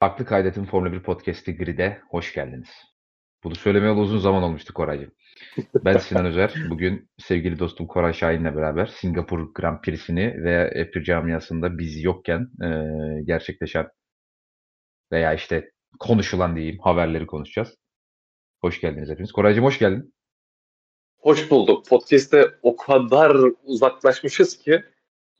Farklı Kaydetin Formula 1 Podcast'i Grid'e hoş geldiniz. Bunu söylemeye uzun zaman olmuştu Koraycığım. Ben Sinan Özer. Bugün sevgili dostum Koray Şahin'le beraber Singapur Grand Prix'sini ve F1 camiasında biz yokken e, gerçekleşen veya işte konuşulan diyeyim haberleri konuşacağız. Hoş geldiniz hepiniz. Koraycığım hoş geldin. Hoş bulduk. Podcast'te o kadar uzaklaşmışız ki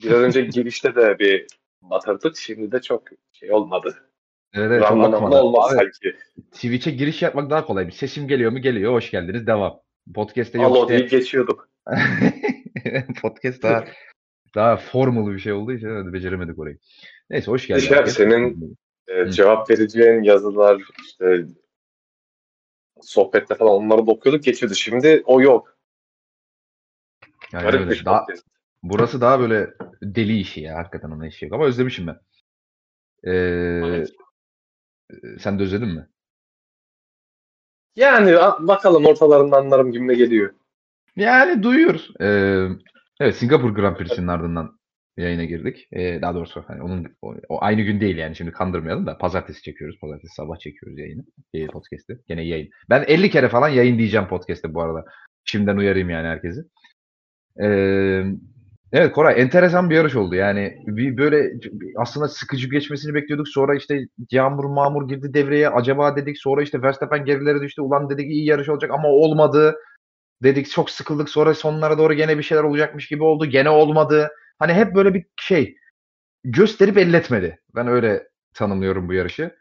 bir önce girişte de bir batırdık. Şimdi de çok şey olmadı. Evet, evet, akmadı. olmaz Abi, sanki. Twitch'e giriş yapmak daha kolay. Bir sesim geliyor mu? Geliyor. Hoş geldiniz. Devam. Podcast'te yok Alo işte. deyip geçiyorduk. Podcast daha daha formal bir şey olduğu için hadi beceremedik orayı. Neyse hoş geldin. Şey senin- Ee, cevap vereceğin yazılar işte sohbette falan onları da okuyorduk geçiyordu. Şimdi o yok. yani Garip öyle. bir Daha, podcast. burası daha böyle deli işi ya. Hakikaten ona işi yok. Ama özlemişim ben. Ee, Evet. Sen de özledin mi? Yani bakalım ortalarından anlarım gibime geliyor. Yani duyuyoruz. Ee, evet Singapur Grand Prix'sinin ardından yayına girdik. Ee, daha doğrusu hani onun o, aynı gün değil yani şimdi kandırmayalım da pazartesi çekiyoruz. Pazartesi sabah çekiyoruz yayını. E, podcast'i. Gene yayın. Ben 50 kere falan yayın diyeceğim podcast'te bu arada. Şimdiden uyarayım yani herkesi. Ee, evet Koray enteresan bir yarış oldu. Yani bir böyle aslında sıkıcı geçmesini bekliyorduk. Sonra işte yağmur mağmur girdi devreye. Acaba dedik. Sonra işte Verstappen gerilere düştü. Ulan dedik iyi yarış olacak ama olmadı. Dedik çok sıkıldık. Sonra sonlara doğru gene bir şeyler olacakmış gibi oldu. Gene olmadı. Hani hep böyle bir şey gösterip elletmedi. Ben öyle tanımlıyorum bu yarışı.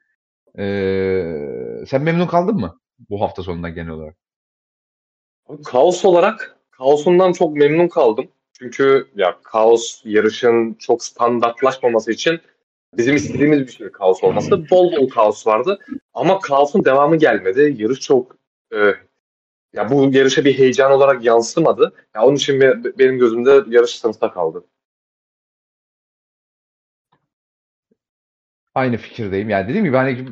Ee, sen memnun kaldın mı bu hafta sonundan genel olarak? Kaos olarak kaosundan çok memnun kaldım. Çünkü ya kaos yarışın çok standartlaşmaması için bizim istediğimiz bir şey kaos olması. Bol bol kaos vardı. Ama kaosun devamı gelmedi. Yarış çok e, ya bu yarışa bir heyecan olarak yansımadı. Ya onun için be- benim gözümde yarış sınıfta kaldı. Aynı fikirdeyim. Yani dediğim gibi hani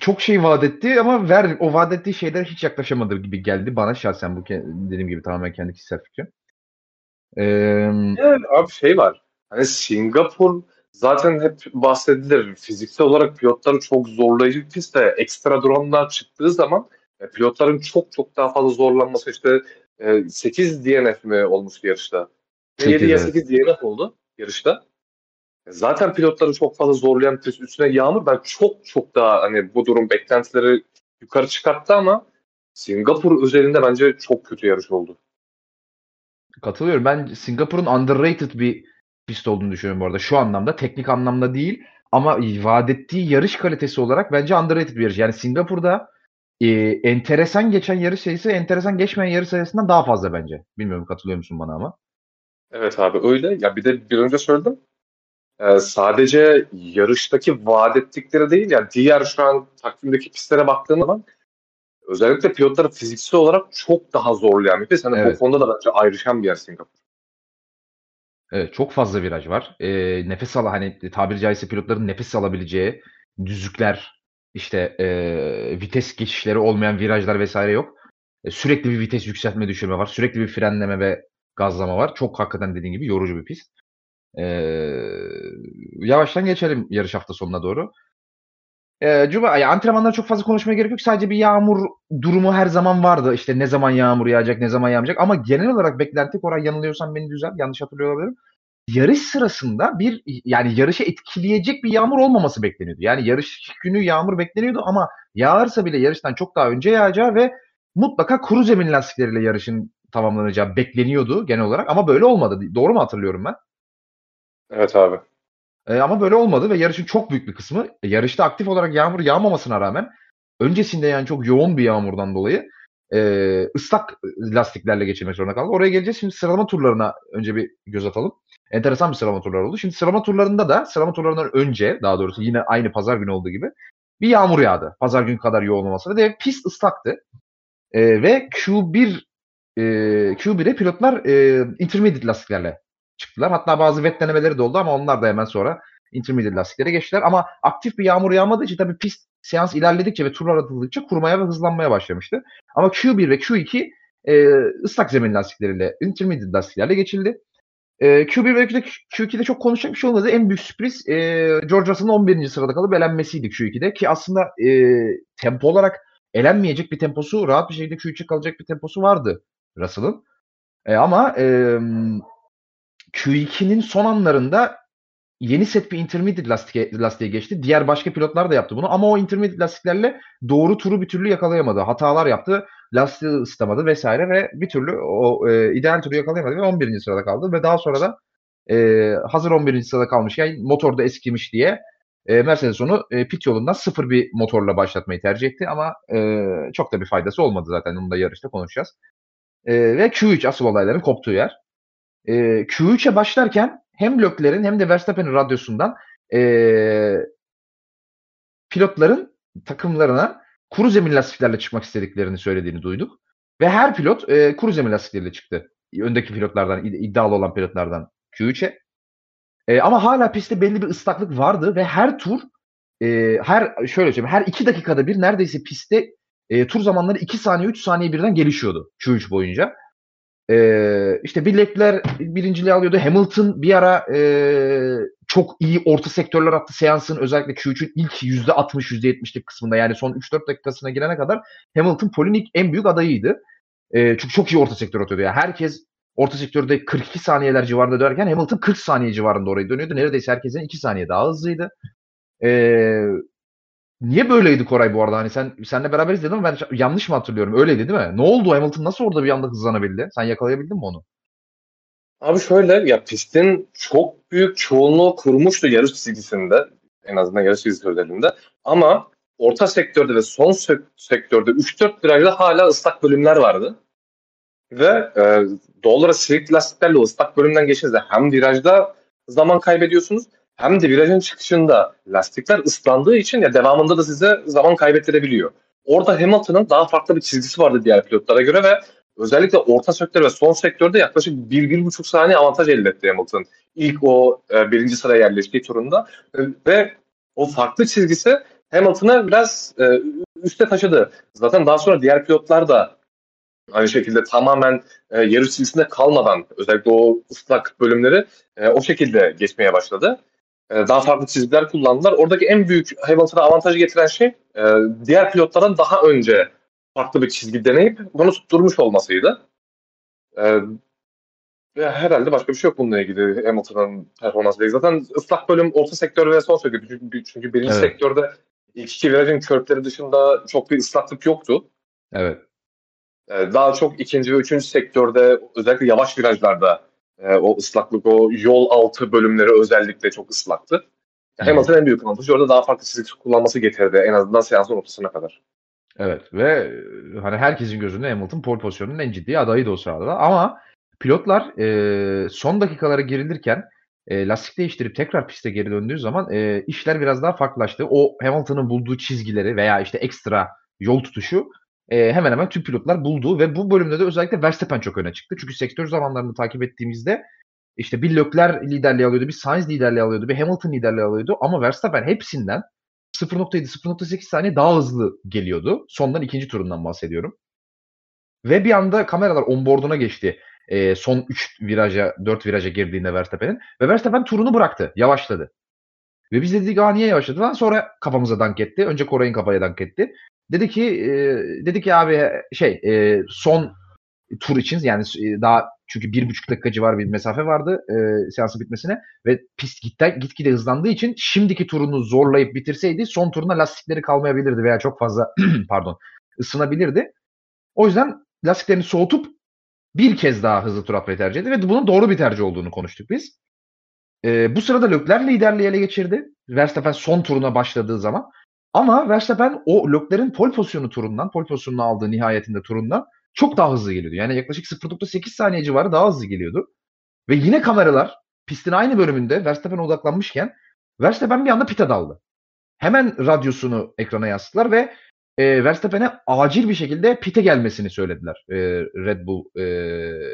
çok şey vaat etti ama ver o vaat ettiği şeylere hiç yaklaşamadı gibi geldi bana şahsen bu dediğim gibi tamamen kendi kişisel fikrim. Ee, Yani abi şey var. Hani Singapur zaten hep bahsedilir. Fiziksel olarak pilotları çok zorlayıcı bir pist de ekstra dronlar çıktığı zaman e, pilotların çok çok daha fazla zorlanması işte e, 8 DNF mi olmuştu yarışta? Sekiz, 7 ya evet. 8 DNF oldu yarışta. E, Zaten pilotları çok fazla zorlayan pist üstüne yağmur ben çok çok daha hani bu durum beklentileri yukarı çıkarttı ama Singapur özelinde bence çok kötü yarış oldu. Katılıyorum. Ben Singapur'un underrated bir pist olduğunu düşünüyorum bu arada. Şu anlamda, teknik anlamda değil. Ama vaat ettiği yarış kalitesi olarak bence underrated bir yarış. Yani Singapur'da e, enteresan geçen yarış sayısı, enteresan geçmeyen yarış sayısından daha fazla bence. Bilmiyorum katılıyor musun bana ama. Evet abi öyle. Ya bir de bir önce söyledim. Ee, sadece yarıştaki vaat ettikleri değil yani diğer şu an takvimdeki pistlere baktığın zaman özellikle pilotları fiziksel olarak çok daha zorlayan bir pist. Hani Evet. bu konuda da bence ayrışan bir yer Singapur. Evet, çok fazla viraj var. E, nefes al hani tabiri caizse pilotların nefes alabileceği düzlükler, işte e, vites geçişleri olmayan virajlar vesaire yok. E, sürekli bir vites yükseltme düşürme var. Sürekli bir frenleme ve gazlama var. Çok hakikaten dediğin gibi yorucu bir pist. E, yavaştan geçelim yarış hafta sonuna doğru. E, Cuma, ya antrenmanlara çok fazla konuşmaya gerek yok. Sadece bir yağmur durumu her zaman vardı. İşte ne zaman yağmur yağacak, ne zaman yağmayacak. Ama genel olarak beklenti, Koray yanılıyorsam beni düzelt, yanlış hatırlıyor olabilirim. Yarış sırasında bir yani yarışı etkileyecek bir yağmur olmaması bekleniyordu. Yani yarış günü yağmur bekleniyordu ama yağarsa bile yarıştan çok daha önce yağacağı ve mutlaka kuru zemin lastikleriyle yarışın tamamlanacağı bekleniyordu genel olarak ama böyle olmadı. Doğru mu hatırlıyorum ben? Evet abi. E, ama böyle olmadı ve yarışın çok büyük bir kısmı e, yarışta aktif olarak yağmur yağmamasına rağmen öncesinde yani çok yoğun bir yağmurdan dolayı e, ıslak lastiklerle geçirmek zorunda kaldı. Oraya geleceğiz. Şimdi sıralama turlarına önce bir göz atalım. Enteresan bir sıralama turları oldu. Şimdi sıralama turlarında da sıralama turlarından önce daha doğrusu yine aynı pazar günü olduğu gibi bir yağmur yağdı. Pazar günü kadar yoğun olmasa da pist ıslaktı. E, ve Q1 e, Q1'e pilotlar e, intermediate lastiklerle çıktılar. Hatta bazı wet denemeleri de oldu ama onlar da hemen sonra intermediate lastiklere geçtiler. Ama aktif bir yağmur yağmadığı için tabii pist seans ilerledikçe ve turlar atıldıkça kurumaya ve hızlanmaya başlamıştı. Ama Q1 ve Q2 e, ıslak zemin lastikleriyle, intermediate lastiklerle geçildi. E, Q1 ve Q2'de, Q2'de çok konuşacak bir şey olmadı. En büyük sürpriz e, George Russell'ın 11. sırada kalıp elenmesiydi Q2'de. Ki aslında e, tempo olarak elenmeyecek bir temposu, rahat bir şekilde Q3'e kalacak bir temposu vardı Russell'ın. E, ama e, Q2'nin son anlarında yeni set bir intermediate lastiğe, lastiğe geçti. Diğer başka pilotlar da yaptı bunu ama o intermediate lastiklerle doğru turu bir türlü yakalayamadı. Hatalar yaptı. Lastiği ısıtamadı vesaire ve bir türlü o e, ideal turu yakalayamadı ve 11. sırada kaldı ve daha sonra da e, hazır 11. sırada kalmışken motor da eskimiş diye e, Mercedes onu e, pit yolundan sıfır bir motorla başlatmayı tercih etti ama e, çok da bir faydası olmadı zaten. Onu da yarışta konuşacağız. E, ve Q3 asıl olayların koptuğu yer. E, Q3'e başlarken hem Lökler'in hem de Verstappen'in radyosundan e, pilotların takımlarına kuru zemin lastiklerle çıkmak istediklerini söylediğini duyduk. Ve her pilot e, kuru zemin lastikleriyle çıktı. Öndeki pilotlardan, iddialı olan pilotlardan Q3'e. E, ama hala pistte belli bir ıslaklık vardı ve her tur e, her şöyle söyleyeyim her iki dakikada bir neredeyse pistte e, tur zamanları 2 saniye 3 saniye birden gelişiyordu Q3 boyunca. Ee, işte Bilekler birinciliği alıyordu. Hamilton bir ara e, çok iyi orta sektörler attı seansın özellikle Q3'ün ilk %60 %70'lik kısmında yani son 3-4 dakikasına girene kadar Hamilton Pol'ün ilk en büyük adayıydı. E, çünkü çok iyi orta sektör atıyordu. Yani herkes orta sektörde 42 saniyeler civarında dönerken Hamilton 40 saniye civarında orayı dönüyordu. Neredeyse herkesin 2 saniye daha hızlıydı. E, Niye böyleydi Koray bu arada? Hani sen senle beraber izledin ama ben yanlış mı hatırlıyorum? Öyleydi değil mi? Ne oldu? Hamilton nasıl orada bir anda hızlanabildi? Sen yakalayabildin mi onu? Abi şöyle ya pistin çok büyük çoğunluğu kurmuştu yarış çizgisinde. En azından yarış çizgisi. Ama orta sektörde ve son sektörde 3-4 virajda hala ıslak bölümler vardı. Ve e, doğal olarak silik lastiklerle ıslak bölümden geçince hem virajda zaman kaybediyorsunuz hem de virajın çıkışında lastikler ıslandığı için ya devamında da size zaman kaybettirebiliyor. Orada Hamilton'ın daha farklı bir çizgisi vardı diğer pilotlara göre ve özellikle orta sektör ve son sektörde yaklaşık 1-1,5 saniye avantaj elde etti Hamilton. İlk o e, birinci sıraya yerleştiği turunda e, ve o farklı çizgisi Hamilton'ı biraz e, üste taşıdı. Zaten daha sonra diğer pilotlar da aynı şekilde tamamen e, yarış çizgisinde kalmadan özellikle o ıslak bölümleri e, o şekilde geçmeye başladı. E, daha farklı çizgiler kullandılar. Oradaki en büyük Hamilton'a avantajı getiren şey e, diğer pilotlardan daha önce farklı bir çizgi deneyip bunu tutturmuş olmasıydı. E, ve herhalde başka bir şey yok bununla ilgili Hamilton'ın performansıyla. Zaten ıslak bölüm orta sektör ve son sektör. Çünkü, çünkü birinci evet. sektörde ilk iki virajın körpleri dışında çok bir ıslaklık yoktu. Evet. Daha çok ikinci ve üçüncü sektörde özellikle yavaş virajlarda e, o ıslaklık, o yol altı bölümleri özellikle çok ıslaktı. Hmm. Hamilton en büyük avantajı orada daha farklı çizgi kullanması getirdi en azından seansın ortasına kadar. Evet ve e, hani herkesin gözünde Hamilton pole pozisyonunun en ciddi adayıydı o sırada. Ama pilotlar e, son dakikalara girilirken e, lastik değiştirip tekrar piste geri döndüğü zaman e, işler biraz daha farklılaştı. O Hamilton'ın bulduğu çizgileri veya işte ekstra yol tutuşu e, hemen hemen tüm pilotlar buldu ve bu bölümde de özellikle Verstappen çok öne çıktı. Çünkü sektör zamanlarını takip ettiğimizde işte bir Leclerc liderliği alıyordu, bir Sainz liderliği alıyordu, bir Hamilton liderliği alıyordu ama Verstappen hepsinden 0.7 0.8 saniye daha hızlı geliyordu. Sondan ikinci turundan bahsediyorum. Ve bir anda kameralar onboarduna geçti. E, son 3 viraja, 4 viraja girdiğinde Verstappen'in. Ve Verstappen turunu bıraktı. Yavaşladı. Ve biz dedik niye yavaşladı lan? Sonra kafamıza dank etti. Önce Koray'ın kafaya dank etti. Dedi ki e, dedi ki abi şey e, son tur için yani e, daha çünkü bir buçuk dakika civarı bir mesafe vardı e, seansın bitmesine ve pist gitte, gitgide hızlandığı için şimdiki turunu zorlayıp bitirseydi son turuna lastikleri kalmayabilirdi veya çok fazla pardon ısınabilirdi. O yüzden lastiklerini soğutup bir kez daha hızlı tur atmayı tercih etti ve bunun doğru bir tercih olduğunu konuştuk biz. E, bu sırada Leclerc liderliği ele geçirdi. Verstappen son turuna başladığı zaman. Ama Verstappen o Leclerc'in pol pozisyonu turundan, pol pozisyonunu aldığı nihayetinde turundan çok daha hızlı geliyordu. Yani yaklaşık 0.8 saniye civarı daha hızlı geliyordu. Ve yine kameralar pistin aynı bölümünde Verstappen'e odaklanmışken Verstappen bir anda pite daldı. Hemen radyosunu ekrana yansıttılar ve e, Verstappen'e acil bir şekilde pite gelmesini söylediler. E, Red Bull e,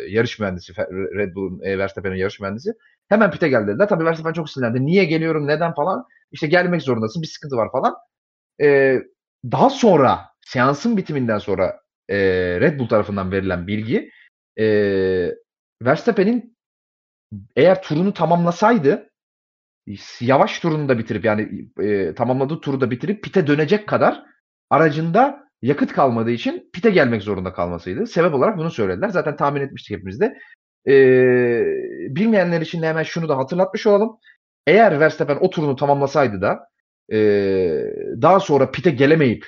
yarış mühendisi, Red Bull e, Verstappen'in yarış mühendisi. Hemen pite geldi dediler. Tabii Verstappen çok sinirlendi. Niye geliyorum, neden falan. İşte gelmek zorundasın, bir sıkıntı var falan. E, daha sonra seansın bitiminden sonra e, Red Bull tarafından verilen bilgi e, Verstappen'in eğer turunu tamamlasaydı yavaş turunu da bitirip yani e, tamamladığı turu da bitirip pite dönecek kadar aracında yakıt kalmadığı için pite gelmek zorunda kalmasıydı. Sebep olarak bunu söylediler. Zaten tahmin etmiştik hepimiz de. E, bilmeyenler için de hemen şunu da hatırlatmış olalım. Eğer Verstappen o turunu tamamlasaydı da e, daha sonra pite gelemeyip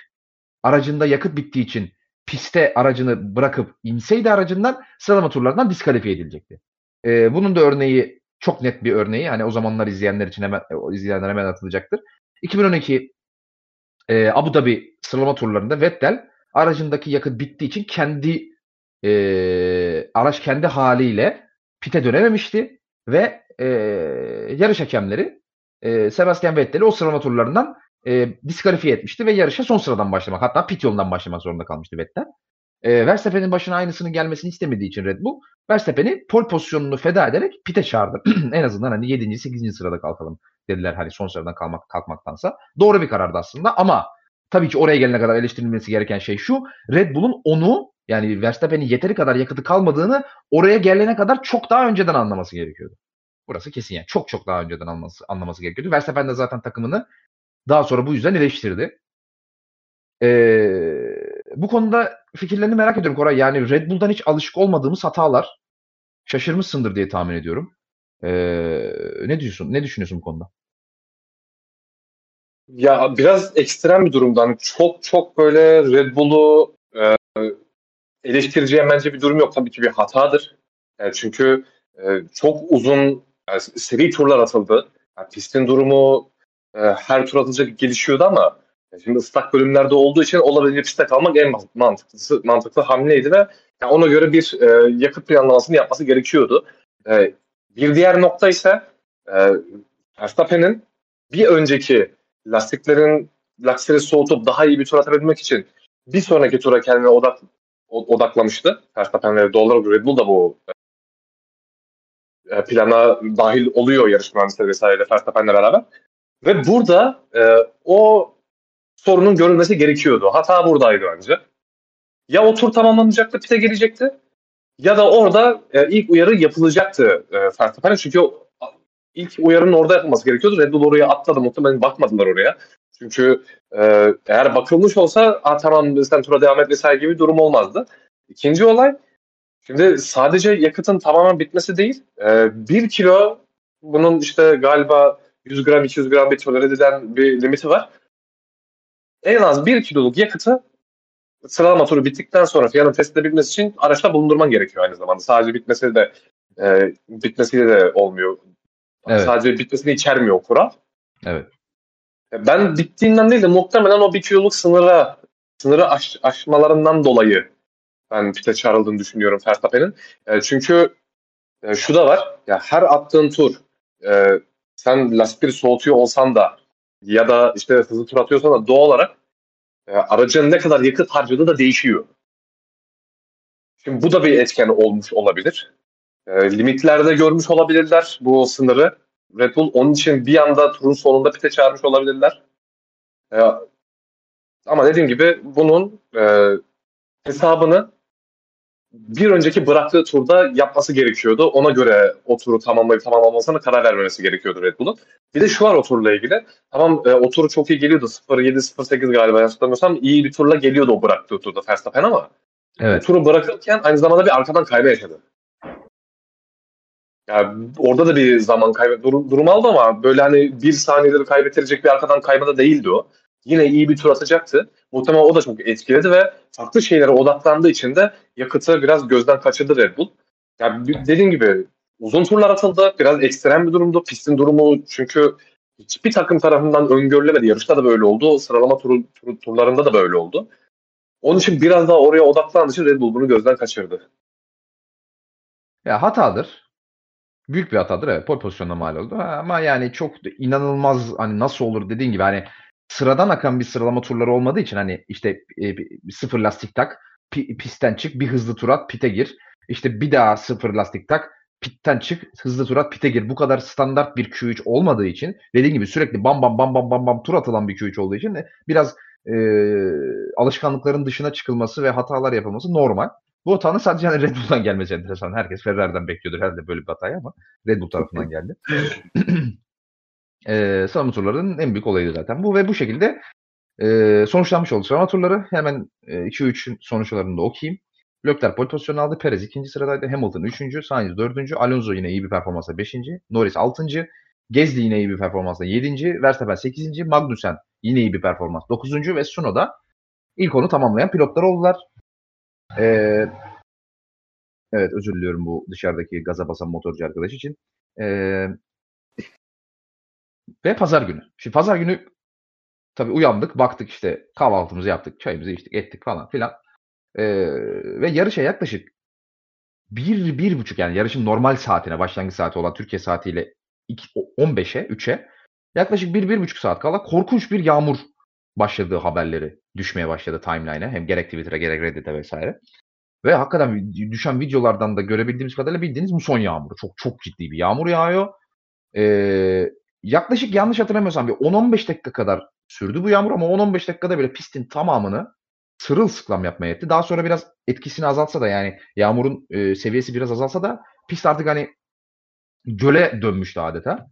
aracında yakıt bittiği için piste aracını bırakıp inseydi aracından sıralama turlarından diskalifiye edilecekti. E, bunun da örneği çok net bir örneği. Hani o zamanlar izleyenler için hemen izleyenler hemen atılacaktır. 2012 e, Abu Dhabi sıralama turlarında Vettel aracındaki yakıt bittiği için kendi e, araç kendi haliyle pite dönememişti ve e, yarış hakemleri e, Sebastian Vettel'i o sıralama turlarından e, diskalifiye etmişti ve yarışa son sıradan başlamak hatta pit yolundan başlamak zorunda kalmıştı Vettel. E, Verstappen'in başına aynısının gelmesini istemediği için Red Bull Verstappen'i pol pozisyonunu feda ederek pite çağırdı. en azından hani 7. 8. sırada kalkalım dediler hani son sıradan kalmak kalkmaktansa. Doğru bir karardı aslında ama tabii ki oraya gelene kadar eleştirilmesi gereken şey şu. Red Bull'un onu yani Verstappen'in yeteri kadar yakıtı kalmadığını oraya gelene kadar çok daha önceden anlaması gerekiyordu. Burası kesin yani. Çok çok daha önceden anlaması, anlaması gerekiyordu. Verstappen de zaten takımını daha sonra bu yüzden eleştirdi. Ee, bu konuda fikirlerini merak ediyorum Koray. Yani Red Bull'dan hiç alışık olmadığımız hatalar şaşırmışsındır diye tahmin ediyorum. Ee, ne diyorsun? Ne düşünüyorsun bu konuda? Ya biraz ekstrem bir durumdan. Çok çok böyle Red Bull'u e, eleştireceğim bence bir durum yok. Tabii ki bir hatadır. Yani çünkü e, çok uzun yani seri turlar atıldı. Yani pistin durumu e, her tur atılacak gelişiyordu ama şimdi ıslak bölümlerde olduğu için olabildiğince pistte kalmak en mantıklısı, mantıklı hamleydi ve yani ona göre bir e, yakıt planlamasını yapması gerekiyordu. E, bir diğer nokta ise e, Verstappen'in bir önceki lastiklerin lastikleri soğutup daha iyi bir tur atabilmek için bir sonraki tura kendine odak odaklamıştı. Verstappen ve doğal olarak Red Bull da bu e, plana dahil oluyor yarış mühendisleri vesaire Verstappen'le beraber. Ve burada e, o sorunun görülmesi gerekiyordu. Hata buradaydı bence. Ya o tur tamamlanacaktı, pite gelecekti. Ya da orada e, ilk uyarı yapılacaktı e, Verstappen'e. Çünkü ilk uyarının orada yapılması gerekiyordu. Red Bull oraya atladı. Muhtemelen bakmadılar oraya. Çünkü e, eğer bakılmış olsa A, tamam sen tura devam et vesaire gibi bir durum olmazdı. İkinci olay şimdi sadece yakıtın tamamen bitmesi değil. E, bir kilo bunun işte galiba 100 gram 200 gram bir tolere edilen bir limiti var. En az 1 kiloluk yakıtı sıralama turu bittikten sonra fiyanın test edebilmesi için araçta bulundurman gerekiyor aynı zamanda. Sadece bitmesi de e, bitmesiyle de olmuyor. Evet. Sadece bitmesini içermiyor o kural. Evet. E, ben bittiğinden değil de muhtemelen o bir kiloluk sınıra sınırı aş, aşmalarından dolayı ben pite çağrıldığını düşünüyorum Verstappen'in. E, çünkü e, şu da var. Ya her attığın tur e, sen lastikleri soğutuyor olsan da ya da işte hızlı tur atıyorsan da doğal olarak e, aracın ne kadar yakıt harcadığı da değişiyor. Şimdi bu da bir etken olmuş olabilir. E, limitlerde görmüş olabilirler bu sınırı. Red Bull onun için bir anda turun sonunda pite çağırmış olabilirler. E, ama dediğim gibi bunun e, hesabını bir önceki bıraktığı turda yapması gerekiyordu. Ona göre o turu tamamlayıp tamamlamasına karar vermemesi gerekiyordu Red Bull'un. Bir de şu var o turla ilgili. Tamam e, o turu çok iyi geliyordu. 0-7-0-8 galiba hatırlamıyorsam iyi bir turla geliyordu o bıraktığı turda Verstappen ama evet. turu bırakırken aynı zamanda bir arkadan kayma yaşadı. Yani orada da bir zaman kaybı durum, durum aldı ama böyle hani bir saniyeleri kaybettirecek bir arkadan kayma da değildi o. Yine iyi bir tur atacaktı. Muhtemelen o da çok etkiledi ve farklı şeylere odaklandığı için de yakıtı biraz gözden kaçırdı Red Bull. Yani dediğim gibi uzun turlar atıldı. Biraz ekstrem bir durumdu. Pistin durumu çünkü hiçbir takım tarafından öngörülemedi. Yarışta da böyle oldu. Sıralama turu, tur, turlarında da böyle oldu. Onun için biraz daha oraya odaklandığı için Red Bull bunu gözden kaçırdı. Ya hatadır. Büyük bir hatadır evet. Pol pozisyonuna mal oldu. Ama yani çok inanılmaz hani nasıl olur dediğin gibi hani sıradan akan bir sıralama turları olmadığı için hani işte e, sıfır lastik tak, pi, pistten çık, bir hızlı tur at, pite gir. İşte bir daha sıfır lastik tak, pitten çık, hızlı tur at, pite gir. Bu kadar standart bir Q3 olmadığı için dediğim gibi sürekli bam bam bam bam bam bam tur atılan bir Q3 olduğu için de biraz e, alışkanlıkların dışına çıkılması ve hatalar yapılması normal. Bu hatanın sadece yani Red Bull'dan gelmesi enteresan. Herkes Ferrari'den bekliyordur herhalde böyle bir hatayı ama Red Bull tarafından geldi. e, sıralama turlarının en büyük olayıydı zaten bu ve bu şekilde e, sonuçlanmış oldu sıralama turları. Hemen e, 2-3'ün sonuçlarını da okuyayım. Leclerc pole pozisyonu aldı. Perez ikinci sıradaydı. Hamilton üçüncü. Sainz dördüncü. Alonso yine iyi bir performansla beşinci. Norris altıncı. Gezdi yine iyi bir performansla yedinci. Verstappen sekizinci. Magnussen yine iyi bir performans dokuzuncu. Ve Sunoda ilk onu tamamlayan pilotlar oldular. Ee, evet özür diliyorum bu dışarıdaki gaza basan motorcu arkadaş için. Ee, ve pazar günü. Şimdi pazar günü tabii uyandık, baktık işte kahvaltımızı yaptık, çayımızı içtik, ettik falan filan. Ee, ve yarışa yaklaşık bir, bir buçuk yani yarışın normal saatine, başlangıç saati olan Türkiye saatiyle 15'e, 3'e yaklaşık bir, bir buçuk saat kala korkunç bir yağmur başladığı haberleri düşmeye başladı timeline'e. Hem gerek Twitter'a gerek Reddit'e vesaire. Ve hakikaten düşen videolardan da görebildiğimiz kadarıyla bildiğiniz muson yağmuru. Çok çok ciddi bir yağmur yağıyor. Ee, yaklaşık yanlış hatırlamıyorsam bir 10-15 dakika kadar sürdü bu yağmur ama 10-15 dakikada bile pistin tamamını sırılsıklam yapmaya etti. Daha sonra biraz etkisini azaltsa da yani yağmurun e, seviyesi biraz azalsa da pist artık hani göle dönmüştü adeta.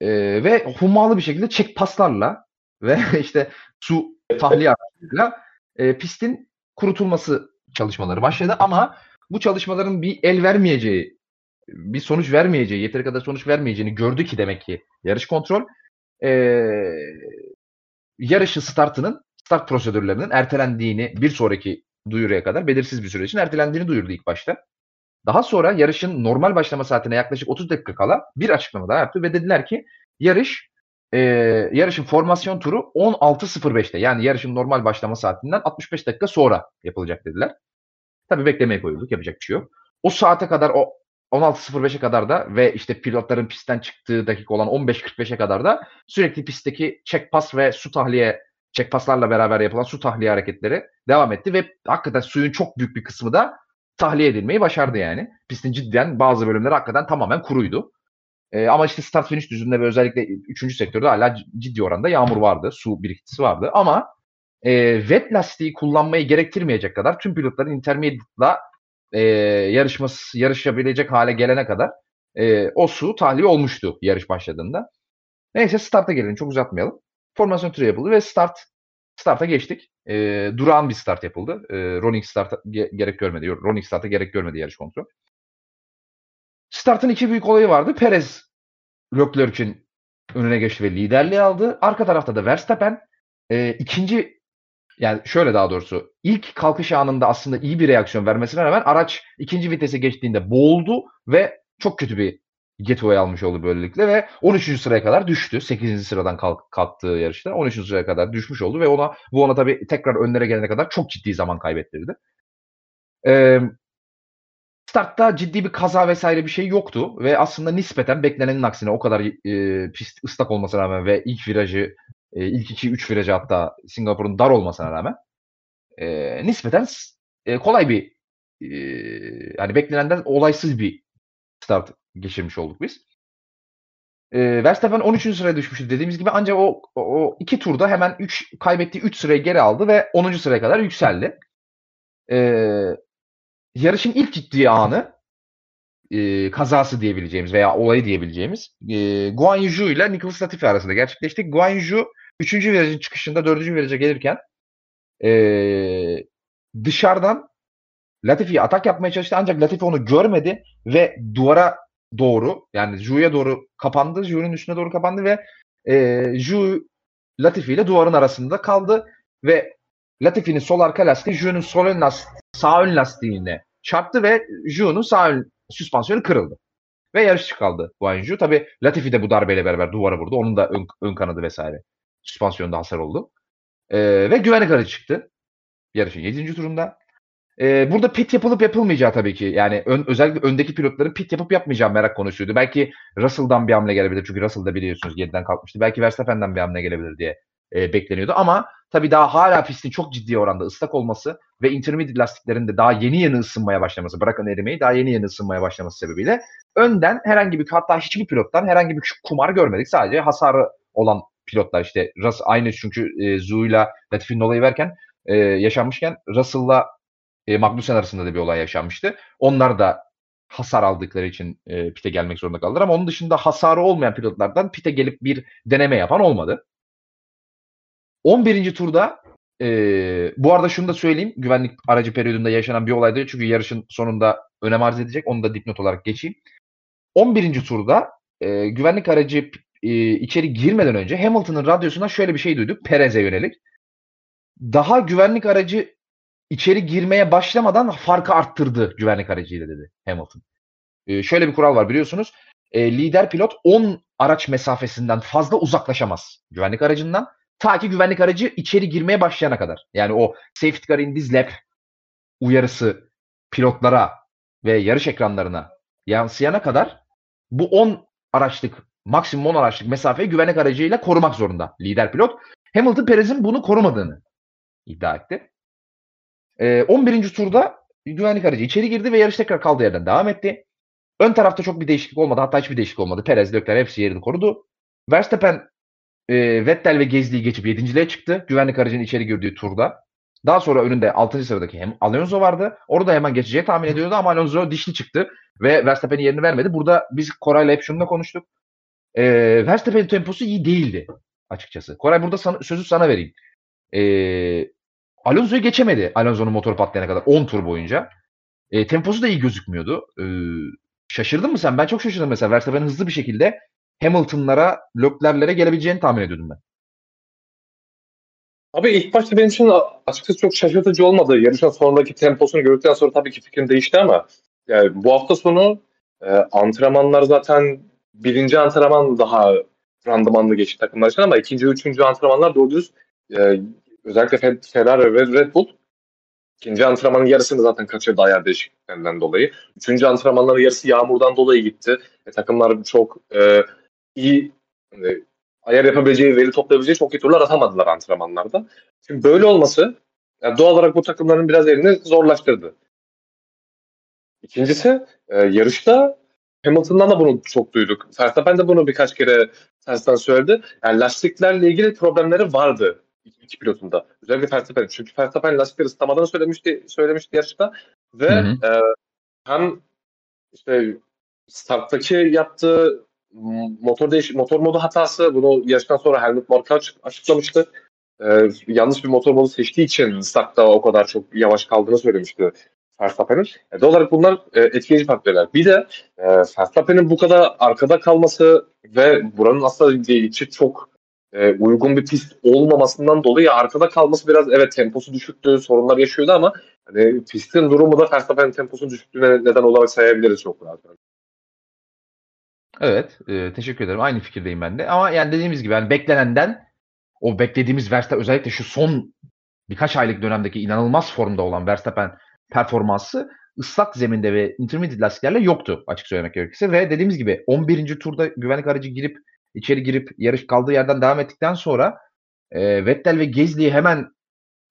E, ve hummalı bir şekilde çek paslarla ve işte su tahliye araçlarıyla e, pistin kurutulması çalışmaları başladı ama bu çalışmaların bir el vermeyeceği, bir sonuç vermeyeceği, yeteri kadar sonuç vermeyeceğini gördü ki demek ki yarış kontrol. E, yarışı startının, start prosedürlerinin ertelendiğini bir sonraki duyuruya kadar belirsiz bir süre için ertelendiğini duyurdu ilk başta. Daha sonra yarışın normal başlama saatine yaklaşık 30 dakika kala bir açıklama daha yaptı ve dediler ki yarış e, yarışın formasyon turu 16.05'te yani yarışın normal başlama saatinden 65 dakika sonra yapılacak dediler. Tabii beklemeye koyulduk yapacak bir şey yok. O saate kadar o 16.05'e kadar da ve işte pilotların pistten çıktığı dakika olan 15.45'e kadar da sürekli pistteki check pass ve su tahliye check passlarla beraber yapılan su tahliye hareketleri devam etti ve hakikaten suyun çok büyük bir kısmı da tahliye edilmeyi başardı yani. Pistin cidden bazı bölümleri hakikaten tamamen kuruydu. E, ama işte start finish düzünde ve özellikle 3. sektörde hala ciddi oranda yağmur vardı. Su birikintisi vardı. Ama e, wet lastiği kullanmayı gerektirmeyecek kadar tüm pilotların intermediate'la e, yarışması, yarışabilecek hale gelene kadar e, o su tahliye olmuştu yarış başladığında. Neyse starta gelin çok uzatmayalım. Formasyon turu yapıldı ve start starta geçtik. E, durağan bir start yapıldı. E, running start'a gerek görmedi. Running start'a gerek görmedi yarış kontrol. Startın iki büyük olayı vardı. Perez Leclerc'in önüne geçti ve liderliği aldı. Arka tarafta da Verstappen e, ikinci yani şöyle daha doğrusu ilk kalkış anında aslında iyi bir reaksiyon vermesine rağmen araç ikinci vitese geçtiğinde boğuldu ve çok kötü bir getaway almış oldu böylelikle ve 13. sıraya kadar düştü. 8. sıradan kalk, kalktığı yarışta 13. sıraya kadar düşmüş oldu ve ona bu ona tabii tekrar önlere gelene kadar çok ciddi zaman kaybettirdi. Ee, startta ciddi bir kaza vesaire bir şey yoktu ve aslında nispeten beklenenin aksine o kadar e, pist ıslak olmasına rağmen ve ilk virajı e, ilk iki üç virajı hatta Singapur'un dar olmasına rağmen e, nispeten e, kolay bir e, yani beklenenden olaysız bir start geçirmiş olduk biz. E, Verstappen 13. sıraya düşmüştü dediğimiz gibi ancak o, o iki turda hemen 3 kaybettiği 3 sırayı geri aldı ve 10. sıraya kadar yükseldi. E, yarışın ilk ciddi anı e, kazası diyebileceğimiz veya olayı diyebileceğimiz e, Guan Yu ile Nicholas Latifi arasında gerçekleşti. Guan Yu 3. virajın çıkışında 4. viraja gelirken e, dışarıdan Latifi'ye atak yapmaya çalıştı ancak Latifi onu görmedi ve duvara doğru yani Zhu'ya doğru kapandı. Zhu'nun üstüne doğru kapandı ve e, Zhu Latifi ile duvarın arasında kaldı ve Latifi'nin sol arka lastiği Zhu'nun sol ön lastiği, sağ ön lastiğine çarptı ve Zhu'nun sağ ön süspansiyonu kırıldı. Ve yarışçı kaldı Guan Zhu. Tabi Latifi de bu darbeyle beraber duvara vurdu. Onun da ön, ön kanadı vesaire süspansiyonda hasar oldu. Ee, ve güvenlik aracı çıktı. Yarışın 7. turunda. Ee, burada pit yapılıp yapılmayacağı tabii ki. Yani ön, özellikle öndeki pilotların pit yapıp yapmayacağı merak konusuydu. Belki Russell'dan bir hamle gelebilir. Çünkü Russell da biliyorsunuz 7'den kalkmıştı. Belki Verstappen'den bir hamle gelebilir diye e, bekleniyordu. Ama tabii daha hala pistin çok ciddi oranda ıslak olması ve intermediate lastiklerin de daha yeni yeni ısınmaya başlaması, bırakın erimeyi daha yeni yeni ısınmaya başlaması sebebiyle önden herhangi bir hatta hiçbir pilottan herhangi bir kumar görmedik. Sadece hasarı olan pilotlar işte Russ aynı çünkü e, Zu'yla Latifi'nin olayı verken e, yaşanmışken Russell'la e, Magnussen arasında da bir olay yaşanmıştı. Onlar da hasar aldıkları için e, pite gelmek zorunda kaldılar ama onun dışında hasarı olmayan pilotlardan pite gelip bir deneme yapan olmadı. 11. turda e, bu arada şunu da söyleyeyim. Güvenlik aracı periyodunda yaşanan bir olaydı. Çünkü yarışın sonunda önem arz edecek. Onu da dipnot olarak geçeyim. 11. turda e, güvenlik aracı e, içeri girmeden önce Hamilton'ın radyosundan şöyle bir şey duyduk. Perez'e yönelik. Daha güvenlik aracı içeri girmeye başlamadan farkı arttırdı güvenlik aracıyla dedi Hamilton. E, şöyle bir kural var biliyorsunuz. E, lider pilot 10 araç mesafesinden fazla uzaklaşamaz güvenlik aracından. Ta ki güvenlik aracı içeri girmeye başlayana kadar. Yani o safety car in this lap uyarısı pilotlara ve yarış ekranlarına yansıyana kadar bu 10 araçlık maksimum 10 araçlık mesafeyi güvenlik aracıyla korumak zorunda lider pilot. Hamilton Perez'in bunu korumadığını iddia etti. E, 11. turda güvenlik aracı içeri girdi ve yarış tekrar kaldığı yerden devam etti. Ön tarafta çok bir değişiklik olmadı. Hatta hiçbir değişiklik olmadı. Perez, Leclerc hepsi yerini korudu. Verstappen e, Vettel ve Gezli'yi geçip 7.liğe çıktı. Güvenlik aracının içeri girdiği turda. Daha sonra önünde 6. sıradaki hem Alonso vardı. Orada hemen geçeceği tahmin ediyordu ama Alonso dişli çıktı ve Verstappen'in yerini vermedi. Burada biz Koray'la hep şunu da konuştuk. E, Verstappen'in temposu iyi değildi açıkçası. Koray burada sana, sözü sana vereyim. E, Alonso'yu geçemedi Alonso'nun motoru patlayana kadar 10 tur boyunca. E, temposu da iyi gözükmüyordu. E, şaşırdın mı sen? Ben çok şaşırdım mesela. Verstappen'in hızlı bir şekilde Hamilton'lara, Leclerc'lere gelebileceğini tahmin ediyordum ben. Abi ilk başta benim için açıkçası çok şaşırtıcı olmadı. Yarışın sonundaki temposunu gördükten sonra tabii ki fikrim değişti ama yani bu hafta sonu e, antrenmanlar zaten birinci antrenman daha randımanlı geçti takımlar için ama ikinci, üçüncü antrenmanlar doğru e, özellikle Ferrari ve Red Bull ikinci antrenmanın yarısını zaten kaçırdı ayar değişikliklerinden dolayı. Üçüncü antrenmanların yarısı yağmurdan dolayı gitti. E, takımlar çok e, iyi hani, ayar yapabileceği, veri toplayabileceği çok iyi turlar atamadılar antrenmanlarda. Şimdi böyle olması yani doğal olarak bu takımların biraz elini zorlaştırdı. İkincisi e, yarışta Hamilton'dan da bunu çok duyduk. Verstappen de bunu birkaç kere tersten söyledi. Yani lastiklerle ilgili problemleri vardı iki pilotunda. Özellikle Verstappen. Çünkü Verstappen lastikleri ıslamadığını söylemişti, söylemişti yarışta. Ve hı hı. E, hem işte starttaki yaptığı motor değiş motor modu hatası bunu yarıştan sonra Helmut Marko açıklamıştı. Ee, yanlış bir motor modu seçtiği için startta o kadar çok yavaş kaldığını söylemişti Verstappen'in. E, doğal olarak bunlar e, etkileyici faktörler. Bir de e, Verstappen'in bu kadar arkada kalması ve buranın aslında için çok e, uygun bir pist olmamasından dolayı arkada kalması biraz evet temposu düşüktü, sorunlar yaşıyordu ama hani pistin durumu da Verstappen'in temposunun düşüklüğüne neden olarak sayabiliriz çok rahat. Evet, e, teşekkür ederim. Aynı fikirdeyim ben de. Ama yani dediğimiz gibi yani beklenenden o beklediğimiz Verstappen özellikle şu son birkaç aylık dönemdeki inanılmaz formda olan Verstappen performansı ıslak zeminde ve intermediate lastiklerle yoktu açık söylemek gerekirse. Ve dediğimiz gibi 11. turda güvenlik aracı girip içeri girip yarış kaldığı yerden devam ettikten sonra e, Vettel ve Gezli'yi hemen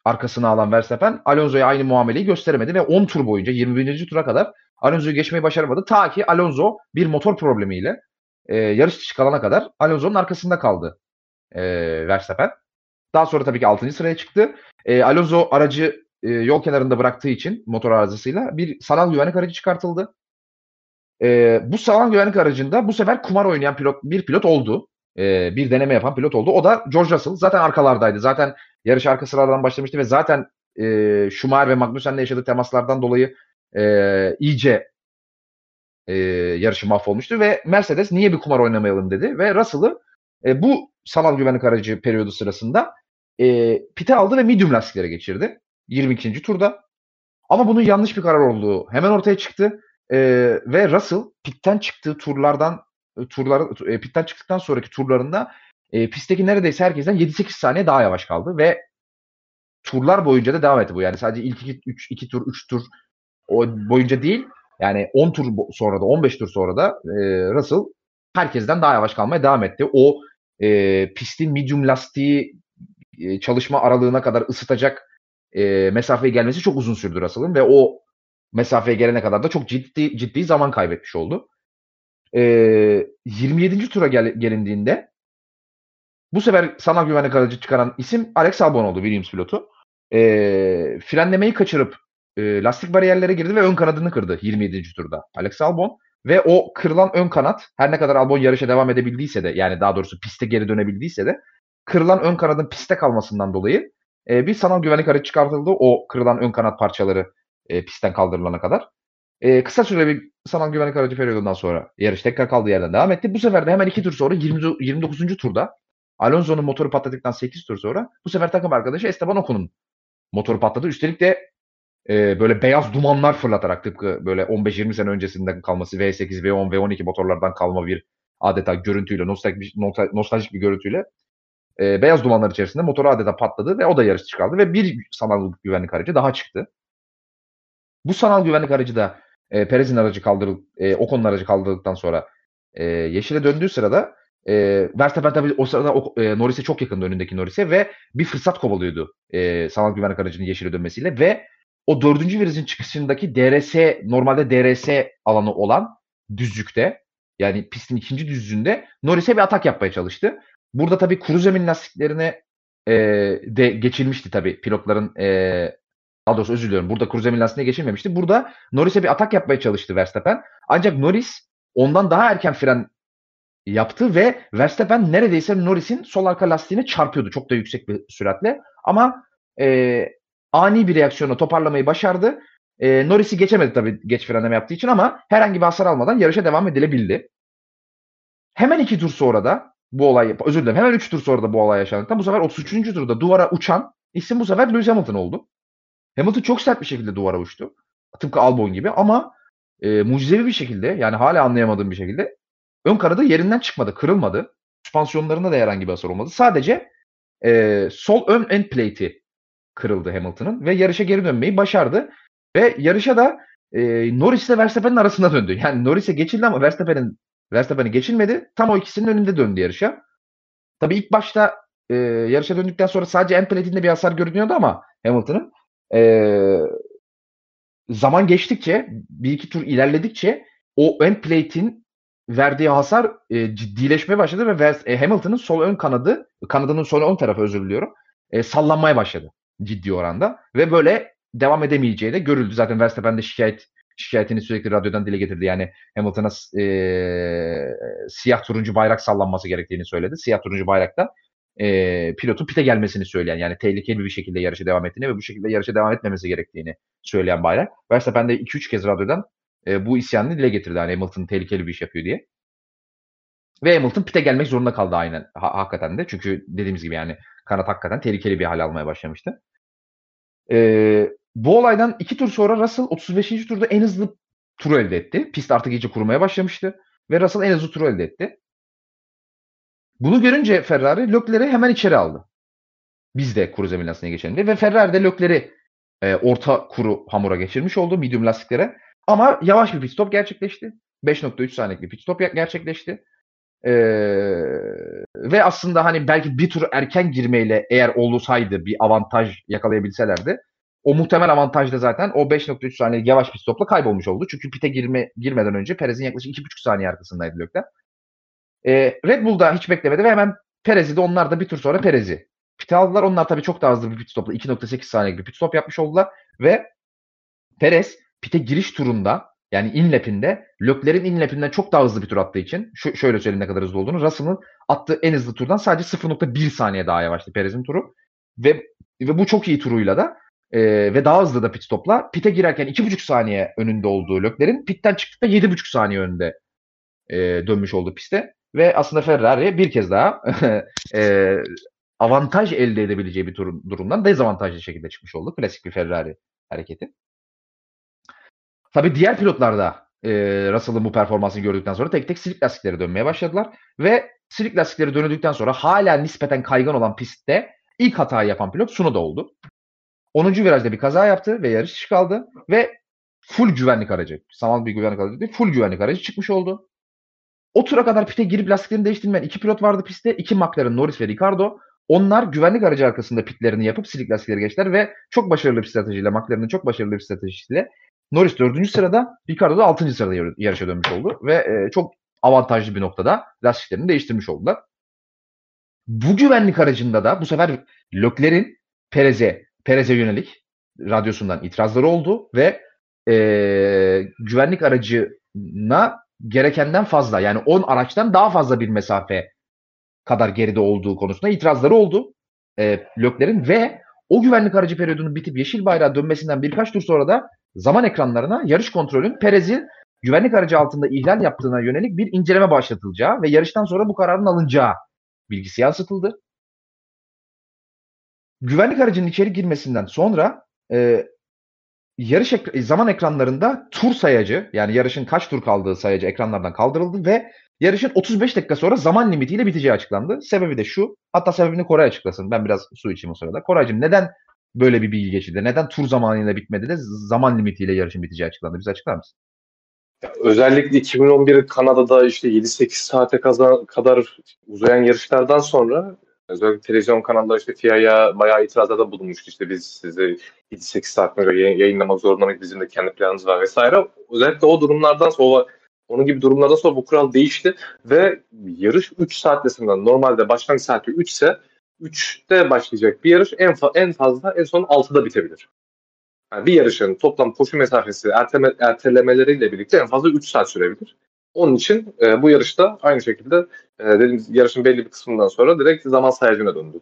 arkasına alan Verstappen Alonso'ya aynı muameleyi gösteremedi ve 10 tur boyunca 21. tura kadar Alonso'yu geçmeyi başaramadı. Ta ki Alonso bir motor problemiyle e, yarış dışı kalana kadar Alonso'nun arkasında kaldı e, Verstappen. Daha sonra tabii ki 6. sıraya çıktı. E, Alonso aracı e, yol kenarında bıraktığı için motor arızasıyla bir sanal güvenlik aracı çıkartıldı. E, bu sanal güvenlik aracında bu sefer kumar oynayan pilot bir pilot oldu. E, bir deneme yapan pilot oldu. O da George Russell. Zaten arkalardaydı. Zaten yarış arka sıralardan başlamıştı ve zaten e, Schumacher ve Magnussen'le yaşadığı temaslardan dolayı e, iyice e, yarışı mahvolmuştu ve Mercedes niye bir kumar oynamayalım dedi ve Russell'ı e, bu sanal güvenlik aracı periyodu sırasında e, pite aldı ve medium lastiklere geçirdi 22. turda. Ama bunun yanlış bir karar olduğu hemen ortaya çıktı e, ve Russell pitten çıktığı turlardan e, turlar e, pitten çıktıktan sonraki turlarında e, pistteki neredeyse herkesten 7-8 saniye daha yavaş kaldı ve turlar boyunca da devam etti bu. Yani sadece ilk 2 3 2 tur 3 tur o boyunca değil yani 10 tur sonra da 15 tur sonra da e, Russell herkesten daha yavaş kalmaya devam etti. O e, pistin medium lastiği e, çalışma aralığına kadar ısıtacak e, mesafeye gelmesi çok uzun sürdü Russell'ın ve o mesafeye gelene kadar da çok ciddi ciddi zaman kaybetmiş oldu. E, 27. tura gel, gelindiğinde bu sefer sanal güvenlik aracı çıkaran isim Alex Albon oldu Williams pilotu. E, frenlemeyi kaçırıp e, lastik bariyerlere girdi ve ön kanadını kırdı 27. turda Alex Albon. Ve o kırılan ön kanat her ne kadar Albon yarışa devam edebildiyse de yani daha doğrusu piste geri dönebildiyse de kırılan ön kanadın piste kalmasından dolayı e, bir sanal güvenlik aracı çıkartıldı o kırılan ön kanat parçaları e, pistten kaldırılana kadar. E, kısa süre bir sanal güvenlik aracı periyodundan sonra yarış tekrar kaldığı yerden devam etti. Bu sefer de hemen iki tur sonra 20, 29. turda Alonso'nun motoru patladıktan 8 tur sonra bu sefer takım arkadaşı Esteban Ocon'un motoru patladı. Üstelik de e, böyle beyaz dumanlar fırlatarak tıpkı böyle 15-20 sene öncesinden kalması V8, V10, V12 motorlardan kalma bir adeta görüntüyle, nostaljik, nostaljik bir görüntüyle e, beyaz dumanlar içerisinde motoru adeta patladı ve o da yarış çıkardı ve bir sanal güvenlik aracı daha çıktı. Bu sanal güvenlik aracı da e, Perez'in aracı kaldırıl, e, Ocon'un aracı kaldırıldıktan sonra e, yeşile döndüğü sırada e, Verstappen tabii o sırada o, e, Norris'e çok yakındı önündeki Norris'e ve bir fırsat kovalıyordu e, sanal güvenlik aracının yeşile dönmesiyle ve o dördüncü virajın çıkışındaki DRS normalde DRS alanı olan düzlükte yani pistin ikinci düzlüğünde Norris'e bir atak yapmaya çalıştı. Burada tabii kuru zemin lastiklerine e, de geçilmişti tabii pilotların e, daha özür diliyorum. Burada kuru zemin lastiğine geçilmemişti. Burada Norris'e bir atak yapmaya çalıştı Verstappen. Ancak Norris ondan daha erken fren yaptı ve Verstappen neredeyse Norris'in sol arka lastiğine çarpıyordu çok da yüksek bir süratle. Ama e, ani bir reaksiyonu toparlamayı başardı. E, Norris'i geçemedi tabii geç frenleme yaptığı için ama herhangi bir hasar almadan yarışa devam edilebildi. Hemen iki tur sonra da bu olay, özür dilerim hemen üç tur sonra da bu olay yaşandı. Bu sefer 33. turda duvara uçan isim bu sefer Lewis Hamilton oldu. Hamilton çok sert bir şekilde duvara uçtu. Tıpkı Albon gibi ama e, mucizevi bir şekilde yani hala anlayamadığım bir şekilde ön kanadı yerinden çıkmadı, kırılmadı. Süspansiyonlarında da herhangi bir hasar olmadı. Sadece e, sol ön end plate'i kırıldı Hamilton'ın ve yarışa geri dönmeyi başardı. Ve yarışa da e, Norris ile Verstappen'in arasında döndü. Yani Norris'e geçildi ama Verstappen'in Verstappen'e geçilmedi. Tam o ikisinin önünde döndü yarışa. Tabii ilk başta e, yarışa döndükten sonra sadece end plate'inde bir hasar görünüyordu ama Hamilton'ın e, zaman geçtikçe bir iki tur ilerledikçe o end plate'in verdiği hasar e, ciddileşmeye başladı ve Vers, e, Hamilton'ın sol ön kanadı, kanadının sol ön tarafı özür diliyorum, e, sallanmaya başladı ciddi oranda ve böyle devam edemeyeceği de görüldü. Zaten Verstappen de şikayet şikayetini sürekli radyodan dile getirdi. Yani Hamilton'a e, siyah turuncu bayrak sallanması gerektiğini söyledi. Siyah turuncu bayrakta e, pilotun pite gelmesini söyleyen yani tehlikeli bir şekilde yarışa devam ettiğini ve bu şekilde yarışa devam etmemesi gerektiğini söyleyen bayrak. Verstappen de 2-3 kez radyodan e, bu isyanını dile getirdi. Yani Hamilton tehlikeli bir iş yapıyor diye. Ve Hamilton pite gelmek zorunda kaldı aynen. Ha, hakikaten de. Çünkü dediğimiz gibi yani kanat hakikaten tehlikeli bir hal almaya başlamıştı. E, bu olaydan iki tur sonra Russell 35. turda en hızlı turu elde etti. Pist artık iyice kurumaya başlamıştı. Ve Russell en hızlı turu elde etti. Bunu görünce Ferrari Leclerc'i hemen içeri aldı. Biz de kuru zemin lastiğine geçelim diye. Ve Ferrari de Leclerc'i e, orta kuru hamura geçirmiş oldu medium lastiklere. Ama yavaş bir pit stop gerçekleşti. 5.3 saniyelik bir pit stop gerçekleşti. Ee, ve aslında hani belki bir tur erken girmeyle eğer olsaydı bir avantaj yakalayabilselerdi o muhtemel avantaj da zaten o 5.3 saniyelik yavaş pit stopla kaybolmuş oldu. Çünkü pite girme, girmeden önce Perez'in yaklaşık 2.5 saniye arkasındaydı Leclerc. Ee, Red Bull da hiç beklemedi ve hemen Perez'i de onlar da bir tur sonra Perez'i pite aldılar. Onlar tabii çok daha hızlı bir pit stopla 2.8 saniyelik bir pit stop yapmış oldular ve Perez pite giriş turunda yani inlepinde Leclerc'in inlepinden çok daha hızlı bir tur attığı için şu, şöyle söyleyeyim ne kadar hızlı olduğunu. Russell'ın attığı en hızlı turdan sadece 0.1 saniye daha yavaştı Perez'in turu. Ve ve bu çok iyi turuyla da e, ve daha hızlı da pit stopla pite girerken 2.5 saniye önünde olduğu Leclerc'in pitten çıktıkta 7.5 saniye önünde e, dönmüş oldu piste. Ve aslında Ferrari bir kez daha e, avantaj elde edebileceği bir tur, durumdan dezavantajlı şekilde çıkmış oldu. Klasik bir Ferrari hareketi. Tabii diğer pilotlar da e, Russell'ın bu performansını gördükten sonra tek tek silik lastikleri dönmeye başladılar. Ve silik lastikleri dönüldükten sonra hala nispeten kaygan olan pistte ilk hatayı yapan pilot Sunoda oldu. 10. virajda bir kaza yaptı ve yarış dışı kaldı. Ve full güvenlik aracı, sanal bir güvenlik aracı değil, full güvenlik aracı çıkmış oldu. O tura kadar pite girip lastiklerini değiştirmeyen iki pilot vardı pistte. İki McLaren, Norris ve Ricardo. Onlar güvenlik aracı arkasında pitlerini yapıp silik lastikleri geçtiler ve çok başarılı bir stratejiyle, McLaren'ın çok başarılı bir stratejisiyle Norris 4. sırada, Ricardo da 6. sırada yarışa dönmüş oldu ve e, çok avantajlı bir noktada lastiklerini değiştirmiş oldular. Bu güvenlik aracında da bu sefer Leclerc'in Perez'e Perez'e yönelik radyosundan itirazları oldu ve e, güvenlik aracına gerekenden fazla yani 10 araçtan daha fazla bir mesafe kadar geride olduğu konusunda itirazları oldu e, Lökler'in ve o güvenlik aracı periyodunun bitip yeşil bayrağa dönmesinden birkaç tur sonra da zaman ekranlarına yarış kontrolün Perez'in güvenlik aracı altında ihlal yaptığına yönelik bir inceleme başlatılacağı ve yarıştan sonra bu kararın alınacağı bilgisi yansıtıldı. Güvenlik aracının içeri girmesinden sonra e, yarış ek- zaman ekranlarında tur sayacı yani yarışın kaç tur kaldığı sayacı ekranlardan kaldırıldı ve yarışın 35 dakika sonra zaman limitiyle biteceği açıklandı. Sebebi de şu. Hatta sebebini Koray açıklasın. Ben biraz su içeyim o sırada. Koraycığım neden böyle bir bilgi geçildi? Neden tur zamanıyla bitmedi de zaman limitiyle yarışın biteceği açıklandı? Bize açıklar mısın? Özellikle 2011 Kanada'da işte 7-8 saate kadar uzayan yarışlardan sonra özellikle televizyon kanalları işte FIA'ya bayağı itirazlarda bulunmuştu. İşte biz size 7-8 saat göre yayınlamak zorunda mıyız? Bizim de kendi planımız var vesaire. Özellikle o durumlardan sonra onun gibi durumlardan sonra bu kural değişti ve yarış 3 saat desinden normalde başlangıç saati 3 ise 3'te başlayacak bir yarış en, fa- en fazla en son 6'da bitebilir. Yani bir yarışın toplam koşu mesafesi erteleme, ertelemeleriyle birlikte en fazla 3 saat sürebilir. Onun için e, bu yarışta aynı şekilde e, dediğimiz yarışın belli bir kısmından sonra direkt zaman sayacına döndü.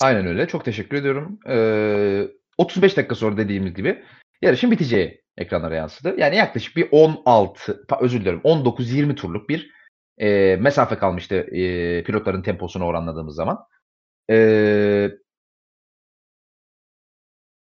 Aynen öyle. Çok teşekkür ediyorum. Ee, 35 dakika sonra dediğimiz gibi yarışın biteceği ekranlara yansıdı. Yani yaklaşık bir 16, özür dilerim 19-20 turluk bir e, mesafe kalmıştı e, pilotların temposuna oranladığımız zaman. E,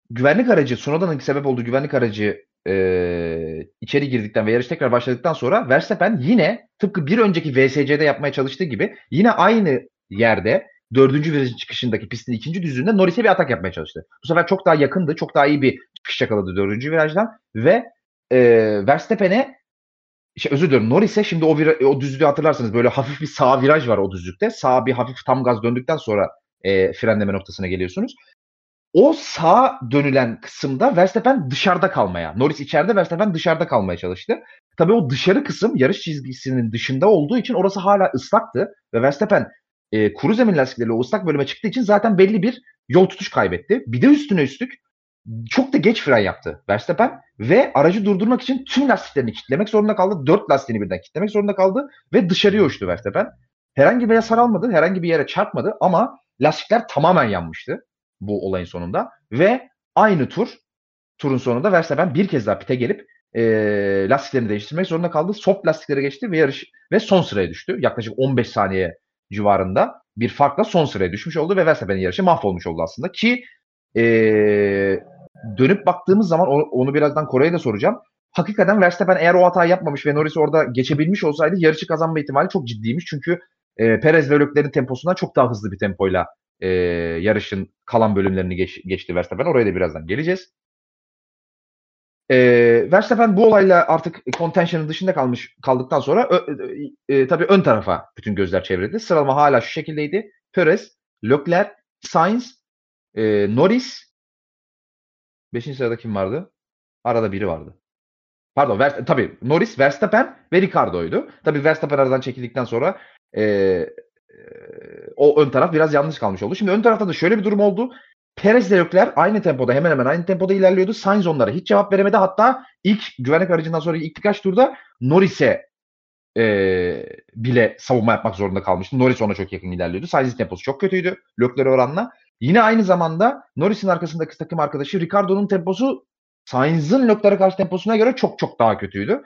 güvenlik aracı, Sunoda'nın sebep olduğu güvenlik aracı e, içeri girdikten ve yarış tekrar başladıktan sonra Verstappen yine tıpkı bir önceki VSC'de yapmaya çalıştığı gibi yine aynı yerde dördüncü virajın çıkışındaki pistin ikinci düzlüğünde Norris'e bir atak yapmaya çalıştı. Bu sefer çok daha yakındı. Çok daha iyi bir çıkış yakaladı dördüncü virajdan ve e, Verstappen'e şey, özür dilerim Norris'e şimdi o, vira, o düzlüğü hatırlarsanız böyle hafif bir sağ viraj var o düzlükte. Sağ bir hafif tam gaz döndükten sonra e, frenleme noktasına geliyorsunuz. O sağ dönülen kısımda Verstappen dışarıda kalmaya, Norris içeride Verstappen dışarıda kalmaya çalıştı. Tabii o dışarı kısım yarış çizgisinin dışında olduğu için orası hala ıslaktı ve Verstappen e, kuru zemin lastikleriyle o ıslak bölüme çıktığı için zaten belli bir yol tutuş kaybetti. Bir de üstüne üstlük çok da geç fren yaptı Verstappen ve aracı durdurmak için tüm lastiklerini kilitlemek zorunda kaldı. Dört lastiğini birden kilitlemek zorunda kaldı ve dışarıya uçtu Verstappen. Herhangi bir hasar almadı, herhangi bir yere çarpmadı ama lastikler tamamen yanmıştı bu olayın sonunda ve aynı tur turun sonunda Verstappen bir kez daha pite gelip e, lastiklerini değiştirmek zorunda kaldı. Soft lastiklere geçti ve yarış ve son sıraya düştü. Yaklaşık 15 saniye civarında bir farkla son sıraya düşmüş oldu ve Verstappen'in yarışı mahvolmuş oldu aslında ki e, dönüp baktığımız zaman onu, birazdan Kore'ye de soracağım. Hakikaten Verstappen eğer o hatayı yapmamış ve Norris orada geçebilmiş olsaydı yarışı kazanma ihtimali çok ciddiymiş. Çünkü e, Perez ve Leclerc'in temposundan çok daha hızlı bir tempoyla e, yarışın kalan bölümlerini geç, geçti Verstappen. Oraya da birazdan geleceğiz. E, Verstappen bu olayla artık contention'ın dışında kalmış kaldıktan sonra ö, e, tabii ön tarafa bütün gözler çevrildi. Sıralama hala şu şekildeydi. Perez, Leclerc, Sainz, e, Norris. Beşinci sırada kim vardı? Arada biri vardı. Pardon, Ver, tabii Norris, Verstappen ve Ricardo'ydu. Tabii Verstappen aradan çekildikten sonra e, e, o ön taraf biraz yanlış kalmış oldu. Şimdi ön tarafta da şöyle bir durum oldu. Perez ile Leclerc aynı tempoda hemen hemen aynı tempoda ilerliyordu. Sainz onlara hiç cevap veremedi. Hatta ilk güvenlik aracından sonra ilk birkaç turda Norris'e e, bile savunma yapmak zorunda kalmıştı. Norris ona çok yakın ilerliyordu. Sainz'in temposu çok kötüydü Leclerc oranla. Yine aynı zamanda Norris'in arkasındaki takım arkadaşı Ricardo'nun temposu Sainz'ın Leclerc'e karşı temposuna göre çok çok daha kötüydü.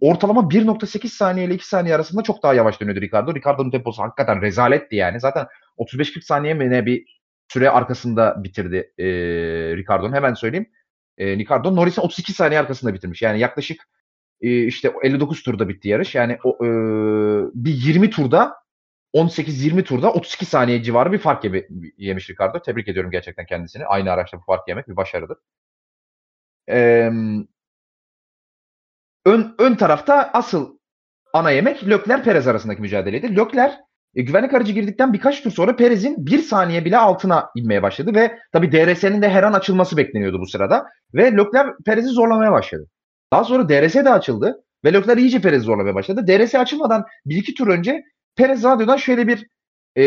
Ortalama 1.8 saniye ile 2 saniye arasında çok daha yavaş dönüyordu Ricardo. Ricardo'nun temposu hakikaten rezaletti yani. Zaten 35-40 saniye mi ne bir süre arkasında bitirdi e, Ricardo'nun. Hemen söyleyeyim. E, Ricardo Norris'in 32 saniye arkasında bitirmiş. Yani yaklaşık e, işte 59 turda bitti yarış. Yani o, e, bir 20 turda 18-20 turda 32 saniye civarı bir fark yemiş Ricardo. Tebrik ediyorum gerçekten kendisini. Aynı araçta bu fark yemek bir başarıdır. Ee, ön, ön tarafta asıl ana yemek Lökler Perez arasındaki mücadeleydi. Lökler e, güvenlik aracı girdikten birkaç tur sonra Perez'in bir saniye bile altına inmeye başladı ve tabi DRS'nin de her an açılması bekleniyordu bu sırada ve Lökler Perez'i zorlamaya başladı. Daha sonra DRS de açıldı ve Lökler iyice Perez'i zorlamaya başladı. DRS açılmadan bir iki tur önce Perez radyodan şöyle bir e,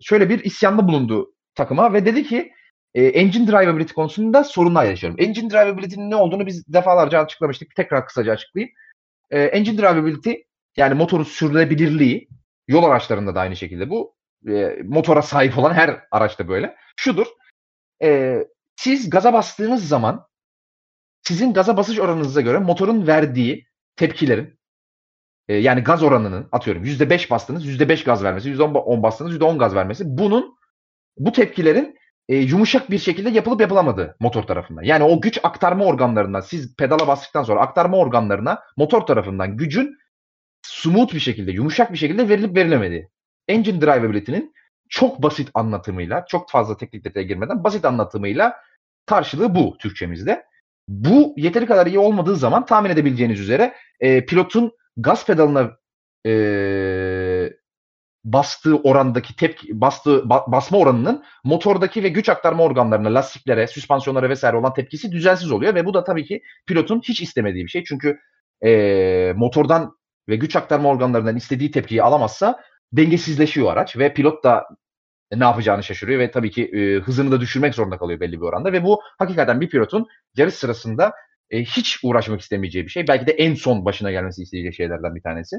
şöyle bir isyanda bulundu takıma ve dedi ki e, engine drivability konusunda sorunlar yaşıyorum. Engine drivability'nin ne olduğunu biz defalarca açıklamıştık. Tekrar kısaca açıklayayım. E, engine drivability yani motorun sürdürülebilirliği yol araçlarında da aynı şekilde bu. E, motora sahip olan her araçta böyle. Şudur. E, siz gaza bastığınız zaman sizin gaza basış oranınıza göre motorun verdiği tepkilerin e, yani gaz oranının atıyorum %5 bastınız %5 gaz vermesi, %10 bastınız %10 gaz vermesi bunun bu tepkilerin e, yumuşak bir şekilde yapılıp yapılamadığı motor tarafından. Yani o güç aktarma organlarından siz pedala bastıktan sonra aktarma organlarına motor tarafından gücün smooth bir şekilde, yumuşak bir şekilde verilip verilemediği. Engine drivability'nin çok basit anlatımıyla, çok fazla teknik detaya girmeden basit anlatımıyla karşılığı bu Türkçemizde. Bu yeteri kadar iyi olmadığı zaman tahmin edebileceğiniz üzere e, pilotun gaz pedalına e, bastığı orandaki tepki, bastığı ba, basma oranının motordaki ve güç aktarma organlarına, lastiklere, süspansiyonlara vesaire olan tepkisi düzensiz oluyor ve bu da tabii ki pilotun hiç istemediği bir şey. Çünkü e, motordan ve güç aktarma organlarından istediği tepkiyi alamazsa dengesizleşiyor araç ve pilot da ne yapacağını şaşırıyor ve tabii ki e, hızını da düşürmek zorunda kalıyor belli bir oranda ve bu hakikaten bir pilotun yarış sırasında e, hiç uğraşmak istemeyeceği bir şey. Belki de en son başına gelmesi isteyeceği şeylerden bir tanesi.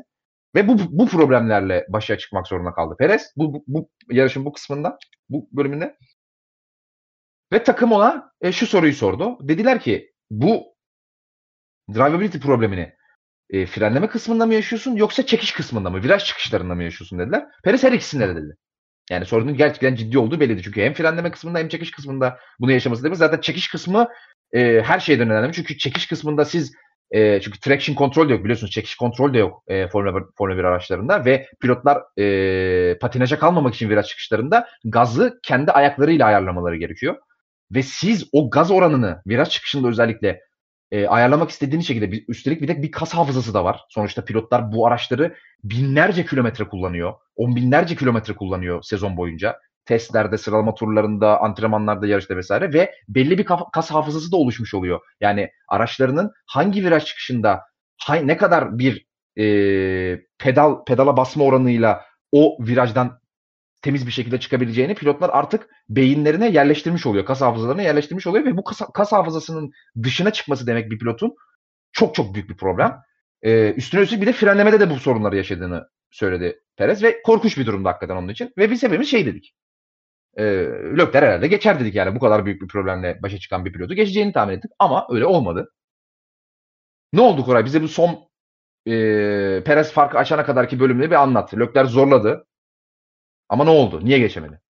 Ve bu bu problemlerle başa çıkmak zorunda kaldı Perez bu, bu, bu yarışın bu kısmında, bu bölümünde. Ve takım ona e, şu soruyu sordu. Dediler ki bu drivability problemini e, frenleme kısmında mı yaşıyorsun yoksa çekiş kısmında mı, viraj çıkışlarında mı yaşıyorsun dediler. Perez her ikisinde de dedi. Yani sorunun gerçekten ciddi olduğu belliydi. Çünkü hem frenleme kısmında hem çekiş kısmında bunu yaşaması demek. Zaten çekiş kısmı e, her şeyden önemli. Çünkü çekiş kısmında siz e, çünkü traction kontrol de yok biliyorsunuz. Çekiş kontrol de yok e, Formula 1, Formula 1 araçlarında ve pilotlar e, patinaja kalmamak için viraj çıkışlarında gazı kendi ayaklarıyla ayarlamaları gerekiyor. Ve siz o gaz oranını viraj çıkışında özellikle e, ayarlamak istediğiniz şekilde bir, üstelik bir de bir kas hafızası da var. Sonuçta pilotlar bu araçları binlerce kilometre kullanıyor. On binlerce kilometre kullanıyor sezon boyunca. Testlerde, sıralama turlarında, antrenmanlarda, yarışta vesaire ve belli bir kas hafızası da oluşmuş oluyor. Yani araçlarının hangi viraj çıkışında ne kadar bir e, pedal pedala basma oranıyla o virajdan temiz bir şekilde çıkabileceğini pilotlar artık beyinlerine yerleştirmiş oluyor. Kas hafızalarına yerleştirmiş oluyor ve bu kas, kas hafızasının dışına çıkması demek bir pilotun çok çok büyük bir problem. Ee, üstüne üstlük bir de frenlemede de bu sorunları yaşadığını söyledi Perez ve korkunç bir durumda hakikaten onun için. Ve biz hepimiz şey dedik. E, Lökler herhalde geçer dedik yani bu kadar büyük bir problemle başa çıkan bir pilotu geçeceğini tahmin ettik ama öyle olmadı. Ne oldu Koray? Bize bu son e, Perez farkı açana kadarki bölümünü bir anlat. Lökler zorladı. Ama ne oldu? Niye geçemedi?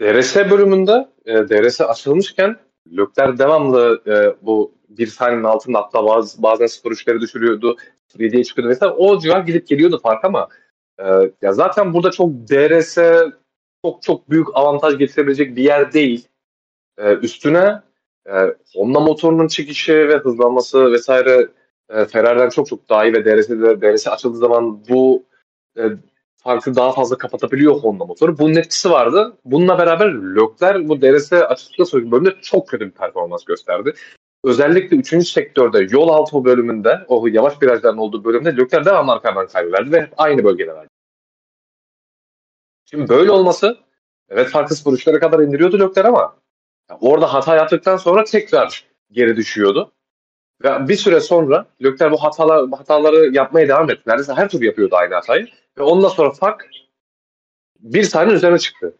DRS bölümünde e, DRS açılmışken Lökler devamlı e, bu bir saniyenin altında hatta bazı, bazen sıfır üçleri düşürüyordu. 3'ye çıkıyordu mesela. O civar gidip geliyordu fark ama e, ya zaten burada çok DRS çok çok büyük avantaj getirebilecek bir yer değil. E, üstüne e, Honda motorunun çekişi ve hızlanması vesaire e, Ferrari'den çok çok daha iyi ve DRS'de DRS açıldığı zaman bu e, farkı daha fazla kapatabiliyor Honda motoru. Bunun etkisi vardı. Bununla beraber Lökler bu DRS açıldıktan sonraki bölümde çok kötü bir performans gösterdi. Özellikle 3. sektörde yol altı bölümünde, o yavaş virajların olduğu bölümde Lökler devamlı arkadan kaybederdi ve aynı bölgede verdi. Şimdi böyle olması evet farkı 0 kadar indiriyordu Lökler ama orada hata yaptıktan sonra tekrar geri düşüyordu. Ve bir süre sonra Lökler bu hatalar, hataları yapmaya devam etti. Neredeyse her tur yapıyordu aynı hatayı. Ve ondan sonra fark bir saniye üzerine çıktı.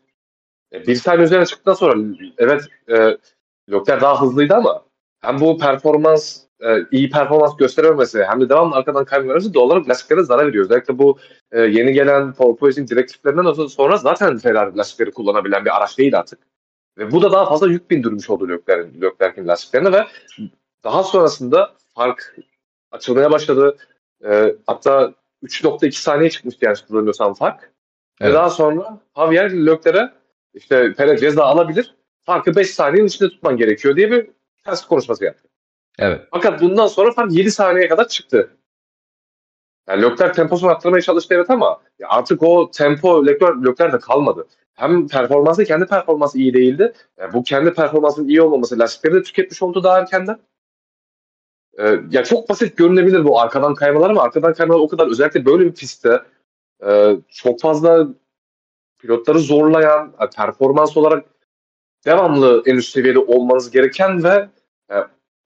E, bir saniye üzerine çıktıktan sonra evet e, Lökler daha hızlıydı ama hem bu performans e, iyi performans gösterememesi hem de devamlı arkadan kaybetmemesi doğal olarak lastiklere zarar veriyor. Özellikle bu e, yeni gelen porpoising direktiflerinden sonra zaten Ferrari lastikleri kullanabilen bir araç değil artık. Ve bu da daha fazla yük bindirmiş oldu Leclerc'in Leclerc lastiklerine ve daha sonrasında fark açılmaya başladı. E, hatta 3.2 saniye çıkmıştı yani hatırlamıyorsam fark. Evet. Ve daha sonra Javier Leclerc'e işte Perez ceza alabilir. Farkı 5 saniyenin içinde tutman gerekiyor diye bir ters konuşması yaptı. Evet. Fakat bundan sonra fark 7 saniyeye kadar çıktı. Yani Leclerc temposunu arttırmaya çalıştı evet ama artık o tempo Leclerc, Leclerc'de kalmadı. Hem performansı kendi performansı iyi değildi. Yani bu kendi performansının iyi olmaması lastikleri de tüketmiş oldu daha erkenden. Ee, ya çok basit görünebilir bu arkadan kaymalar ama arkadan kaymalar o kadar özellikle böyle bir pistte e, çok fazla pilotları zorlayan, performans olarak devamlı en üst seviyede olmanız gereken ve e,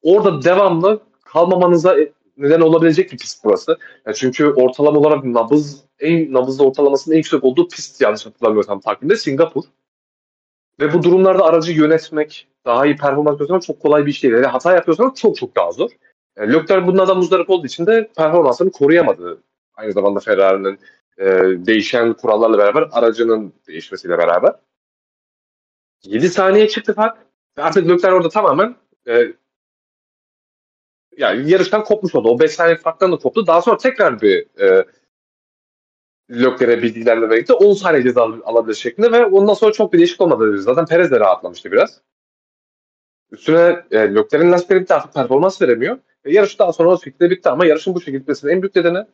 orada devamlı kalmamanıza neden olabilecek bir pist burası. Yani çünkü ortalama olarak nabız en nabızlı ortalamasının en yüksek olduğu pist yanlış hatırlamıyorsam takvimde Singapur. Ve bu durumlarda aracı yönetmek, daha iyi performans göstermek çok kolay bir iş değil. Yani hata yapıyorsanız çok çok daha zor. Yani Leclerc bunlardan muzdarip olduğu için de performansını koruyamadı. Aynı zamanda Ferrari'nin e, değişen kurallarla beraber aracının değişmesiyle beraber. 7 saniye çıktı fark. Artık Leclerc orada tamamen e, yani yarıştan kopmuş oldu. O 5 saniye farktan da koptu. Daha sonra tekrar bir e, Leclerc'e bilgilerle birlikte 10 saniye ceza alabilir şeklinde ve ondan sonra çok bir değişik olmadı. Zaten Perez de rahatlamıştı biraz. Üstüne e, Leclerc'in lastikleri bitti artık performans veremiyor. E, yarış daha sonra o şekilde bitti ama yarışın bu şekilde bitmesinin en büyük nedeni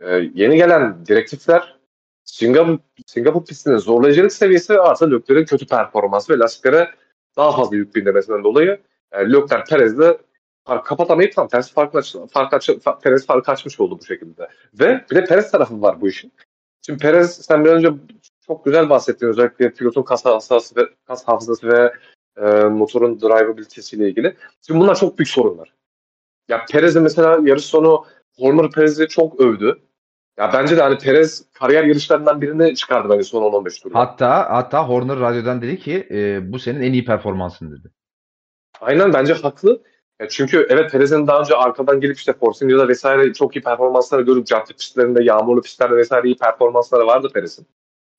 e, yeni gelen direktifler Singapur, Singapur pistinin zorlayıcılık seviyesi artı Leclerc'in kötü performansı ve lastiklere daha fazla yük bindirmesinden dolayı e, Leclerc Perez'de fark kapatamayıp tam tersi fark, aç, fark, aç, Perez fark açmış oldu bu şekilde. Ve bir de Perez tarafı var bu işin. Şimdi Perez sen bir önce çok güzel bahsettin özellikle pilotun kas hafızası ve, kas hafızası ve e, motorun drivability'siyle ilgili. Şimdi bunlar çok büyük sorunlar. Ya Perez'in mesela yarış sonu Horner Perez'i çok övdü. Ya bence de hani Perez kariyer yarışlarından birini çıkardı bence son 10-15 turda. Hatta hatta Horner radyodan dedi ki e, bu senin en iyi performansın dedi. Aynen bence haklı. Ya çünkü evet Perez'in daha önce arkadan gelip işte Force India'da vesaire çok iyi performansları görüp cadde pistlerinde, yağmurlu pistlerde vesaire iyi performansları vardı Perez'in.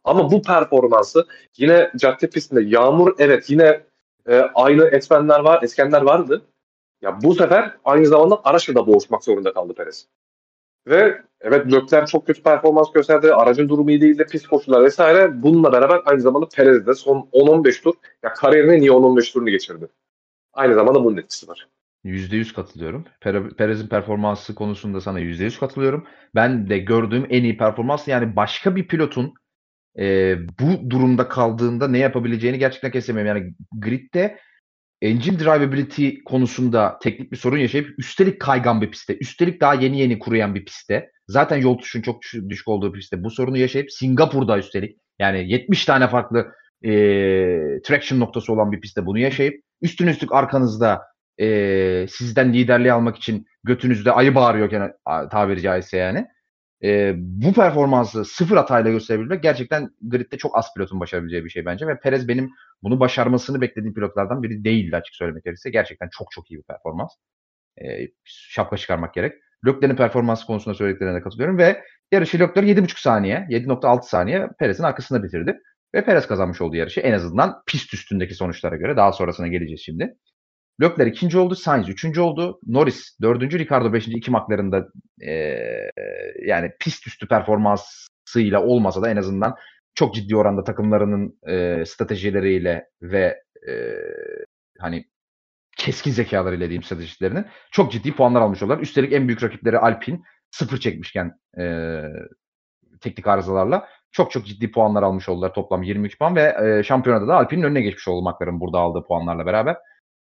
Ama bu performansı yine cadde pistinde yağmur evet yine e, aynı etmenler var, etkenler vardı. Ya bu sefer aynı zamanda araçla da boğuşmak zorunda kaldı Perez. Ve evet Lökler çok kötü performans gösterdi. Aracın durumu iyi değildi. Pis koşullar vesaire. Bununla beraber aynı zamanda Perez de son 10-15 tur ya kariyerinin iyi 10-15 turunu geçirdi. Aynı zamanda bunun etkisi var. %100 katılıyorum. Perez'in performansı konusunda sana %100 katılıyorum. Ben de gördüğüm en iyi performans yani başka bir pilotun e, bu durumda kaldığında ne yapabileceğini gerçekten kesemiyorum. Yani gridde engine drivability konusunda teknik bir sorun yaşayıp üstelik kaygan bir pistte, üstelik daha yeni yeni kuruyan bir pistte, zaten yol tutuşun çok düşük olduğu pistte bu sorunu yaşayıp Singapur'da üstelik yani 70 tane farklı e, traction noktası olan bir pistte bunu yaşayıp üstün üstlük arkanızda e, sizden liderliği almak için götünüzde ayı bağırıyorken tabiri caizse yani. E, bu performansı sıfır hatayla gösterebilmek gerçekten gridde çok az pilotun başarabileceği bir şey bence ve Perez benim bunu başarmasını beklediğim pilotlardan biri değildi açık söylemek gerekirse. Gerçekten çok çok iyi bir performans. E, şapka çıkarmak gerek. Leclerc'in performansı konusunda söylediklerine katılıyorum ve yarışı Leclerc 7.5 saniye, 7.6 saniye Perez'in arkasında bitirdi. Ve Perez kazanmış oldu yarışı. En azından pist üstündeki sonuçlara göre. Daha sonrasına geleceğiz şimdi. Leclerc ikinci oldu, Sainz üçüncü oldu, Norris dördüncü, Ricardo beşinci iki maklarında e, yani pist üstü performansıyla olmasa da en azından çok ciddi oranda takımlarının e, stratejileriyle ve e, hani keskin zekalarıyla diyeyim stratejilerini çok ciddi puanlar almış oldular. Üstelik en büyük rakipleri Alpine sıfır çekmişken e, teknik arızalarla çok çok ciddi puanlar almış oldular. Toplam 23 puan ve e, şampiyonada da Alpine'in önüne geçmiş oldu McLaren burada aldığı puanlarla beraber.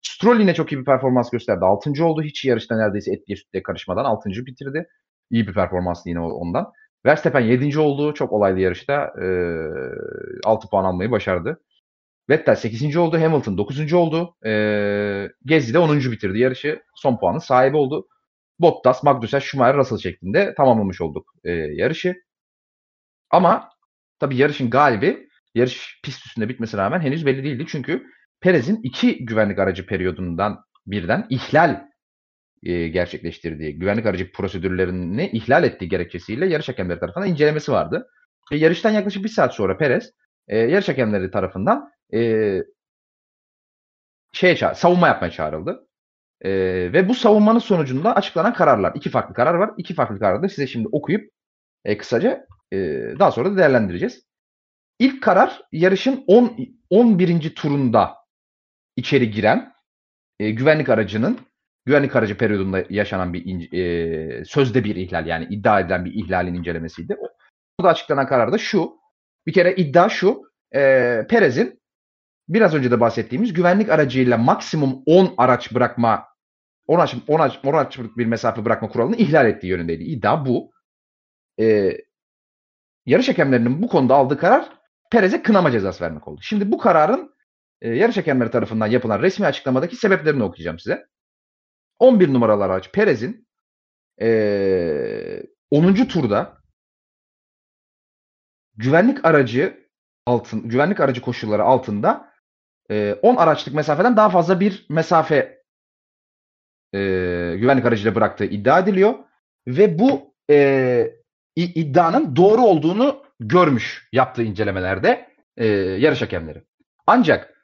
Stroll yine çok iyi bir performans gösterdi. Altıncı oldu. Hiç yarışta neredeyse etliye sütle karışmadan altıncı bitirdi. İyi bir performans yine ondan. Verstappen yedinci oldu. Çok olaylı yarışta. E, 6 puan almayı başardı. Vettel 8. oldu. Hamilton 9. oldu. E, Gezdi de 10. bitirdi yarışı. Son puanın sahibi oldu. Bottas, Magnussen, Schumacher, Russell şeklinde tamamlamış olduk e, yarışı. Ama tabii yarışın galibi yarış pist üstünde bitmesine rağmen henüz belli değildi. Çünkü Perez'in iki güvenlik aracı periyodundan birden ihlal e, gerçekleştirdiği, güvenlik aracı prosedürlerini ihlal ettiği gerekçesiyle yarış hakemleri tarafından incelemesi vardı. Ve yarıştan yaklaşık bir saat sonra Perez e, yarış hakemleri tarafından e, şeye çağır, savunma yapmaya çağrıldı. E, ve bu savunmanın sonucunda açıklanan kararlar. iki farklı karar var. İki farklı kararı size şimdi okuyup e, kısaca e, daha sonra da değerlendireceğiz. İlk karar yarışın 10 11. turunda içeri giren e, güvenlik aracının güvenlik aracı periyodunda yaşanan bir e, sözde bir ihlal yani iddia edilen bir ihlalin incelemesiydi. Burada açıklanan karar da şu. Bir kere iddia şu. E, Perez'in biraz önce de bahsettiğimiz güvenlik aracıyla maksimum 10 araç bırakma 10 araç, 10 araç, 10 araçlık bir mesafe bırakma kuralını ihlal ettiği yönündeydi. İddia bu. E, yarış hakemlerinin bu konuda aldığı karar Perez'e kınama cezası vermek oldu. Şimdi bu kararın e, yarış hakemleri tarafından yapılan resmi açıklamadaki sebeplerini okuyacağım size. 11 numaralı araç Perez'in e, 10. turda güvenlik aracı altın güvenlik aracı koşulları altında e, 10 araçlık mesafeden daha fazla bir mesafe e, güvenlik aracıyla bıraktığı iddia ediliyor ve bu e, iddianın doğru olduğunu görmüş yaptığı incelemelerde e, yarış hakemleri. Ancak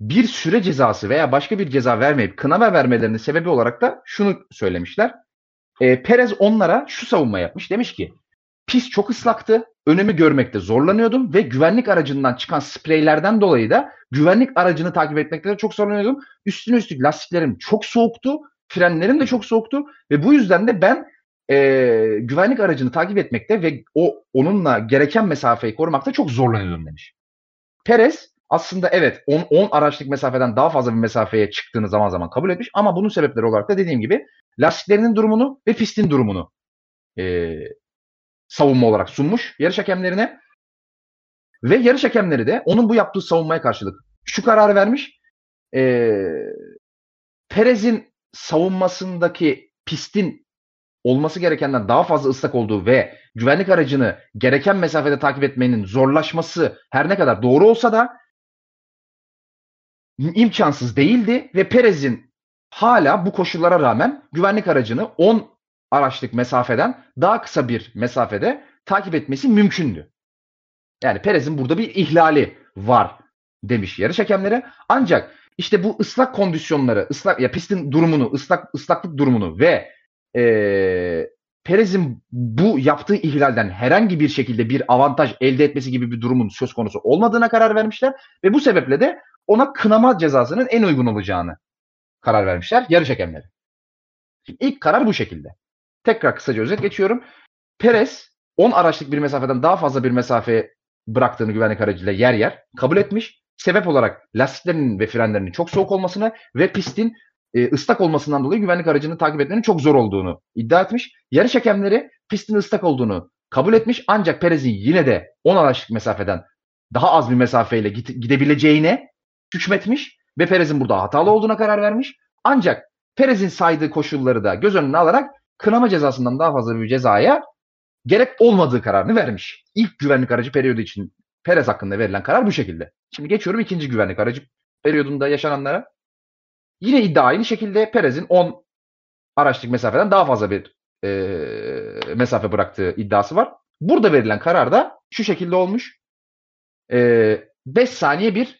bir süre cezası veya başka bir ceza vermeyip kınama vermelerinin sebebi olarak da şunu söylemişler. E, Perez onlara şu savunma yapmış. Demiş ki pist çok ıslaktı. Önümü görmekte zorlanıyordum ve güvenlik aracından çıkan spreylerden dolayı da güvenlik aracını takip etmekte de çok zorlanıyordum. Üstüne üstlük lastiklerim çok soğuktu. Frenlerim de çok soğuktu ve bu yüzden de ben e, güvenlik aracını takip etmekte ve o onunla gereken mesafeyi korumakta çok zorlanıyordum demiş. Perez aslında evet 10, 10 araçlık mesafeden daha fazla bir mesafeye çıktığını zaman zaman kabul etmiş ama bunun sebepleri olarak da dediğim gibi lastiklerinin durumunu ve pistin durumunu e, savunma olarak sunmuş yarış hakemlerine. Ve yarış hakemleri de onun bu yaptığı savunmaya karşılık şu kararı vermiş. E, Perez'in savunmasındaki pistin olması gerekenden daha fazla ıslak olduğu ve güvenlik aracını gereken mesafede takip etmenin zorlaşması her ne kadar doğru olsa da imkansız değildi ve Perez'in hala bu koşullara rağmen güvenlik aracını 10 araçlık mesafeden daha kısa bir mesafede takip etmesi mümkündü. Yani Perez'in burada bir ihlali var demiş yarış hakemleri. Ancak işte bu ıslak kondisyonları, ıslak ya pistin durumunu, ıslak ıslaklık durumunu ve e, Perez'in bu yaptığı ihlalden herhangi bir şekilde bir avantaj elde etmesi gibi bir durumun söz konusu olmadığına karar vermişler ve bu sebeple de ona kınama cezasının en uygun olacağını karar vermişler yarış hakemleri. İlk karar bu şekilde. Tekrar kısaca özet geçiyorum. Perez 10 araçlık bir mesafeden daha fazla bir mesafe bıraktığını güvenlik aracıyla yer yer kabul etmiş. Sebep olarak lastiklerinin ve frenlerinin çok soğuk olmasını ve pistin e, ıslak olmasından dolayı güvenlik aracını takip etmenin çok zor olduğunu iddia etmiş. Yarış hakemleri pistin ıslak olduğunu kabul etmiş ancak Perez'in yine de 10 araçlık mesafeden daha az bir mesafeyle gidebileceğine hükmetmiş ve Perez'in burada hatalı olduğuna karar vermiş. Ancak Perez'in saydığı koşulları da göz önüne alarak kınama cezasından daha fazla bir cezaya gerek olmadığı kararını vermiş. İlk güvenlik aracı periyodu için Perez hakkında verilen karar bu şekilde. Şimdi geçiyorum ikinci güvenlik aracı periyodunda yaşananlara. Yine iddia aynı şekilde Perez'in 10 araçlık mesafeden daha fazla bir e, mesafe bıraktığı iddiası var. Burada verilen karar da şu şekilde olmuş. 5 e, saniye bir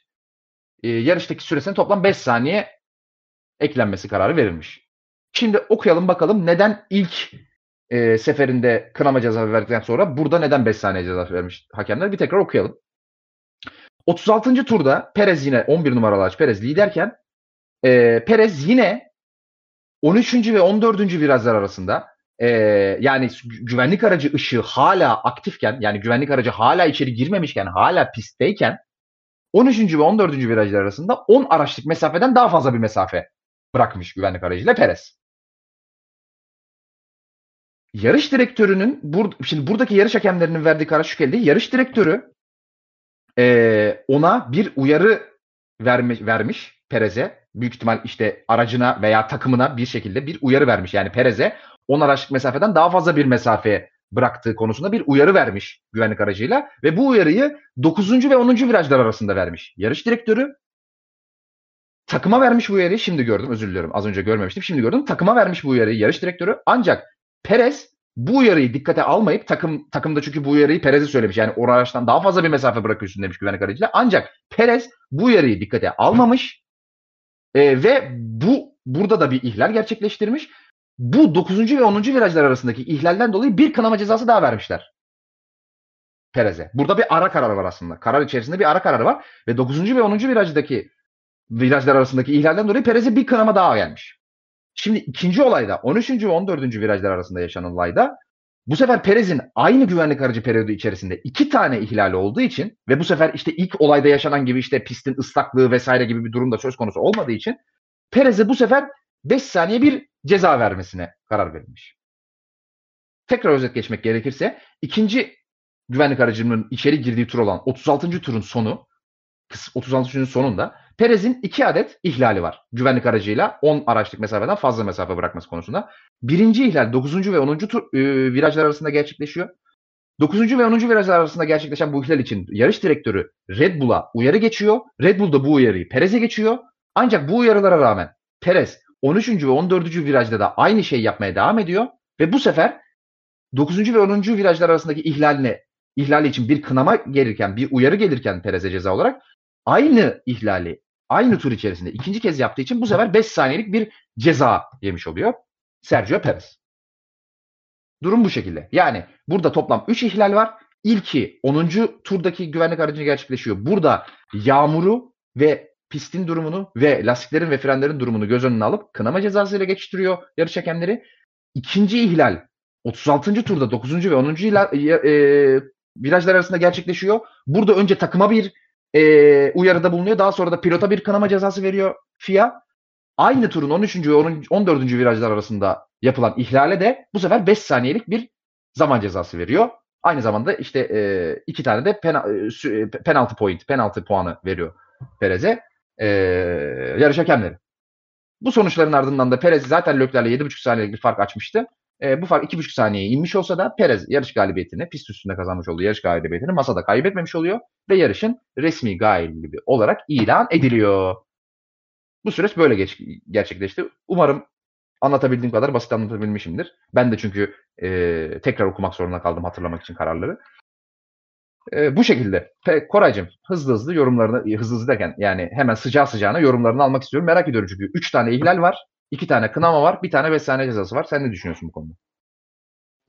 e, yarıştaki süresine toplam 5 saniye eklenmesi kararı verilmiş. Şimdi okuyalım bakalım neden ilk e, seferinde kınama cezası verdikten sonra burada neden 5 saniye ceza vermiş hakemler? Bir tekrar okuyalım. 36. turda Perez yine 11 numaralı aç Perez liderken e, Perez yine 13. ve 14. virajlar arasında e, yani güvenlik aracı ışığı hala aktifken yani güvenlik aracı hala içeri girmemişken hala pistteyken 13. ve 14. virajlar arasında 10 araçlık mesafeden daha fazla bir mesafe bırakmış güvenlik aracıyla Perez. Yarış direktörünün bur şimdi buradaki yarış hakemlerinin verdiği karar şu şekilde. Yarış direktörü e, ona bir uyarı vermiş, vermiş Perez'e. Büyük ihtimal işte aracına veya takımına bir şekilde bir uyarı vermiş. Yani Perez'e 10 araçlık mesafeden daha fazla bir mesafe bıraktığı konusunda bir uyarı vermiş güvenlik aracıyla ve bu uyarıyı 9. ve 10. virajlar arasında vermiş. Yarış direktörü takıma vermiş bu uyarıyı şimdi gördüm özür diliyorum az önce görmemiştim şimdi gördüm takıma vermiş bu uyarıyı yarış direktörü ancak Perez bu uyarıyı dikkate almayıp takım takımda çünkü bu uyarıyı Perez'e söylemiş. Yani o araçtan daha fazla bir mesafe bırakıyorsun demiş güvenlik aracıyla. Ancak Perez bu uyarıyı dikkate almamış e, ve bu burada da bir ihlal gerçekleştirmiş. Bu 9. ve 10. virajlar arasındaki ihlalden dolayı bir kınama cezası daha vermişler. Perez'e. Burada bir ara karar var aslında. Karar içerisinde bir ara karar var ve 9. ve 10. virajdaki virajlar arasındaki ihlalden dolayı Perez'e bir kınama daha gelmiş. Şimdi ikinci olayda 13. ve 14. virajlar arasında yaşanan olayda bu sefer Perez'in aynı güvenlik aracı periyodu içerisinde iki tane ihlali olduğu için ve bu sefer işte ilk olayda yaşanan gibi işte pistin ıslaklığı vesaire gibi bir durumda söz konusu olmadığı için Perez'e bu sefer 5 saniye bir ceza vermesine karar verilmiş. Tekrar özet geçmek gerekirse ikinci güvenlik aracının içeri girdiği tur olan 36. turun sonu 36. turun sonunda Perez'in iki adet ihlali var. Güvenlik aracıyla 10 araçlık mesafeden fazla mesafe bırakması konusunda. Birinci ihlal 9. ve 10. Tur, e, virajlar arasında gerçekleşiyor. 9. ve 10. virajlar arasında gerçekleşen bu ihlal için yarış direktörü Red Bull'a uyarı geçiyor. Red Bull da bu uyarıyı Perez'e geçiyor. Ancak bu uyarılara rağmen Perez 13. ve 14. virajda da aynı şeyi yapmaya devam ediyor ve bu sefer 9. ve 10. virajlar arasındaki ihlaline ihlali için bir kınama gelirken, bir uyarı gelirken Perez'e ceza olarak aynı ihlali aynı tur içerisinde ikinci kez yaptığı için bu sefer 5 saniyelik bir ceza yemiş oluyor Sergio Perez. Durum bu şekilde. Yani burada toplam 3 ihlal var. İlki 10. turdaki güvenlik aracını gerçekleşiyor. Burada yağmuru ve pistin durumunu ve lastiklerin ve frenlerin durumunu göz önüne alıp kınama cezasıyla geçiştiriyor yarış hakemleri. İkinci ihlal 36. turda 9. ve 10. Ihlal, e, virajlar arasında gerçekleşiyor. Burada önce takıma bir e, uyarıda bulunuyor. Daha sonra da pilota bir kanama cezası veriyor FIA. Aynı turun 13. ve 14. virajlar arasında yapılan ihlale de bu sefer 5 saniyelik bir zaman cezası veriyor. Aynı zamanda işte e, iki tane de pena, e, penaltı point, penaltı puanı veriyor Perez'e e, yarış hakemleri. Bu sonuçların ardından da Perez zaten Lökler'le 7,5 saniyelik bir fark açmıştı. E, bu fark 2,5 saniyeye inmiş olsa da Perez yarış galibiyetini, pist üstünde kazanmış olduğu yarış galibiyetini masada kaybetmemiş oluyor ve yarışın resmi galibi olarak ilan ediliyor. Bu süreç böyle geç, gerçekleşti. Umarım anlatabildiğim kadar basit anlatabilmişimdir. Ben de çünkü e, tekrar okumak zorunda kaldım hatırlamak için kararları. E, bu şekilde. Pe Koraycığım hızlı hızlı yorumlarını, hızlı hızlı derken yani hemen sıcağı sıcağına yorumlarını almak istiyorum. Merak ediyorum çünkü 3 tane ihlal var. iki tane kınama var. Bir tane 5 saniye cezası var. Sen ne düşünüyorsun bu konuda?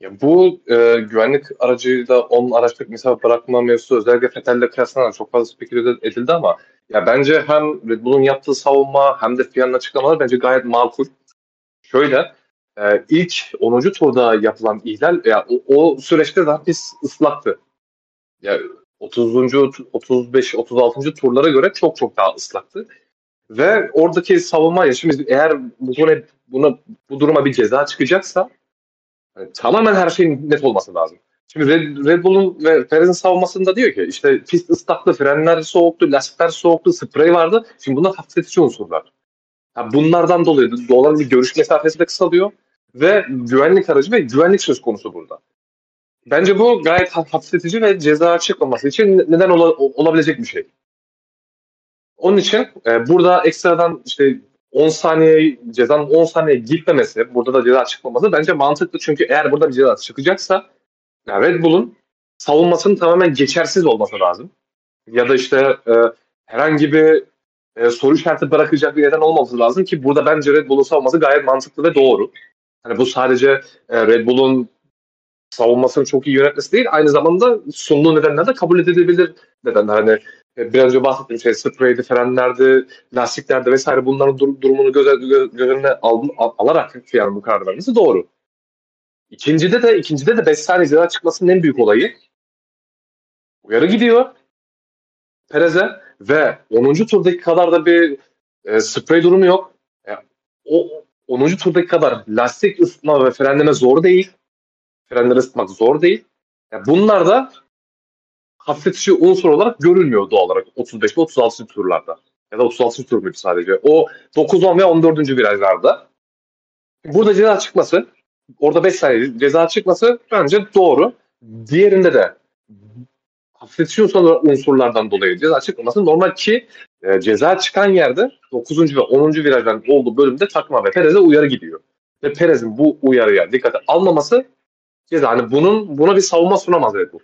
Ya bu e, güvenlik aracıyla 10 araçlık mesafe bırakma mevzusu özellikle Fettel'le kıyaslanarak çok fazla speküle edildi ama ya bence hem Red Bull'un yaptığı savunma hem de FIA'nın açıklamaları bence gayet makul. Şöyle e, ilk 10. turda yapılan ihlal ya o, o süreçte daha pis ıslaktı. Ya 30. 35 36. turlara göre çok çok daha ıslaktı. Ve oradaki savunma ya şimdi eğer buna, buna bu duruma bir ceza çıkacaksa yani tamamen her şeyin net olması lazım. Şimdi Red, Red Bull'un ve Perez'in savunmasında diyor ki işte pist ıslaktı, frenler soğuktu, lastikler soğuktu, sprey vardı. Şimdi bunlar hafifletici unsurlar. Yani bunlardan dolayı dolan bir görüş mesafesi de kısalıyor ve güvenlik aracı ve güvenlik söz konusu burada. Bence bu gayet hafifletici ve ceza çıkmaması için neden ola, olabilecek bir şey. Onun için e, burada ekstradan işte 10 saniye cezanın 10 saniye gitmemesi, burada da ceza çıkmaması bence mantıklı. Çünkü eğer burada bir ceza çıkacaksa yani Red Bull'un savunmasının tamamen geçersiz olması lazım. Ya da işte e, herhangi bir e, soru işareti bırakacak bir neden olmaması lazım ki burada bence Red Bull'un savunması gayet mantıklı ve doğru. Hani bu sadece e, Red Bull'un savunmasını çok iyi yönetmesi değil, aynı zamanda sunduğu nedenler de kabul edilebilir nedenler. Hani e, biraz önce bahsettiğim şey spreydi, frenlerdi, lastiklerdi vesaire bunların dur- durumunu göz, göz, önüne al, al, alarak yani bu karar vermesi doğru. İkincide de ikincide de 5 saniye ceza çıkmasının en büyük olayı uyarı gidiyor Perez'e ve 10. turdaki kadar da bir e, sprey durumu yok. E, o 10. turdaki kadar lastik ısıtma ve frenleme zor değil. Frenleri ısıtmak zor değil. Yani bunlar da hafifletici unsur olarak görülmüyor doğal olarak 35 ve 36. turlarda. Ya da 36. tur muydu sadece? O 9, 10 ve 14. virajlarda. Burada ceza çıkması, orada 5 saniye ceza çıkması bence doğru. Diğerinde de hafifletici unsurlardan dolayı ceza çıkmaması normal ki e, ceza çıkan yerde 9. ve 10. virajdan olduğu bölümde takma ve Perez'e uyarı gidiyor. Ve Perez'in bu uyarıya dikkate almaması ceza. Hani bunun buna bir savunma sunamaz Red Bull.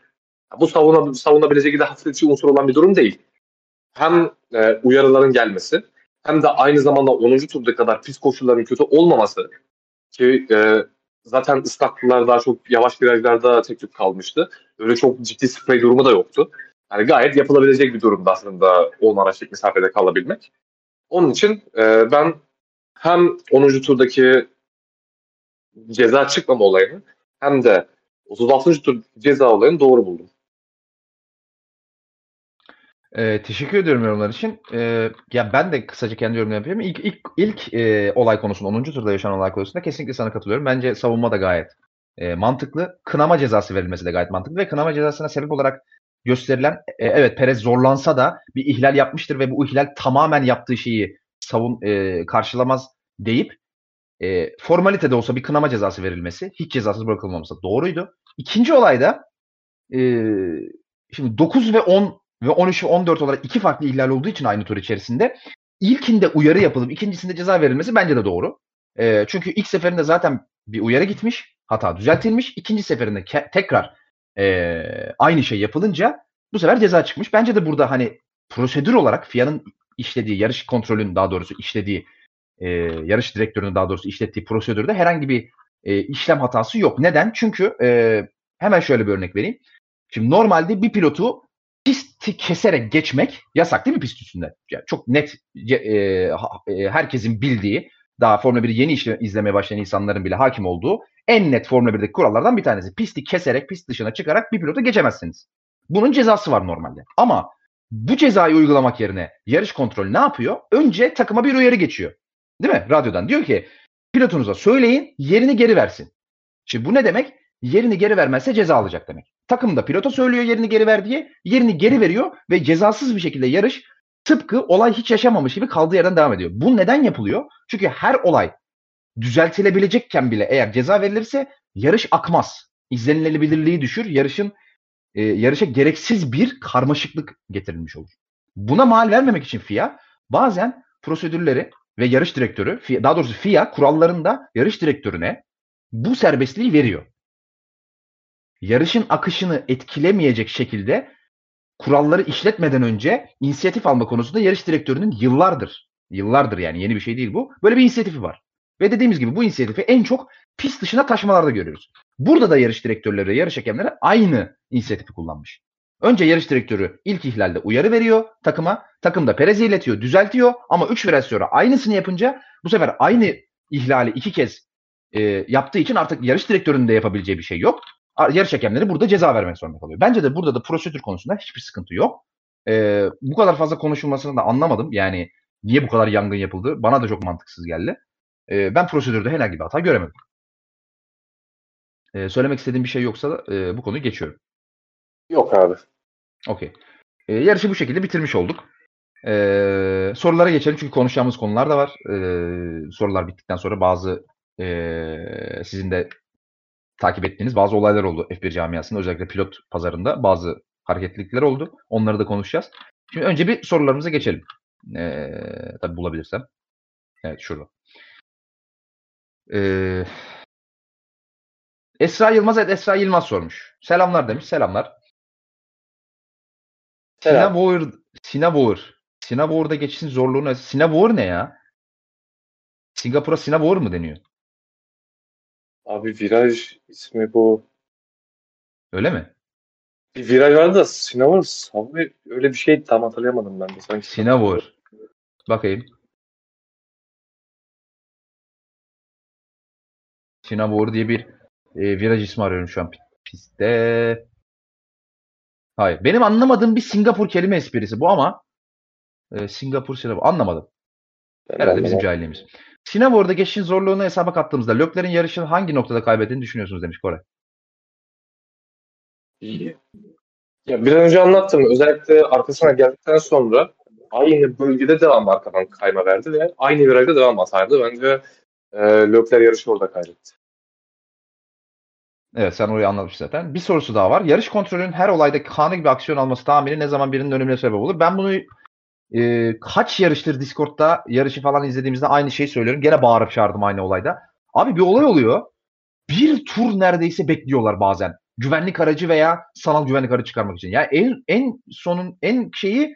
Bu savuna, savunabilecek gibi hafifletici unsur olan bir durum değil. Hem e, uyarıların gelmesi hem de aynı zamanda 10. turda kadar pis koşulların kötü olmaması ki e, zaten ıslaklılar daha çok yavaş virajlarda tek tük kalmıştı. Öyle çok ciddi sprey durumu da yoktu. Yani gayet yapılabilecek bir durumda aslında 10 araçlık mesafede kalabilmek. Onun için e, ben hem 10. turdaki ceza çıkmama olayını hem de 36. tur ceza olayını doğru buldum. Ee, teşekkür ediyorum yorumlar için. Ee, ya ben de kısaca kendi yorumumu yapayım. İlk ilk ilk e, olay konusunda 10. turda yaşanan olay konusunda kesinlikle sana katılıyorum. Bence savunma da gayet e, mantıklı. Kınama cezası verilmesi de gayet mantıklı ve kınama cezasına sebep olarak gösterilen e, evet Perez zorlansa da bir ihlal yapmıştır ve bu ihlal tamamen yaptığı şeyi savun e, karşılamaz deyip e, formalite de olsa bir kınama cezası verilmesi, hiç cezasız bırakılmaması doğruydu. İkinci olayda e, şimdi 9 ve 10 ve 13 ve 14 olarak iki farklı ihlal olduğu için aynı tur içerisinde ilkinde uyarı yapılıp ikincisinde ceza verilmesi bence de doğru. E, çünkü ilk seferinde zaten bir uyarı gitmiş, hata düzeltilmiş. İkinci seferinde ke- tekrar e, aynı şey yapılınca bu sefer ceza çıkmış. Bence de burada hani prosedür olarak FIA'nın işlediği, yarış kontrolünün daha doğrusu işlediği, e, yarış direktörünün daha doğrusu işlettiği prosedürde herhangi bir e, işlem hatası yok. Neden? Çünkü e, hemen şöyle bir örnek vereyim. Şimdi normalde bir pilotu pisti keserek geçmek yasak değil mi pist üstünde? Yani çok net e, e, herkesin bildiği daha Formula 1'i yeni işle, izlemeye başlayan insanların bile hakim olduğu en net Formula 1'deki kurallardan bir tanesi. Pisti keserek, pist dışına çıkarak bir pilotu geçemezsiniz. Bunun cezası var normalde. Ama bu cezayı uygulamak yerine yarış kontrolü ne yapıyor? Önce takıma bir uyarı geçiyor. Değil mi? Radyodan diyor ki pilotunuza söyleyin yerini geri versin. Şimdi bu ne demek? Yerini geri vermezse ceza alacak demek. Takım da pilota söylüyor yerini geri ver diye. Yerini geri veriyor ve cezasız bir şekilde yarış tıpkı olay hiç yaşamamış gibi kaldığı yerden devam ediyor. Bu neden yapılıyor? Çünkü her olay düzeltilebilecekken bile eğer ceza verilirse yarış akmaz. İzlenilebilirliği düşür. Yarışın e, yarışa gereksiz bir karmaşıklık getirilmiş olur. Buna mal vermemek için FIA bazen prosedürleri ve yarış direktörü, daha doğrusu FIA kurallarında yarış direktörüne bu serbestliği veriyor. Yarışın akışını etkilemeyecek şekilde kuralları işletmeden önce inisiyatif alma konusunda yarış direktörünün yıllardır, yıllardır yani yeni bir şey değil bu, böyle bir inisiyatifi var. Ve dediğimiz gibi bu inisiyatifi en çok pist dışına taşmalarda görüyoruz. Burada da yarış direktörleri, yarış hakemleri aynı inisiyatifi kullanmış. Önce yarış direktörü ilk ihlalde uyarı veriyor takıma. Takım da Perez'i iletiyor, düzeltiyor. Ama 3 viraj sonra aynısını yapınca bu sefer aynı ihlali iki kez e, yaptığı için artık yarış direktörünün de yapabileceği bir şey yok. Yarış hakemleri burada ceza vermek zorunda kalıyor. Bence de burada da prosedür konusunda hiçbir sıkıntı yok. E, bu kadar fazla konuşulmasını da anlamadım. Yani niye bu kadar yangın yapıldı? Bana da çok mantıksız geldi. E, ben prosedürde herhangi bir hata göremedim. E, söylemek istediğim bir şey yoksa e, bu konuyu geçiyorum. Yok abi. Okey. E, yarışı bu şekilde bitirmiş olduk. E, sorulara geçelim çünkü konuşacağımız konular da var. E, sorular bittikten sonra bazı e, sizin de takip ettiğiniz bazı olaylar oldu F1 camiasında. Özellikle pilot pazarında bazı hareketlilikler oldu. Onları da konuşacağız. Şimdi önce bir sorularımıza geçelim. E, tabii bulabilirsem. Evet şurada. Ee, Esra Yılmaz evet Esra Yılmaz sormuş. Selamlar demiş. Selamlar. Selam. Sinabor, Sinabor. Sinabor'da geçişin zorluğunu Sinabor ne ya? Singapur'a Sinabor mu deniyor? Abi viraj ismi bu. Öyle mi? Bir viraj vardı da Sinabor abi öyle bir şey tam hatırlayamadım ben de. Sanki Sinabor. Bakayım. Sinabor diye bir e, viraj ismi arıyorum şu an pistte. Hayır. Benim anlamadığım bir Singapur kelime esprisi bu ama e, Singapur Singapur anlamadım. Ben Herhalde anlamadım. bizim cahilliğimiz. Sinavor'da geçişin zorluğunu hesaba kattığımızda Lökler'in yarışını hangi noktada kaybettiğini düşünüyorsunuz demiş Kore. İyi. Ya bir önce anlattım. Özellikle arkasına geldikten sonra aynı bölgede devam arkadan kayma verdi ve aynı virajda devam atardı. Bence e, Lökler yarışı orada kaybetti. Evet sen orayı anlatmış zaten. Bir sorusu daha var. Yarış kontrolünün her olayda kanı gibi aksiyon alması tahmini ne zaman birinin ölümüne sebep olur? Ben bunu e, kaç yarıştır Discord'da yarışı falan izlediğimizde aynı şeyi söylüyorum. Gene bağırıp çağırdım aynı olayda. Abi bir olay oluyor. Bir tur neredeyse bekliyorlar bazen. Güvenlik aracı veya sanal güvenlik aracı çıkarmak için. Ya yani en en sonun en şeyi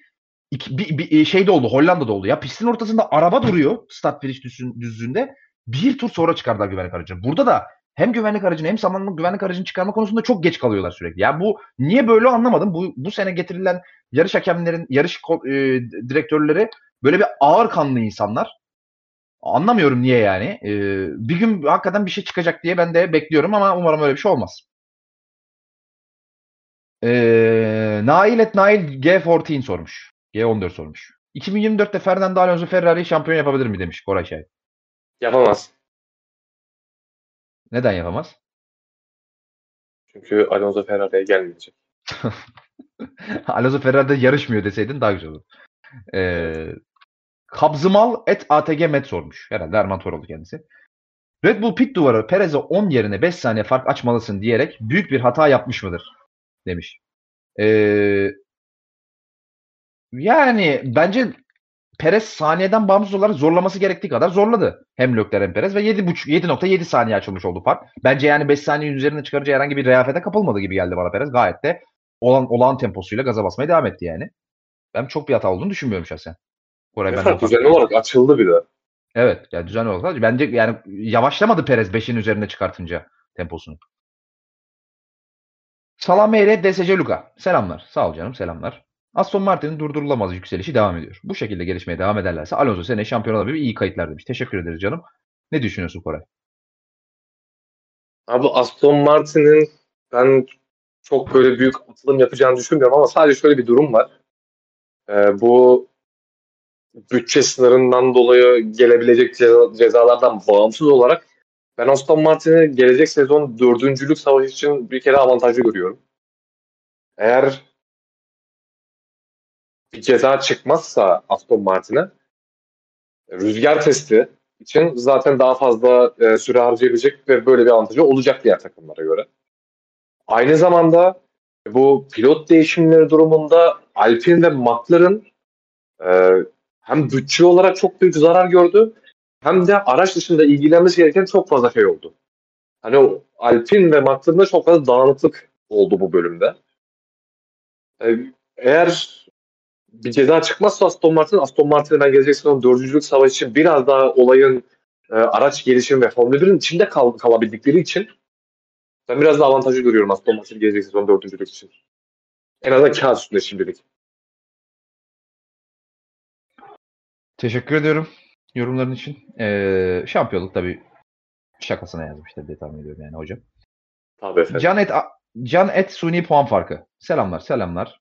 iki, bir, bir, e, şeyde oldu. Hollanda'da oldu. Ya pistin ortasında araba duruyor. Start finish düzlüğünde. Bir tur sonra çıkardılar güvenlik aracını. Burada da hem güvenlik aracını hem samanlık güvenlik aracını çıkarma konusunda çok geç kalıyorlar sürekli. Ya yani bu niye böyle anlamadım. Bu bu sene getirilen yarış hakemlerin, yarış e, direktörleri böyle bir ağır kanlı insanlar. Anlamıyorum niye yani. E, bir gün hakikaten bir şey çıkacak diye ben de bekliyorum ama umarım öyle bir şey olmaz. E, Nail et Nail G14 sormuş. G14 sormuş. 2024'te Fernando Alonso Ferrari şampiyon yapabilir mi demiş Koray Şahin. Yapamaz. Neden yapamaz? Çünkü Alonso Ferrari'ye gelmeyecek. Alonso Ferrari'de yarışmıyor deseydin daha güzel olur. Ee, Kabzımal et ATG Met sormuş. Herhalde Erman Toroğlu kendisi. Red Bull pit duvarı Perez'e 10 yerine 5 saniye fark açmalısın diyerek büyük bir hata yapmış mıdır? Demiş. Ee, yani bence Perez saniyeden bağımsız olarak zorlaması gerektiği kadar zorladı. Hem Leclerc hem Perez ve 7.7 saniye açılmış oldu fark. Bence yani 5 saniye üzerine çıkarıcı herhangi bir reafete kapılmadı gibi geldi bana Perez. Gayet de olan, olağan temposuyla gaza basmaya devam etti yani. Ben çok bir hata olduğunu düşünmüyorum şahsen. Koray ben düzenli olarak açıldı bir de. Evet. Yani düzenli olarak. Bence yani yavaşlamadı Perez 5'in üzerine çıkartınca temposunu. Salame ile DSC Luka. Selamlar. Sağ ol canım. Selamlar. Aston Martin'in durdurulamaz yükselişi devam ediyor. Bu şekilde gelişmeye devam ederlerse Alonso sene şampiyon olabilir. İyi kayıtlar demiş. Teşekkür ederiz canım. Ne düşünüyorsun Koray? Abi Aston Martin'in ben çok böyle büyük atılım yapacağını düşünmüyorum ama sadece şöyle bir durum var. Ee, bu bütçe sınırından dolayı gelebilecek cezalardan bağımsız olarak ben Aston Martin'i gelecek sezon dördüncülük savaşı için bir kere avantajlı görüyorum. Eğer bir ceza çıkmazsa Aston Martin'e rüzgar testi için zaten daha fazla e, süre harcayabilecek ve böyle bir avantajı olacak diğer takımlara göre. Aynı zamanda bu pilot değişimleri durumunda Alpine ve McLaren e, hem bütçe olarak çok büyük zarar gördü hem de araç dışında ilgilenmesi gereken çok fazla şey oldu. Hani o Alpine ve McLaren'da çok fazla dağınıklık oldu bu bölümde. E, eğer bir ceza çıkmazsa Aston Martin, Aston Martin'e ben gelecek sezon dördüncülük savaşı için biraz daha olayın e, araç gelişimi ve Formula 1'in içinde kal, kalabildikleri için ben biraz daha avantajı görüyorum Aston Martin gelecek sezon dördüncülük için. En azından kağıt üstünde şimdilik. Teşekkür ediyorum yorumların için. Ee, şampiyonluk tabii şakasına yazmışlar diye tahmin ediyorum yani hocam. Tabii efendim. Can et, Can et suni puan farkı. Selamlar selamlar.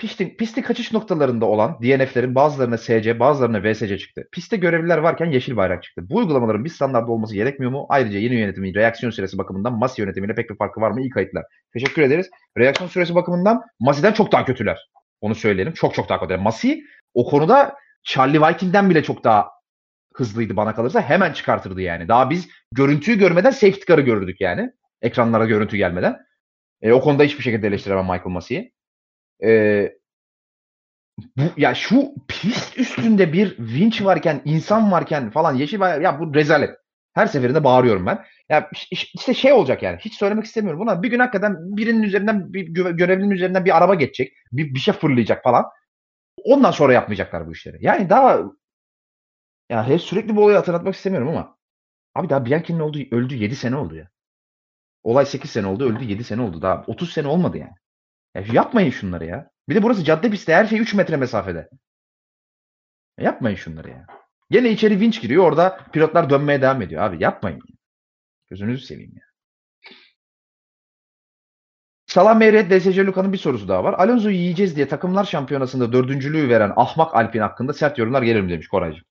Pistin, pisti kaçış noktalarında olan DNF'lerin bazılarına SC, bazılarına VSC çıktı. Piste görevliler varken yeşil bayrak çıktı. Bu uygulamaların bir standartta olması gerekmiyor mu? Ayrıca yeni yönetimin reaksiyon süresi bakımından Masi yönetimiyle pek bir farkı var mı? İyi kayıtlar. Teşekkür ederiz. Reaksiyon süresi bakımından Masi'den çok daha kötüler. Onu söyleyelim. Çok çok daha kötüler. Masi o konuda Charlie Viking'den bile çok daha hızlıydı bana kalırsa. Hemen çıkartırdı yani. Daha biz görüntüyü görmeden safety car'ı görürdük yani. Ekranlara görüntü gelmeden. E, o konuda hiçbir şekilde eleştiremem Michael Masi'yi. E, bu, ya şu pist üstünde bir vinç varken, insan varken falan yeşil bayrak ya bu rezalet. Her seferinde bağırıyorum ben. Ya işte şey olacak yani. Hiç söylemek istemiyorum buna. Bir gün hakikaten birinin üzerinden bir görevlinin üzerinden bir araba geçecek. Bir, bir şey fırlayacak falan. Ondan sonra yapmayacaklar bu işleri. Yani daha ya hep sürekli bu olayı hatırlatmak istemiyorum ama abi daha Bianchi'nin oldu, öldü 7 sene oldu ya. Olay 8 sene oldu, öldü 7 sene oldu. Daha 30 sene olmadı yani. Ya yapmayın şunları ya. Bir de burası cadde pisti. Her şey 3 metre mesafede. Ya yapmayın şunları ya. Gene içeri vinç giriyor. Orada pilotlar dönmeye devam ediyor. Abi yapmayın. Gözünüzü seveyim ya. Salam Meyret DSC Luka'nın bir sorusu daha var. Alonso'yu yiyeceğiz diye takımlar şampiyonasında dördüncülüğü veren ahmak Alpin hakkında sert yorumlar gelir mi demiş Koraycığım.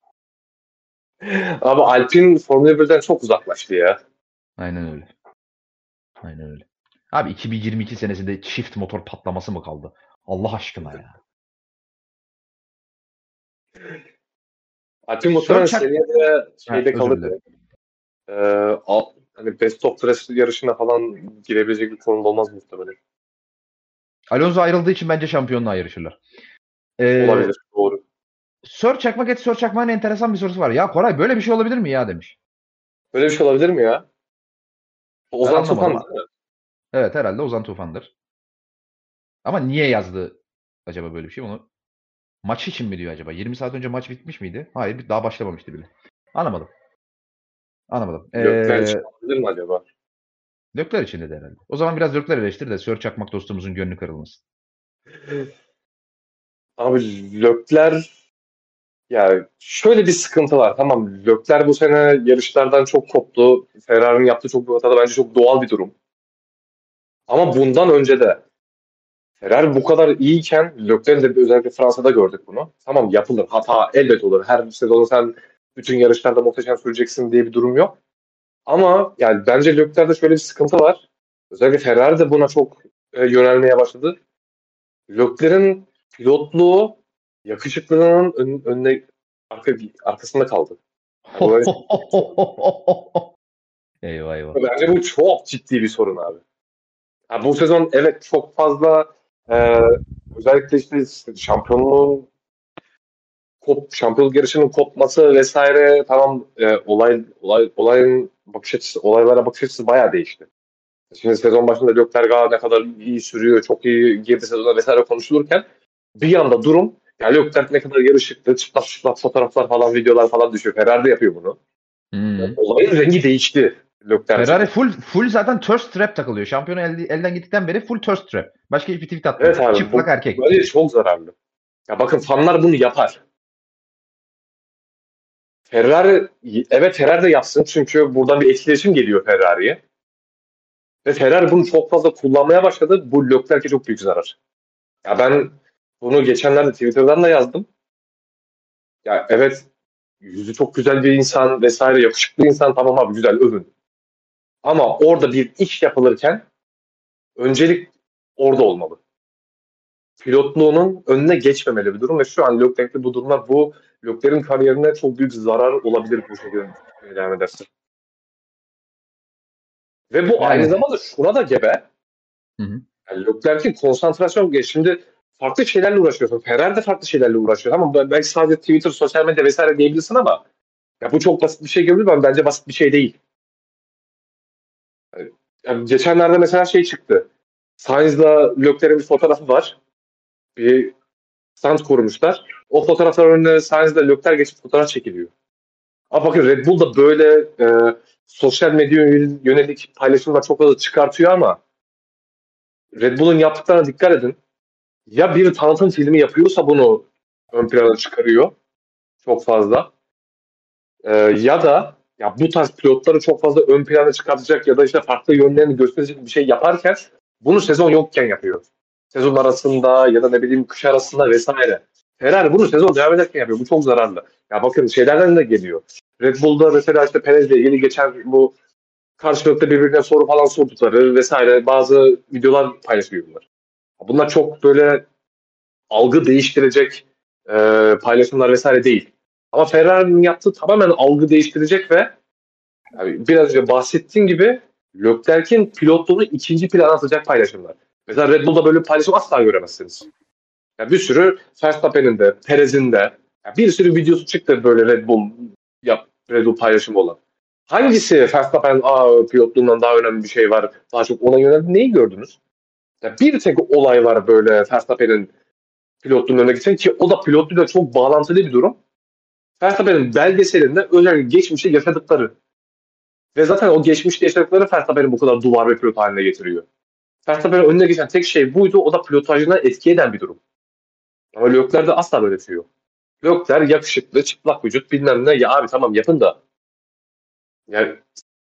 Abi Alpin Formula 1'den çok uzaklaştı ya. Aynen öyle. Aynen öyle. Abi 2022 senesinde çift motor patlaması mı kaldı? Allah aşkına ya. Alpin muhtemelen seneye de şeyde kalır. Ee, al, hani Best of Dress yarışına falan girebilecek bir konumda olmaz muhtemelen. Alonso ayrıldığı için bence şampiyonluğa yarışırlar. Ee, Olabilir. Doğru. Sör Çakmak et Sör Çakmak'ın enteresan bir sorusu var. Ya Koray böyle bir şey olabilir mi ya demiş. Böyle bir şey olabilir mi ya? Ozan Tufan Evet herhalde Ozan Tufan'dır. Ama niye yazdı acaba böyle bir şey? Onu maç için mi diyor acaba? 20 saat önce maç bitmiş miydi? Hayır daha başlamamıştı bile. Anlamadım. Anlamadım. Ee, için mi acaba? Dökler için dedi herhalde. O zaman biraz Dökler eleştir de Sör Çakmak dostumuzun gönlü kırılmasın. Abi Lökler ya şöyle bir sıkıntı var. Tamam Lökler bu sene yarışlardan çok koptu. Ferrari'nin yaptığı çok bir hatada bence çok doğal bir durum. Ama bundan önce de Ferrari bu kadar iyiyken Leclerc'in de özellikle Fransa'da gördük bunu. Tamam yapılır. Hata elbet olur. Her sezon sen bütün yarışlarda muhteşem süreceksin diye bir durum yok. Ama yani bence Leclerc'de şöyle bir sıkıntı var. Özellikle Ferrari de buna çok e, yönelmeye başladı. Lökler'in pilotluğu yakışıklılığının ön, önüne arka, arkasında kaldı. Yani eyvah eyvah. Bence bu çok ciddi bir sorun abi. Ya bu sezon evet çok fazla e, özellikle işte şampiyonluğun kop, şampiyonluk yarışının kopması vesaire tamam e, olay, olay olayın bakış açısı olaylara bakış açısı bayağı değişti. Şimdi sezon başında Löklerga ne kadar iyi sürüyor, çok iyi girdi sezona vesaire konuşulurken bir yanda durum yani Lökler ne kadar yarışıklı, çıplak çıplak fotoğraflar falan, videolar falan düşüyor. Ferrari yapıyor bunu. Hmm. Olayın rengi değişti. Leclerc. Ferrari full full zaten thirst trap takılıyor. Şampiyonu el, elden gittikten beri full thirst trap. Başka hiçbir tweet atmıyor. Evet abi, Çıplak bu, erkek. Böyle çok zararlı. Ya bakın fanlar bunu yapar. Ferrari evet Ferrari de yapsın çünkü buradan bir etkileşim geliyor Ferrari'ye. Ve Ferrari bunu çok fazla kullanmaya başladı. Bu Leclerc'e çok büyük zarar. Ya ben bunu geçenlerde Twitter'dan da yazdım. Ya evet yüzü çok güzel bir insan vesaire yakışıklı insan tamam abi güzel övün. Ama orada bir iş yapılırken öncelik orada olmalı. Pilotluğunun önüne geçmemeli bir durum ve şu an Leclerc'te bu durumlar bu Leclerc'in kariyerine çok büyük zarar olabilir bu şekilde devam ederse. Ve bu yani. aynı zamanda şuna da gebe. Hı hı. Yani Leclerc'in konsantrasyon şimdi farklı şeylerle uğraşıyorsun. Ferrari de farklı şeylerle uğraşıyor. Ama belki sadece Twitter, sosyal medya vesaire diyebilirsin ama ya bu çok basit bir şey gibi ama bence basit bir şey değil. Yani geçenlerde mesela şey çıktı. Sainz'la Leclerc'in bir fotoğrafı var. Bir stand kurmuşlar. O fotoğraflar önüne Sainz'la Leclerc geçip fotoğraf çekiliyor. Ama bakın Red Bull da böyle e, sosyal medya yönelik paylaşımlar çok fazla çıkartıyor ama Red Bull'un yaptıklarına dikkat edin. Ya bir tanıtım filmi yapıyorsa bunu ön plana çıkarıyor. Çok fazla. Ee, ya da ya bu tarz pilotları çok fazla ön plana çıkartacak ya da işte farklı yönlerini gösterecek bir şey yaparken bunu sezon yokken yapıyor. Sezon arasında ya da ne bileyim kış arasında vesaire. Ferrari bunu sezon devam ederken yapıyor. Bu çok zararlı. Ya bakın şeylerden de geliyor. Red Bull'da mesela işte Perez'le ilgili geçen bu karşılıklı birbirine soru falan sordukları vesaire bazı videolar paylaşıyor bunlar. Bunlar çok böyle algı değiştirecek e, paylaşımlar vesaire değil. Ama Ferrari'nin yaptığı tamamen algı değiştirecek ve yani biraz önce bahsettiğim gibi Leclerc'in pilotluğunu ikinci plana atacak paylaşımlar. Mesela Red Bull'da böyle bir paylaşım asla göremezsiniz. Yani bir sürü Verstappen'in de, Perez'in de yani bir sürü videosu çıktı böyle Red Bull yap, Red Bull paylaşımı olan. Hangisi Verstappen pilotluğundan daha önemli bir şey var, daha çok ona yöneldi neyi gördünüz? Yani bir tek olay var böyle Verstappen'in pilotluğunun önüne geçen ki o da pilotluyla çok bağlantılı bir durum. Verstappen'in belgeselinde özellikle geçmişte yaşadıkları. Ve zaten o geçmişte yaşadıkları Verstappen'in bu kadar duvar ve pilot haline getiriyor. Verstappen'in önüne geçen tek şey buydu. O da pilotajına etki eden bir durum. Ama Leclerc'de asla böyle bir şey yok. Leclerc yakışıklı, çıplak vücut bilmem ne. Ya abi tamam yapın da. Yani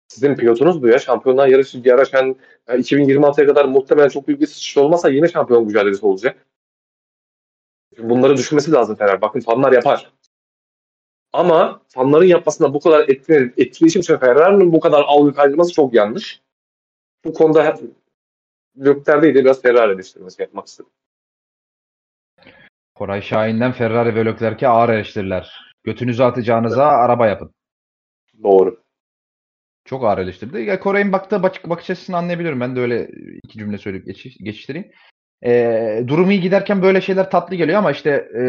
sizin pilotunuz bu ya. Şampiyonlar yarışı yarışan yani 2026'ya kadar muhtemelen çok büyük bir sıçış olmasa yine şampiyon mücadelesi olacak. Bunları düşünmesi lazım Fener. Bakın fanlar yapar. Ama fanların yapmasında bu kadar etkili, etkileşim için Ferrari'nin bu kadar algı kaydırması çok yanlış. Bu konuda Leclerc değil de biraz Ferrari eleştirmesi yapmak istedim. Koray Şahin'den Ferrari ve Leclerc'e ağır eleştiriler. Götünüzü atacağınıza araba yapın. Doğru. Çok ağır eleştirdi. Ya Koray'ın baktığı bakış açısını anlayabiliyorum. Ben de öyle iki cümle söyleyip geçiş, geçiştireyim. E, durumu iyi giderken böyle şeyler tatlı geliyor ama işte e,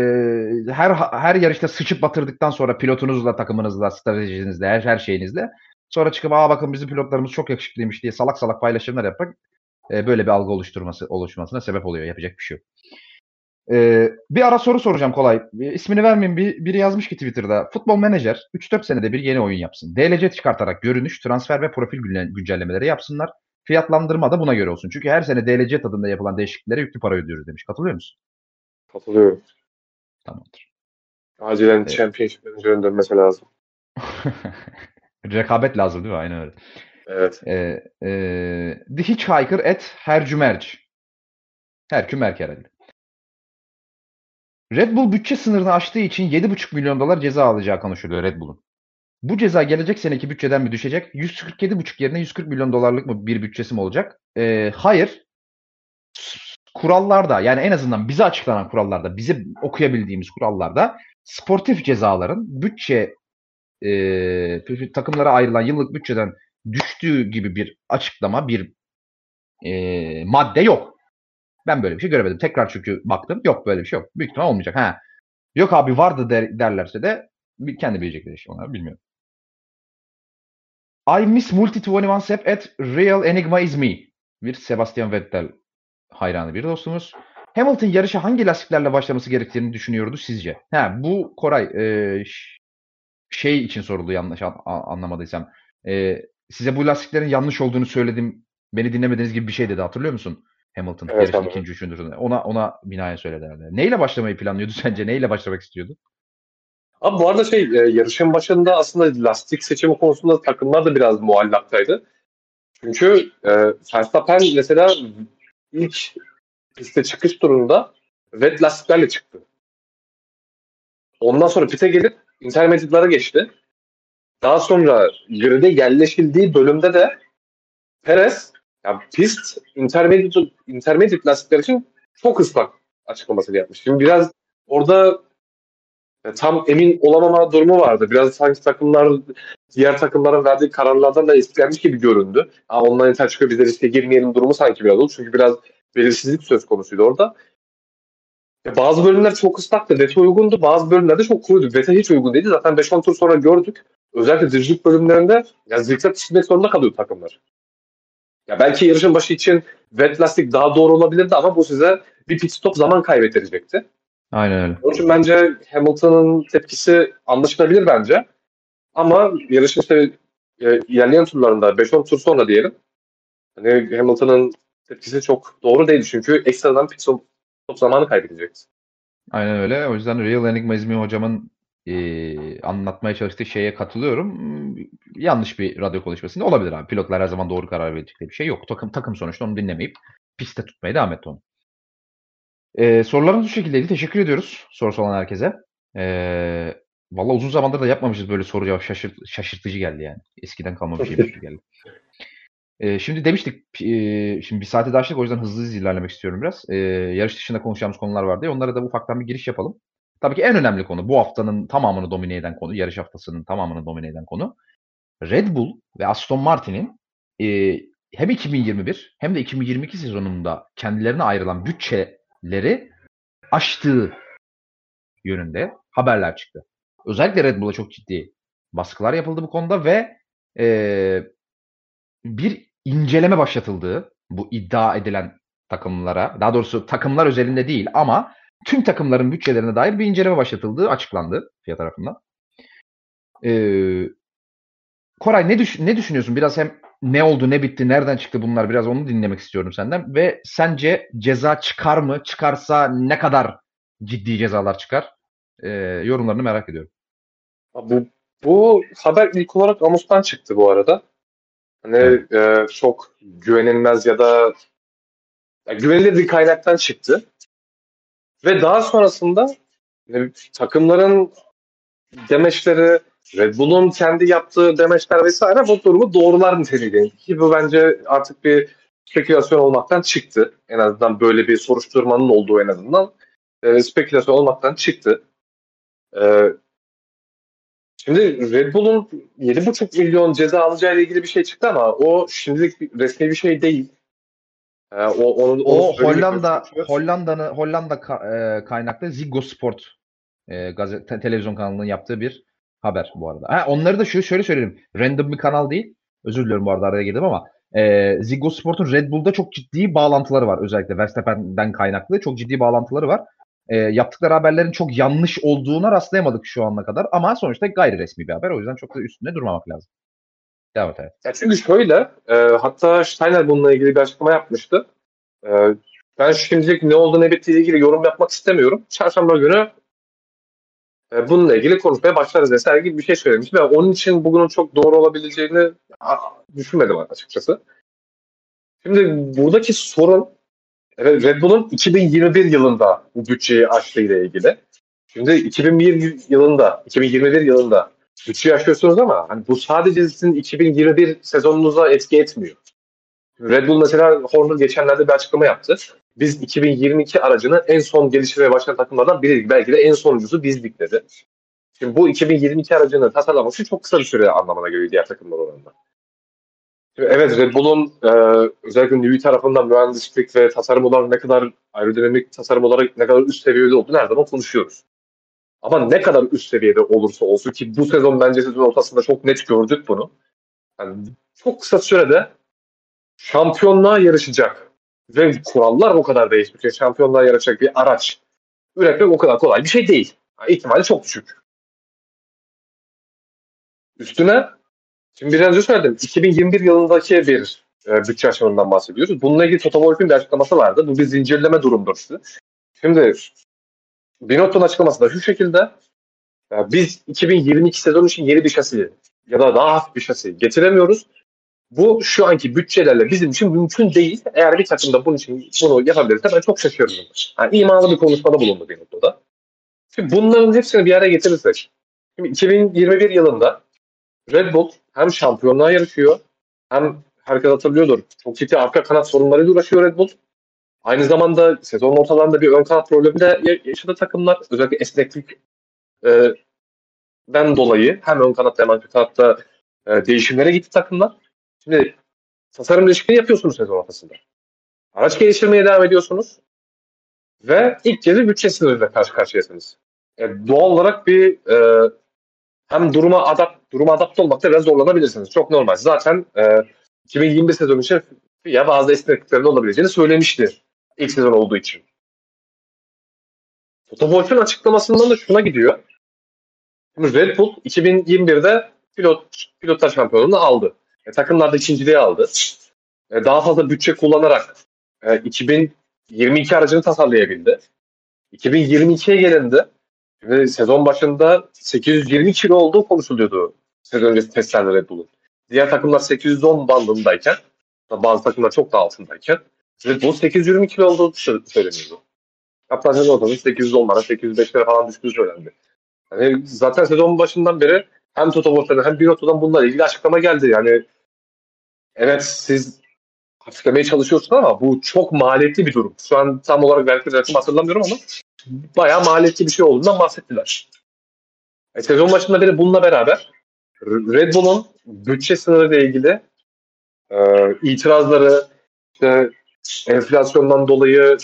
her her yarışta sıçıp batırdıktan sonra pilotunuzla, takımınızla, stratejinizle, her, her şeyinizle sonra çıkıp aa bakın bizim pilotlarımız çok yakışıklıymış diye salak salak paylaşımlar yapmak e, böyle bir algı oluşturması oluşmasına sebep oluyor. Yapacak bir şey yok. Ee, bir ara soru soracağım kolay. Bir, ismini vermeyeyim. Bir, biri yazmış ki Twitter'da. Futbol menajer 3-4 senede bir yeni oyun yapsın. DLC çıkartarak görünüş, transfer ve profil güncellemeleri yapsınlar. Fiyatlandırma da buna göre olsun. Çünkü her sene DLC tadında yapılan değişikliklere yüklü para ödüyoruz demiş. Katılıyor musun? Katılıyorum. Tamamdır. Acilen evet. Championship menajerin dönmesi lazım. Rekabet lazım değil mi? Aynen öyle. Evet. Ee, e, The Hitchhiker at Hercümerc. Herkümerk herhalde. Red Bull bütçe sınırını aştığı için 7,5 milyon dolar ceza alacağı konuşuluyor Red Bull'un. Bu ceza gelecek seneki bütçeden mi düşecek? 147,5 yerine 140 milyon dolarlık mı bir bütçesi mi olacak? Ee, hayır. kurallarda yani en azından bize açıklanan kurallarda, bize okuyabildiğimiz kurallarda sportif cezaların bütçe e, takımlara ayrılan yıllık bütçeden düştüğü gibi bir açıklama, bir e, madde yok. Ben böyle bir şey göremedim. Tekrar çünkü baktım. Yok böyle bir şey yok. Büyük ihtimal olmayacak. Ha. Yok abi vardı der, derlerse de kendi bilecekleri işte onlar bilmiyorum. I miss Multi 21 Sep at Real Enigma is me. Bir Sebastian Vettel hayranı bir dostumuz. Hamilton yarışa hangi lastiklerle başlaması gerektiğini düşünüyordu sizce? Ha, bu Koray e, şey için soruldu yanlış an, anlamadıysam. E, size bu lastiklerin yanlış olduğunu söyledim. Beni dinlemediğiniz gibi bir şey dedi hatırlıyor musun? Hamilton evet, yarışın ikinci üçüncü. Ona ona binaen söyledi herhalde. Neyle başlamayı planlıyordu sence? Neyle başlamak istiyordu? Abi bu arada şey e, yarışın başında aslında lastik seçimi konusunda takımlar da biraz muallaktaydı. Çünkü e, Verstappen mesela ilk piste çıkış turunda wet lastiklerle çıktı. Ondan sonra pite gelip intermediate'lara geçti. Daha sonra grid'e yerleşildiği bölümde de Perez ya pist intermediate, intermediate lastikler için çok ıslak açıklamasını yapmış. Şimdi biraz orada e, tam emin olamama durumu vardı. Biraz sanki takımlar diğer takımların verdiği kararlardan da etkilenmiş gibi göründü. Ha, ondan yeter çıkıyor biz de riske girmeyelim durumu sanki biraz oldu. Çünkü biraz belirsizlik söz konusuydu orada. Ya bazı bölümler çok ıslaktı. Vete uygundu. Bazı bölümlerde çok kuruydu. Vete hiç uygun değildi. Zaten 5-10 tur sonra gördük. Özellikle diricilik bölümlerinde ya zikzak çizmek zorunda kalıyor takımlar. Ya belki yarışın başı için wet lastik daha doğru olabilirdi ama bu size bir pit stop zaman kaybettirecekti. Aynen öyle. Onun için bence Hamilton'ın tepkisi anlaşılabilir bence. Ama yarışın işte e, ilerleyen turlarında 5-10 tur sonra diyelim hani Hamilton'ın tepkisi çok doğru değil çünkü ekstradan pit stop zamanı kaybedecekti. Aynen öyle. O yüzden Real Enigma İzmi hocamın e, anlatmaya çalıştığı şeye katılıyorum. Yanlış bir radyo konuşmasında olabilir abi. Pilotlar her zaman doğru karar verecekleri bir şey yok. Takım takım sonuçta onu dinlemeyip pistte tutmaya devam etti onu. E, sorularınız bu şekildeydi. Teşekkür ediyoruz sorusu olan herkese. E, Valla uzun zamandır da yapmamışız böyle soru cevap şaşırt, şaşırtıcı geldi yani. Eskiden kalma bir şeymiş gibi geldi. E, şimdi demiştik, e, şimdi bir saate daha o yüzden hızlı hızlı ilerlemek istiyorum biraz. E, yarış dışında konuşacağımız konular vardı ya, onlara da ufaktan bir giriş yapalım. Tabii ki en önemli konu, bu haftanın tamamını domine eden konu, yarış haftasının tamamını domine eden konu. Red Bull ve Aston Martin'in e, hem 2021 hem de 2022 sezonunda kendilerine ayrılan bütçeleri aştığı yönünde haberler çıktı. Özellikle Red Bull'a çok ciddi baskılar yapıldı bu konuda ve e, bir inceleme başlatıldığı bu iddia edilen takımlara, daha doğrusu takımlar özelinde değil ama tüm takımların bütçelerine dair bir inceleme başlatıldığı açıklandı FIA tarafından. Ee, Koray ne, düş ne düşünüyorsun? Biraz hem ne oldu, ne bitti, nereden çıktı bunlar biraz onu dinlemek istiyorum senden. Ve sence ceza çıkar mı? Çıkarsa ne kadar ciddi cezalar çıkar? Ee, yorumlarını merak ediyorum. Bu, bu haber ilk olarak Amus'tan çıktı bu arada. Hani evet. e, çok güvenilmez ya da ya güvenilir bir kaynaktan çıktı. Ve daha sonrasında e, takımların demeçleri, Red Bull'un kendi yaptığı demeçler vesaire bu durumu doğrular niteliğinde. Ki bu bence artık bir spekülasyon olmaktan çıktı. En azından böyle bir soruşturmanın olduğu en azından e, spekülasyon olmaktan çıktı. E, Şimdi Red Bull'un 7,5 milyon ceza alacağı ile ilgili bir şey çıktı ama o şimdilik resmi bir şey değil. Ee, o onu, o Hollanda Hollanda'nın Hollanda ka, e, kaynaklı Ziggo Sport e, gazete, te, televizyon kanalının yaptığı bir haber bu arada. Ha, onları da şöyle, şöyle söyleyelim. Random bir kanal değil. Özür diliyorum bu arada araya girdim ama e, Ziggo Sport'un Red Bull'da çok ciddi bağlantıları var. Özellikle Verstappen'den kaynaklı çok ciddi bağlantıları var e, yaptıkları haberlerin çok yanlış olduğuna rastlayamadık şu ana kadar. Ama sonuçta gayri resmi bir haber. O yüzden çok da üstünde durmamak lazım. Devam et. Evet. Ya çünkü şöyle, e, hatta Steiner bununla ilgili bir açıklama yapmıştı. E, ben şimdilik ne oldu ne bittiği ilgili yorum yapmak istemiyorum. Çarşamba günü bununla ilgili konuşmaya başlarız vesaire gibi bir şey söylemiş. Ve onun için bugünün çok doğru olabileceğini düşünmedim açıkçası. Şimdi buradaki sorun Red Bull'un 2021 yılında bu bütçeyi aştığıyla ilgili. Şimdi 2001 yılında, 2021 yılında bütçeyi aşıyorsunuz ama hani bu sadece sizin 2021 sezonunuza etki etmiyor. Red Bull mesela Horner geçenlerde bir açıklama yaptı. Biz 2022 aracını en son geliştirmeye başlayan takımlardan biriydik. Belki de en sonuncusu bizdik dedi. Şimdi bu 2022 aracını tasarlaması çok kısa bir süre anlamına geliyor diğer takımlar oranında. Evet Red Bull'un e, özellikle Newey tarafından mühendislik ve tasarım olarak ne kadar aerodinamik tasarım olarak ne kadar üst seviyede olduğunu her zaman konuşuyoruz. Ama ne kadar üst seviyede olursa olsun ki bu sezon bence sezon ortasında çok net gördük bunu. Yani çok kısa sürede şampiyonluğa yarışacak ve kurallar o kadar değişmiş. Şampiyonluğa yarışacak bir araç üretmek o kadar kolay bir şey değil. Yani ihtimali çok düşük. Üstüne şimdi biraz önce söyledim. 2021 yılındaki bir e, bütçe aşımından bahsediyoruz. Bununla ilgili Toto Wolff'in bir açıklaması vardı. Bu bir zincirleme durumdur. Şimdi Binotto'nun açıklaması da şu şekilde. Ya biz 2022 sezon için yeni bir şasi ya da daha hafif bir şasi getiremiyoruz. Bu şu anki bütçelerle bizim için mümkün değil. Eğer bir takım da bunun için bunu yapabilirse ben çok şaşırırım. Yani imalı bir konuşmada bulundu Binotto'da. Şimdi bunların hepsini bir araya getirirsek. Şimdi 2021 yılında Red Bull hem şampiyonluğa yarışıyor hem herkes hatırlıyordur. Çok ciddi arka kanat sorunlarıyla uğraşıyor Red Bull. Aynı zamanda sezon ortalarında bir ön kanat problemi de yaşadı takımlar. Özellikle esneklik e, ben dolayı hem ön kanatta hem arka kanatta e, değişimlere gitti takımlar. Şimdi tasarım değişikliği yapıyorsunuz sezon ortasında. Araç geliştirmeye devam ediyorsunuz. Ve ilk kez bütçe sınırıyla karşı karşıyasınız. E, doğal olarak bir e, hem duruma adapt duruma adapte olmakta biraz zorlanabilirsiniz. Çok normal. Zaten e, 2021 sezonu için ya bazı esnekliklerin olabileceğini söylemişti ilk sezon olduğu için. Toto Wolff'un açıklamasından da şuna gidiyor. Red Bull 2021'de pilot pilotlar şampiyonluğunu aldı. E, takımlarda ikinciliği aldı. E, daha fazla bütçe kullanarak e, 2022 aracını tasarlayabildi. 2022'ye gelindi ve sezon başında 820 kilo olduğu konuşuluyordu sezon öncesi testlerde Red Bull'un. Diğer takımlar 810 bandındayken bazı takımlar çok daha altındayken Red Bull 820 kilo olduğu söyleniyordu. Hatta sezon ortasında 810'lara 805'lere falan düştüğü söylendi. Yani zaten sezon başından beri hem Toto Wolff'tan hem Binotto'dan bunlarla ilgili açıklama geldi. Yani evet siz hafiflemeye çalışıyorsunuz ama bu çok maliyetli bir durum. Şu an tam olarak verdiği rakam hatırlamıyorum ama bayağı maliyetli bir şey olduğundan bahsettiler. E, sezon başında beri bununla beraber Red Bull'un bütçe sınırı ile ilgili e, itirazları, işte enflasyondan dolayı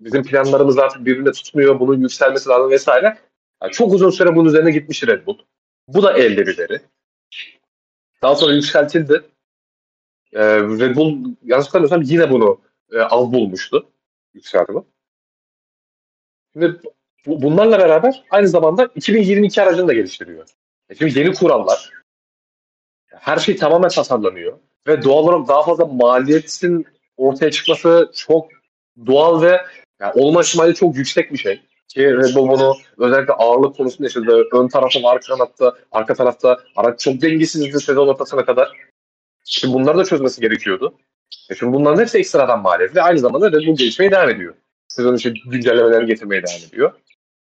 bizim planlarımız artık birbirine tutmuyor, bunun yükselmesi lazım vesaire. Yani çok uzun süre bunun üzerine gitmiş Red Bull. Bu da elde bir veri. Daha sonra yükseltildi. Ee, Red Bull yanlış hatırlamıyorsam yine bunu e, az bulmuştu yükseltimi. Şimdi bu, bunlarla beraber aynı zamanda 2022 aracını da geliştiriyor. E şimdi yeni kurallar. Her şey tamamen tasarlanıyor. Ve doğal olarak daha fazla maliyetin ortaya çıkması çok doğal ve yani olma ihtimali çok yüksek bir şey. Ki Red Bull bunu özellikle ağırlık konusunda yaşadı. Ön tarafta arka kanatta, arka tarafta araç çok dengesizdi sezon ortasına kadar. Şimdi bunları da çözmesi gerekiyordu. E şimdi bunların hepsi ekstradan maliyet aynı zamanda Red Bull gelişmeye devam ediyor. Sezon içi güncellemelerini getirmeye devam ediyor.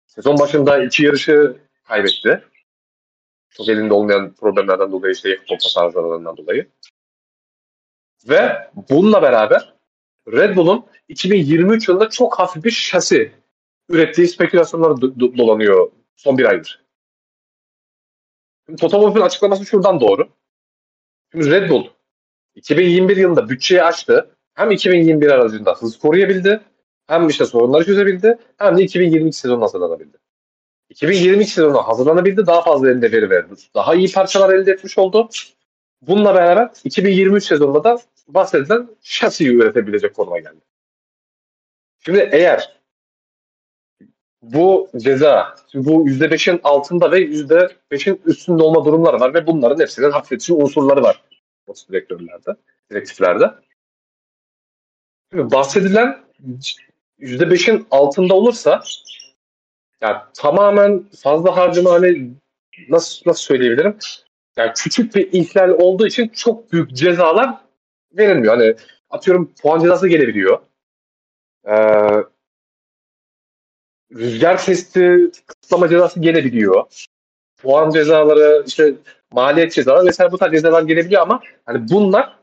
Sezon başında iki yarışı kaybetti. Çok elinde olmayan problemlerden dolayı işte futbol tasarrularından dolayı. Ve bununla beraber Red Bull'un 2023 yılında çok hafif bir şasi ürettiği spekülasyonlar do- dolanıyor son bir aydır. Toto Wolff'un açıklaması şuradan doğru. Şimdi Red Bull 2021 yılında bütçeyi açtı. Hem 2021 aracında hız koruyabildi hem işte sorunları çözebildi hem de 2022 sezonuna hazırlanabildi. 2022 sezonuna hazırlanabildi. Daha fazla elinde veri verdi. Daha iyi parçalar elde etmiş oldu. Bununla beraber 2023 sezonunda da bahsedilen şasiyi üretebilecek konuma geldi. Şimdi eğer bu ceza bu %5'in altında ve %5'in üstünde olma durumları var ve bunların hepsinin hafifletici unsurları var. Direktörlerde, direktiflerde. Şimdi bahsedilen %5'in altında olursa yani tamamen fazla harcama hani nasıl nasıl söyleyebilirim? Yani küçük bir ihlal olduğu için çok büyük cezalar verilmiyor. Hani atıyorum puan cezası gelebiliyor. Ee, rüzgar testi kısıtlama cezası gelebiliyor. Puan cezaları, işte maliyet cezaları vesaire bu tarz cezalar gelebiliyor ama hani bunlar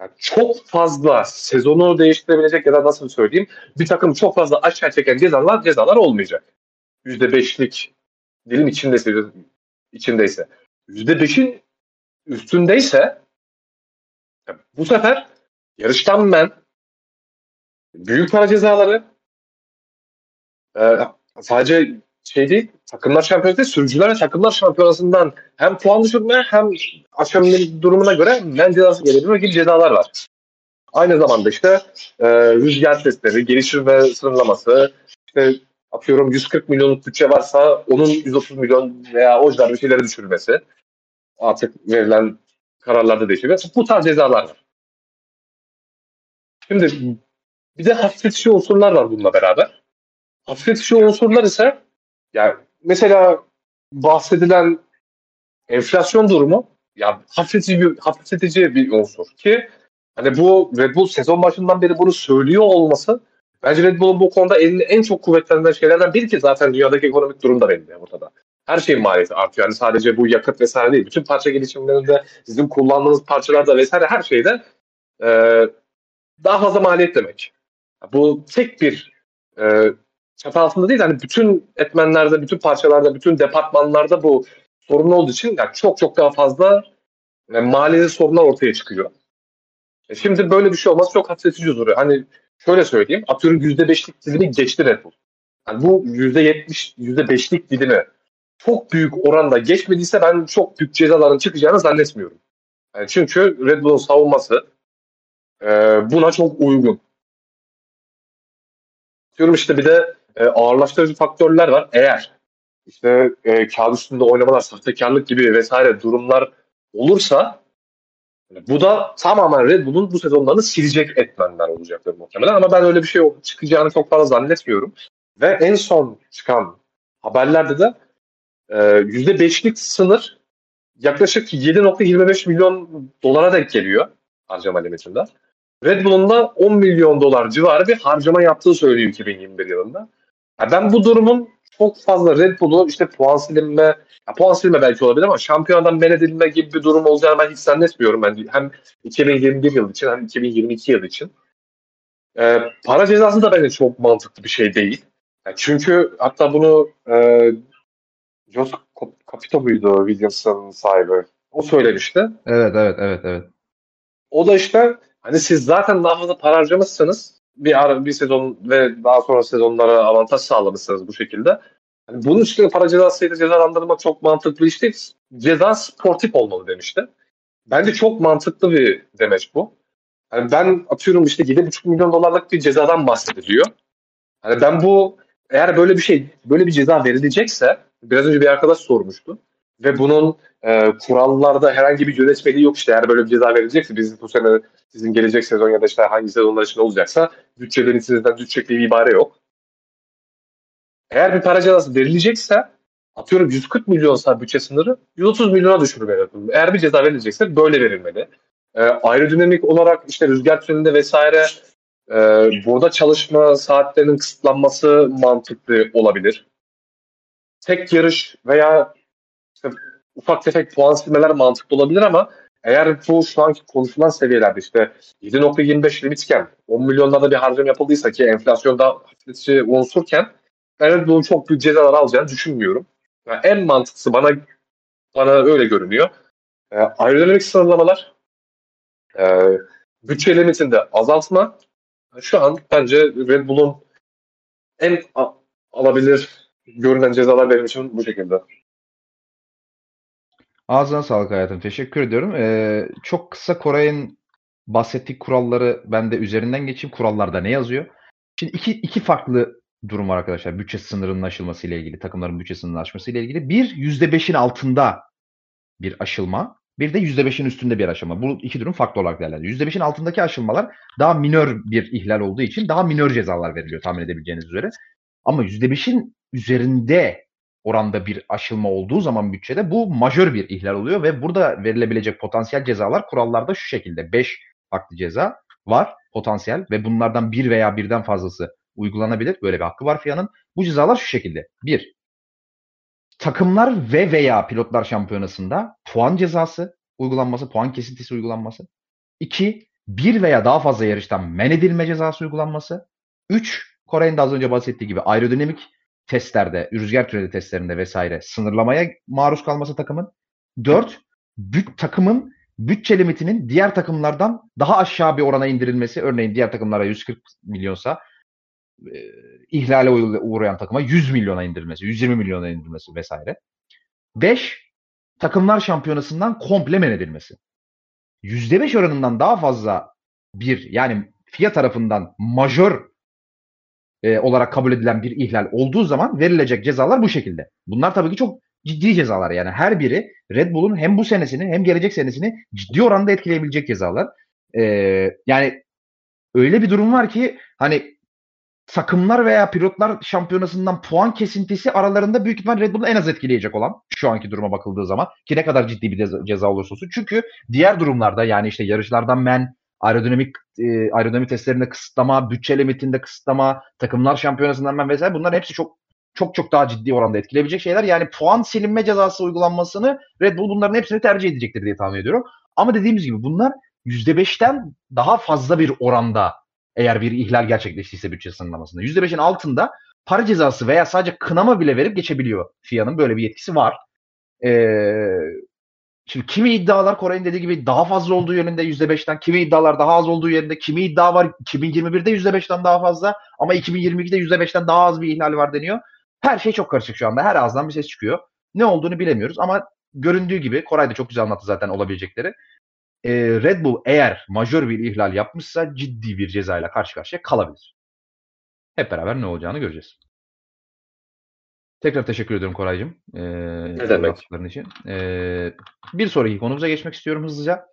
yani çok fazla sezonu değiştirebilecek ya da nasıl söyleyeyim bir takım çok fazla aşağı çeken cezalar cezalar olmayacak. %5'lik dilim içindeyse içindeyse %5'in üstündeyse bu sefer yarıştan ben büyük para cezaları e, sadece şey değil takımlar şampiyonası değil sürücüler takımlar şampiyonasından hem puan düşürme hem aşamalı durumuna göre men cezası gelebilir gibi cezalar var. Aynı zamanda işte e, rüzgar testleri, geliştirme sınırlaması, işte atıyorum 140 milyonluk bütçe varsa onun 130 milyon veya o civarda bir şeylere düşürülmesi. Artık verilen kararlarda değişiyor. Bu tarz cezalar var. Şimdi bir de hafifletici unsurlar var bununla beraber. Hafifletici unsurlar ise yani mesela bahsedilen enflasyon durumu ya hafifletici, hafifletici bir unsur ki hani bu Red Bull sezon başından beri bunu söylüyor olması bence Red Bull'un bu konuda elini en çok kuvvetlendiren şeylerden biri ki zaten dünyadaki ekonomik durum da belli ortada. Her şeyin maliyeti artıyor. Yani sadece bu yakıt vesaire değil. Bütün parça gelişimlerinde sizin kullandığınız parçalarda vesaire her şeyde e, daha fazla maliyet demek. Bu tek bir e, çatı altında değil. Yani bütün etmenlerde, bütün parçalarda, bütün departmanlarda bu sorun olduğu için yani çok çok daha fazla yani maliyeli sorunlar ortaya çıkıyor. E şimdi böyle bir şey olması çok hafifletici duruyor. Hani şöyle söyleyeyim. Atıyorum %5'lik dilimi geçti Red Bull. Yani bu %70, %5'lik dilimi çok büyük oranda geçmediyse ben çok büyük cezaların çıkacağını zannetmiyorum. Yani çünkü Red Bull'un savunması e, buna çok uygun. Diyorum işte bir de e, ağırlaştırıcı faktörler var. Eğer işte e, kağıt üstünde oynamalar, sahtekarlık gibi vesaire durumlar olursa bu da tamamen Red Bull'un bu sezonlarını silecek etmenler olacaktır muhtemelen. Ama ben öyle bir şey çıkacağını çok fazla zannetmiyorum. Ve en son çıkan haberlerde de e, %5'lik sınır yaklaşık 7.25 milyon dolara denk geliyor harcama limitinde. Red Bull'un da 10 milyon dolar civarı bir harcama yaptığı söylüyor 2021 yılında. Yani ben bu durumun çok fazla Red Bull'u işte puan silinme, ya puan silme belki olabilir ama şampiyonadan men edilme gibi bir durum olacağını ben hiç zannetmiyorum. Ben hem 2021 yıl için hem 2022 yıl için. Ee, para cezası da bence çok mantıklı bir şey değil. Yani çünkü hatta bunu e, Jos Capito muydu Williams'ın sahibi? O söylemişti. Evet, evet, evet, evet. O da işte hani siz zaten daha fazla para harcamışsınız bir ara, bir sezon ve daha sonra sezonlara avantaj sağlamışsınız bu şekilde. Yani bunun üstüne para cezasıyla cezalandırmak çok mantıklı iş. Ceza sportif olmalı demişti. Bence çok mantıklı bir demeç bu. Yani ben atıyorum işte 7,5 milyon dolarlık bir cezadan bahsediliyor. Yani ben bu eğer böyle bir şey, böyle bir ceza verilecekse biraz önce bir arkadaş sormuştu ve bunun e, kurallarda herhangi bir yönetmeliği yok işte eğer böyle bir ceza verilecekse biz bu sene sizin gelecek sezon ya da işte hangi sezonlar için olacaksa bütçelerin sizden düşecek bir ibare yok. Eğer bir para cezası verilecekse atıyorum 140 milyonsa bütçe sınırı 130 milyona düşürülmeli. Eğer bir ceza verilecekse böyle verilmeli. E, aerodinamik olarak işte rüzgar tünelinde vesaire e, burada çalışma saatlerinin kısıtlanması mantıklı olabilir. Tek yarış veya ufak tefek puan silmeler mantıklı olabilir ama eğer bu şu anki konuşulan seviyelerde işte 7.25 limitken 10 milyonlarda bir harcam yapıldıysa ki enflasyonda hafifletici unsurken ben bunun çok büyük cezalar alacağını düşünmüyorum. Yani en mantıklısı bana bana öyle görünüyor. E, aerodinamik sınırlamalar, e, bütçe limitinde azaltma şu an bence Red Bull'un en alabilir görünen cezalar benim için bu şekilde. Ağzına sağlık hayatım. Teşekkür ediyorum. Ee, çok kısa Koray'ın bahsettiği kuralları ben de üzerinden geçeyim. Kurallarda ne yazıyor? Şimdi iki, iki farklı durum var arkadaşlar. Bütçe sınırının aşılması ile ilgili, takımların bütçe sınırının aşması ile ilgili. Bir, %5'in altında bir aşılma. Bir de %5'in üstünde bir aşılma. Bu iki durum farklı olarak değerlendiriyor. %5'in altındaki aşılmalar daha minör bir ihlal olduğu için daha minör cezalar veriliyor tahmin edebileceğiniz üzere. Ama %5'in üzerinde oranda bir aşılma olduğu zaman bütçede bu majör bir ihlal oluyor ve burada verilebilecek potansiyel cezalar kurallarda şu şekilde. 5 farklı ceza var potansiyel ve bunlardan bir veya birden fazlası uygulanabilir. Böyle bir hakkı var FIA'nın. Bu cezalar şu şekilde. 1. Takımlar ve veya pilotlar şampiyonasında puan cezası uygulanması, puan kesintisi uygulanması. 2. bir veya daha fazla yarıştan men edilme cezası uygulanması. Üç, Koray'ın da az önce bahsettiği gibi aerodinamik testlerde, rüzgar tüneli testlerinde vesaire sınırlamaya maruz kalması takımın. Dört, büt, takımın bütçe limitinin diğer takımlardan daha aşağı bir orana indirilmesi. Örneğin diğer takımlara 140 milyonsa e, ihlale uğrayan takıma 100 milyona indirilmesi, 120 milyona indirilmesi vesaire. 5. Takımlar şampiyonasından komple men edilmesi. %5 oranından daha fazla bir yani FIA tarafından majör e, olarak kabul edilen bir ihlal olduğu zaman verilecek cezalar bu şekilde. Bunlar tabii ki çok ciddi cezalar yani. Her biri Red Bull'un hem bu senesini hem gelecek senesini ciddi oranda etkileyebilecek cezalar. E, yani öyle bir durum var ki hani takımlar veya pilotlar şampiyonasından puan kesintisi aralarında büyük ihtimal Red Bull'u en az etkileyecek olan şu anki duruma bakıldığı zaman ki ne kadar ciddi bir ceza, ceza olursa olsun. Çünkü diğer durumlarda yani işte yarışlardan men, aerodinamik e, aerodinamik testlerinde kısıtlama, bütçe limitinde kısıtlama, takımlar şampiyonasından men vesaire bunların hepsi çok çok çok daha ciddi oranda etkileyebilecek şeyler. Yani puan silinme cezası uygulanmasını Red Bull bunların hepsini tercih edecektir diye tahmin ediyorum. Ama dediğimiz gibi bunlar %5'ten daha fazla bir oranda eğer bir ihlal gerçekleştiyse bütçe sınırlamasında. %5'in altında para cezası veya sadece kınama bile verip geçebiliyor FIA'nın böyle bir yetkisi var. Ee, şimdi kimi iddialar Koray'ın dediği gibi daha fazla olduğu yönünde %5'ten, kimi iddialar daha az olduğu yönünde, kimi iddia var 2021'de %5'ten daha fazla ama 2022'de %5'ten daha az bir ihlal var deniyor. Her şey çok karışık şu anda. Her ağızdan bir ses çıkıyor. Ne olduğunu bilemiyoruz ama göründüğü gibi Koray da çok güzel anlattı zaten olabilecekleri e, Red Bull eğer majör bir ihlal yapmışsa ciddi bir cezayla karşı karşıya kalabilir. Hep beraber ne olacağını göreceğiz. Tekrar teşekkür ediyorum Koraycığım. Ee, ne demek? için. Ee, bir sonraki konumuza geçmek istiyorum hızlıca.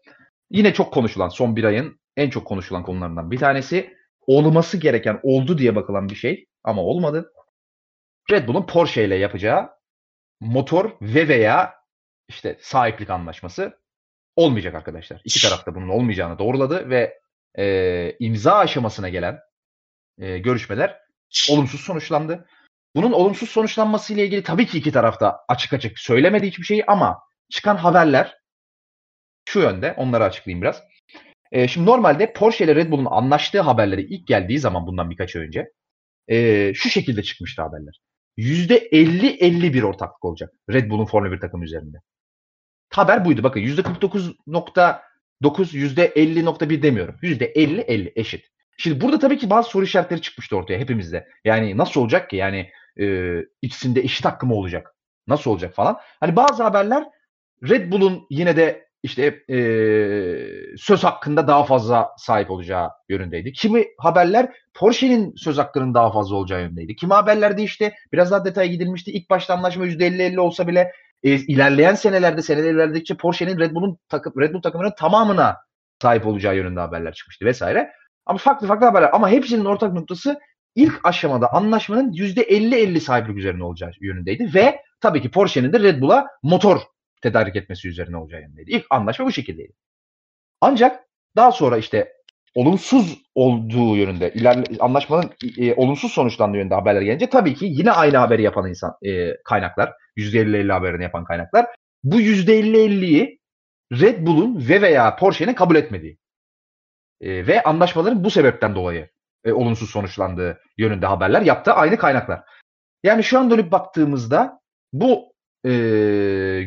Yine çok konuşulan, son bir ayın en çok konuşulan konularından bir tanesi. Olması gereken, oldu diye bakılan bir şey ama olmadı. Red Bull'un Porsche ile yapacağı motor ve veya işte sahiplik anlaşması olmayacak arkadaşlar. İki taraf da bunun olmayacağını doğruladı ve e, imza aşamasına gelen e, görüşmeler olumsuz sonuçlandı. Bunun olumsuz sonuçlanması ile ilgili tabii ki iki tarafta açık açık söylemedi hiçbir şeyi ama çıkan haberler şu yönde. Onları açıklayayım biraz. E, şimdi normalde Porsche ile Red Bull'un anlaştığı haberleri ilk geldiği zaman bundan birkaç ay önce e, şu şekilde çıkmıştı haberler. %50-50 bir ortaklık olacak Red Bull'un Formula 1 takımı üzerinde. Haber buydu. Bakın %49.9 %50.1 demiyorum. %50-50 eşit. Şimdi burada tabii ki bazı soru işaretleri çıkmıştı ortaya hepimizde. Yani nasıl olacak ki? Yani e, ikisinde eşit hakkı mı olacak? Nasıl olacak falan. Hani bazı haberler Red Bull'un yine de işte e, söz hakkında daha fazla sahip olacağı yönündeydi. Kimi haberler Porsche'nin söz hakkının daha fazla olacağı yönündeydi. Kimi haberlerde işte biraz daha detaya gidilmişti. İlk başta anlaşma %50-50 olsa bile e, ilerleyen senelerde seneler ilerledikçe Porsche'nin Red Bull'un takım Red Bull takımının tamamına sahip olacağı yönünde haberler çıkmıştı vesaire. Ama farklı farklı haberler ama hepsinin ortak noktası ilk aşamada anlaşmanın %50-50 sahiplik üzerine olacağı yönündeydi ve tabii ki Porsche'nin de Red Bull'a motor tedarik etmesi üzerine olacağı yönündeydi. İlk anlaşma bu şekildeydi. Ancak daha sonra işte olumsuz olduğu yönünde, ilerle, anlaşmanın e, olumsuz sonuçlandığı yönünde haberler gelince tabii ki yine aynı haberi yapan insan e, kaynaklar, %50-50 haberini yapan kaynaklar bu %50-50'yi Red Bull'un ve veya Porsche'nin kabul etmediği e, ve anlaşmaların bu sebepten dolayı e, olumsuz sonuçlandığı yönünde haberler yaptı aynı kaynaklar. Yani şu an dönüp baktığımızda bu e,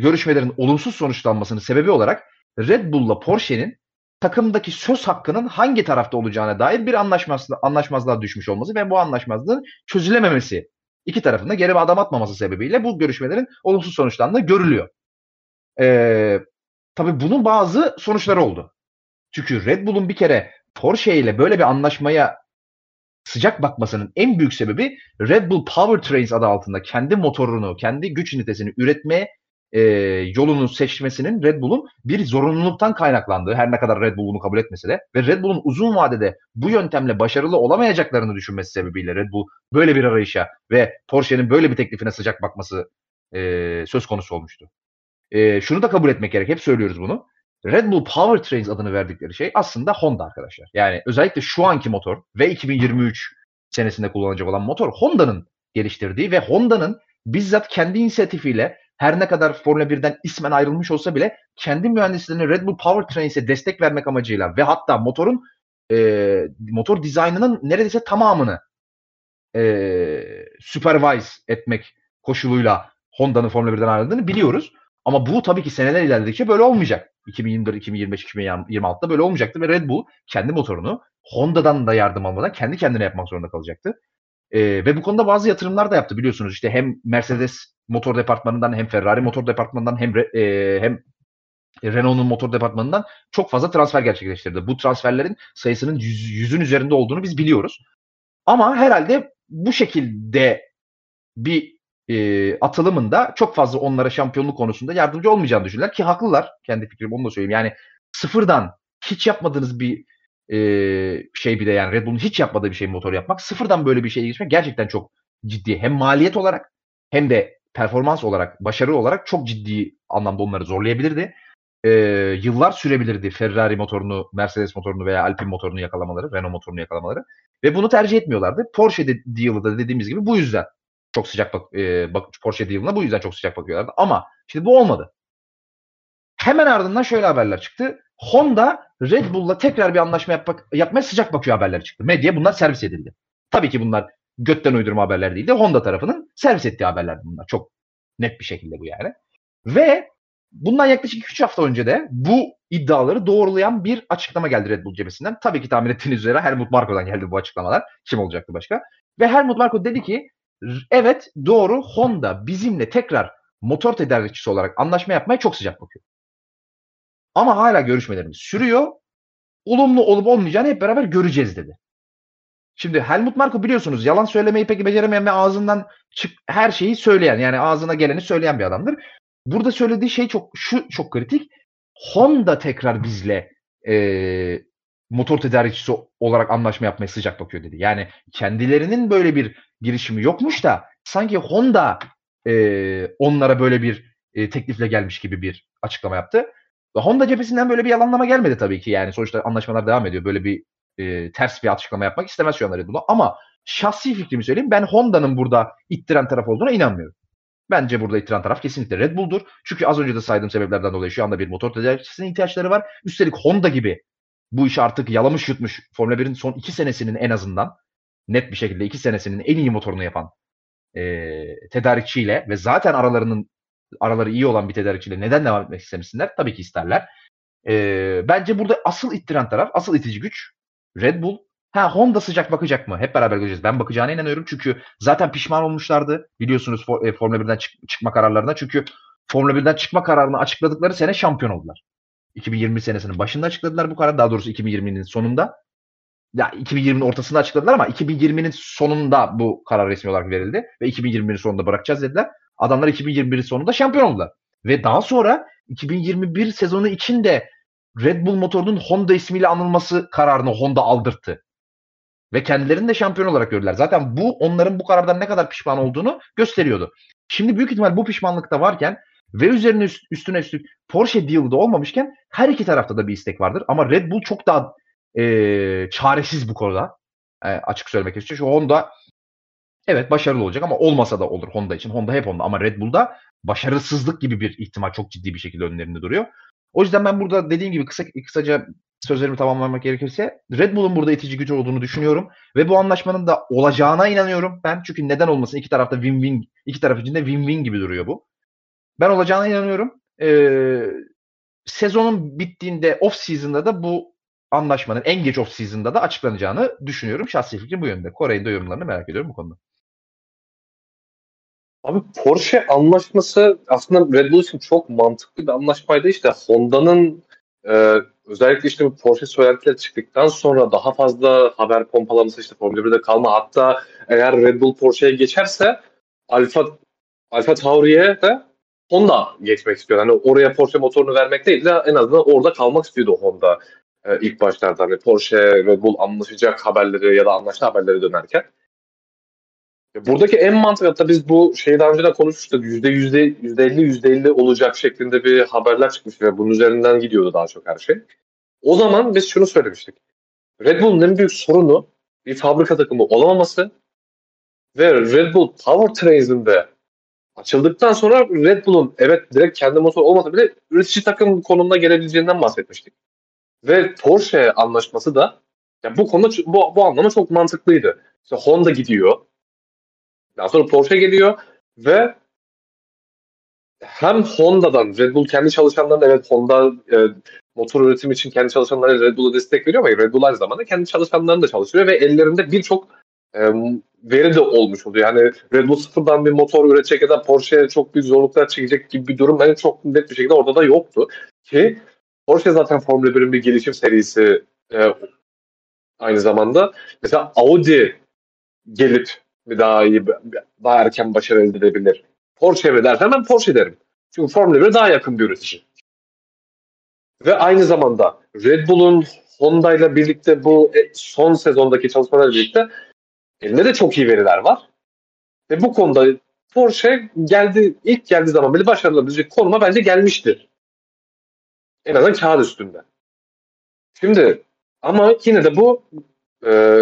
görüşmelerin olumsuz sonuçlanmasının sebebi olarak Red Bull'la Porsche'nin takımdaki söz hakkının hangi tarafta olacağına dair bir anlaşmazlığa, anlaşmazlığa düşmüş olması ve bu anlaşmazlığın çözülememesi iki tarafında geri adım atmaması sebebiyle bu görüşmelerin olumsuz sonuçlandığı görülüyor. Ee, tabii bunun bazı sonuçları oldu. Çünkü Red Bull'un bir kere Porsche ile böyle bir anlaşmaya sıcak bakmasının en büyük sebebi Red Bull Powertrains adı altında kendi motorunu, kendi güç ünitesini üretmeye e, yolunu seçmesinin Red Bull'un bir zorunluluktan kaynaklandığı her ne kadar Red Bull bunu kabul etmese de ve Red Bull'un uzun vadede bu yöntemle başarılı olamayacaklarını düşünmesi sebebiyle Red Bull böyle bir arayışa ve Porsche'nin böyle bir teklifine sıcak bakması e, söz konusu olmuştu. E, şunu da kabul etmek gerek. Hep söylüyoruz bunu. Red Bull Powertrains adını verdikleri şey aslında Honda arkadaşlar. Yani özellikle şu anki motor ve 2023 senesinde kullanacak olan motor Honda'nın geliştirdiği ve Honda'nın bizzat kendi inisiyatifiyle her ne kadar Formula 1'den ismen ayrılmış olsa bile kendi mühendislerine Red Bull Powertrains'e destek vermek amacıyla ve hatta motorun e, motor dizaynının neredeyse tamamını e, supervise etmek koşuluyla Honda'nın Formula 1'den ayrıldığını biliyoruz. Ama bu tabii ki seneler ilerledikçe böyle olmayacak. 2024, 2025, 2026'da böyle olmayacaktı ve Red Bull kendi motorunu Honda'dan da yardım almadan kendi kendine yapmak zorunda kalacaktı. Ee, ve bu konuda bazı yatırımlar da yaptı biliyorsunuz. İşte hem Mercedes motor departmanından hem Ferrari motor departmanından hem e, hem Renault'un motor departmanından çok fazla transfer gerçekleştirdi. Bu transferlerin sayısının yüz, yüzün üzerinde olduğunu biz biliyoruz. Ama herhalde bu şekilde bir e, atılımında çok fazla onlara şampiyonluk konusunda yardımcı olmayacağını düşünürler ki haklılar. Kendi fikrim onu da söyleyeyim. Yani sıfırdan hiç yapmadığınız bir e, şey bile yani Red Bull'un hiç yapmadığı bir şey motor yapmak. Sıfırdan böyle bir şeye geçmek gerçekten çok ciddi. Hem maliyet olarak hem de performans olarak, başarı olarak çok ciddi anlamda onları zorlayabilirdi. E, yıllar sürebilirdi Ferrari motorunu, Mercedes motorunu veya Alpine motorunu yakalamaları, Renault motorunu yakalamaları. Ve bunu tercih etmiyorlardı. Porsche de, deal'ı da dediğimiz gibi bu yüzden çok sıcak bak, e, bak Porsche deal'ına bu yüzden çok sıcak bakıyorlardı. Ama şimdi bu olmadı. Hemen ardından şöyle haberler çıktı. Honda Red Bull'la tekrar bir anlaşma yapmak, yapmaya sıcak bakıyor haberleri çıktı. Medya bunlar servis edildi. Tabii ki bunlar götten uydurma haberler değildi. Honda tarafının servis ettiği haberler bunlar. Çok net bir şekilde bu yani. Ve bundan yaklaşık 3 hafta önce de bu iddiaları doğrulayan bir açıklama geldi Red Bull cephesinden. Tabii ki tahmin ettiğiniz üzere Helmut Marko'dan geldi bu açıklamalar. Kim olacaktı başka? Ve Helmut Marko dedi ki evet doğru Honda bizimle tekrar motor tedarikçisi olarak anlaşma yapmaya çok sıcak bakıyor. Ama hala görüşmelerimiz sürüyor. Olumlu olup olmayacağını hep beraber göreceğiz dedi. Şimdi Helmut Marko biliyorsunuz yalan söylemeyi pek beceremeyen ve ağzından çık her şeyi söyleyen yani ağzına geleni söyleyen bir adamdır. Burada söylediği şey çok şu çok kritik. Honda tekrar bizle e, motor tedarikçisi olarak anlaşma yapmaya sıcak bakıyor dedi. Yani kendilerinin böyle bir girişimi yokmuş da sanki Honda e, onlara böyle bir e, teklifle gelmiş gibi bir açıklama yaptı. Honda cephesinden böyle bir yalanlama gelmedi tabii ki. Yani sonuçta anlaşmalar devam ediyor. Böyle bir e, ters bir açıklama yapmak istemez şu anda Red Bull'a. Ama şahsi fikrimi söyleyeyim. Ben Honda'nın burada ittiren taraf olduğuna inanmıyorum. Bence burada ittiren taraf kesinlikle Red Bull'dur. Çünkü az önce de saydığım sebeplerden dolayı şu anda bir motor tedarikçisine ihtiyaçları var. Üstelik Honda gibi bu işi artık yalamış yutmuş Formula 1'in son iki senesinin en azından net bir şekilde iki senesinin en iyi motorunu yapan e, tedarikçiyle ve zaten aralarının araları iyi olan bir tedarikçiyle neden devam etmek istemesinler? Tabii ki isterler. E, bence burada asıl ittiren taraf, asıl itici güç Red Bull. Ha Honda sıcak bakacak mı? Hep beraber göreceğiz. Ben bakacağına inanıyorum. Çünkü zaten pişman olmuşlardı. Biliyorsunuz for, e, Formula 1'den çık, çıkma kararlarına. Çünkü Formula 1'den çıkma kararını açıkladıkları sene şampiyon oldular. 2020 senesinin başında açıkladılar bu karar. Daha doğrusu 2020'nin sonunda. Ya 2020'nin ortasında açıkladılar ama 2020'nin sonunda bu karar resmi olarak verildi. Ve 2020'nin sonunda bırakacağız dediler. Adamlar 2021'in sonunda şampiyon oldular. Ve daha sonra 2021 sezonu için de Red Bull motorunun Honda ismiyle anılması kararını Honda aldırttı. Ve kendilerini de şampiyon olarak gördüler. Zaten bu onların bu karardan ne kadar pişman olduğunu gösteriyordu. Şimdi büyük ihtimal bu pişmanlıkta varken ve üzerine üst, üstüne üstlük Porsche deal'da olmamışken her iki tarafta da bir istek vardır. Ama Red Bull çok daha e, çaresiz bu konuda. E, açık söylemek istiyorum. Şu Honda evet başarılı olacak ama olmasa da olur Honda için. Honda hep Honda ama Red Bull'da başarısızlık gibi bir ihtimal çok ciddi bir şekilde önlerinde duruyor. O yüzden ben burada dediğim gibi kısa kısaca sözlerimi tamamlamak gerekirse Red Bull'un burada itici gücü olduğunu düşünüyorum ve bu anlaşmanın da olacağına inanıyorum ben. Çünkü neden olmasın iki tarafta win-win iki taraf için de win-win gibi duruyor bu. Ben olacağına inanıyorum. Ee, sezonun bittiğinde off season'da da bu anlaşmanın en geç off season'da da açıklanacağını düşünüyorum. Şahsi fikrim bu yönde. Kore'nin de yorumlarını merak ediyorum bu konuda. Abi Porsche anlaşması aslında Red Bull için çok mantıklı bir anlaşmaydı. İşte Honda'nın e, özellikle işte bu Porsche söylentileri çıktıktan sonra daha fazla haber pompalaması işte Formula 1'de kalma. Hatta eğer Red Bull Porsche'ye geçerse Alfa Alfa Tauri'ye de Honda geçmek istiyor. Hani oraya Porsche motorunu vermek değil de en azından orada kalmak istiyordu Honda e, ilk başlarda. Hani Porsche, Red Bull anlaşacak haberleri ya da anlaşma haberleri dönerken. Buradaki en mantıklı hatta biz bu şeyi daha önce de konuşmuştuk. Yüzde yüzde yüzde elli yüzde elli olacak şeklinde bir haberler çıkmıştı ve bunun üzerinden gidiyordu daha çok her şey. O zaman biz şunu söylemiştik. Red Bull'un en büyük sorunu bir fabrika takımı olamaması ve Red Bull Powertrains'in de açıldıktan sonra Red Bull'un evet direkt kendi motor olmasa bile üretici takım konumuna gelebileceğinden bahsetmiştik. Ve Porsche anlaşması da ya bu konuda bu, bu anlamda çok mantıklıydı. İşte Honda gidiyor. Daha sonra Porsche geliyor ve hem Honda'dan Red Bull kendi çalışanlarına evet Honda e, motor üretim için kendi çalışanlarına Red Bull'a destek veriyor ama Red Bull aynı zamanda kendi çalışanlarını da çalıştırıyor ve ellerinde birçok e, veri de olmuş oluyor. Yani Red Bull sıfırdan bir motor üretecek ya da Porsche çok büyük zorluklar çekecek gibi bir durum bence çok net bir şekilde orada da yoktu. Ki Porsche zaten Formula 1'in bir gelişim serisi e, aynı zamanda. Mesela Audi gelip bir daha iyi, daha erken başarı elde edebilir. Porsche mi dersen ben Porsche derim. Çünkü Formula 1'e daha yakın bir üretici. Ve aynı zamanda Red Bull'un Honda ile birlikte bu e, son sezondaki çalışmalarla birlikte elinde de çok iyi veriler var. Ve bu konuda Porsche geldi ilk geldiği zaman bile başarılabilecek konuma bence gelmiştir. En azından kağıt üstünde. Şimdi ama yine de bu e,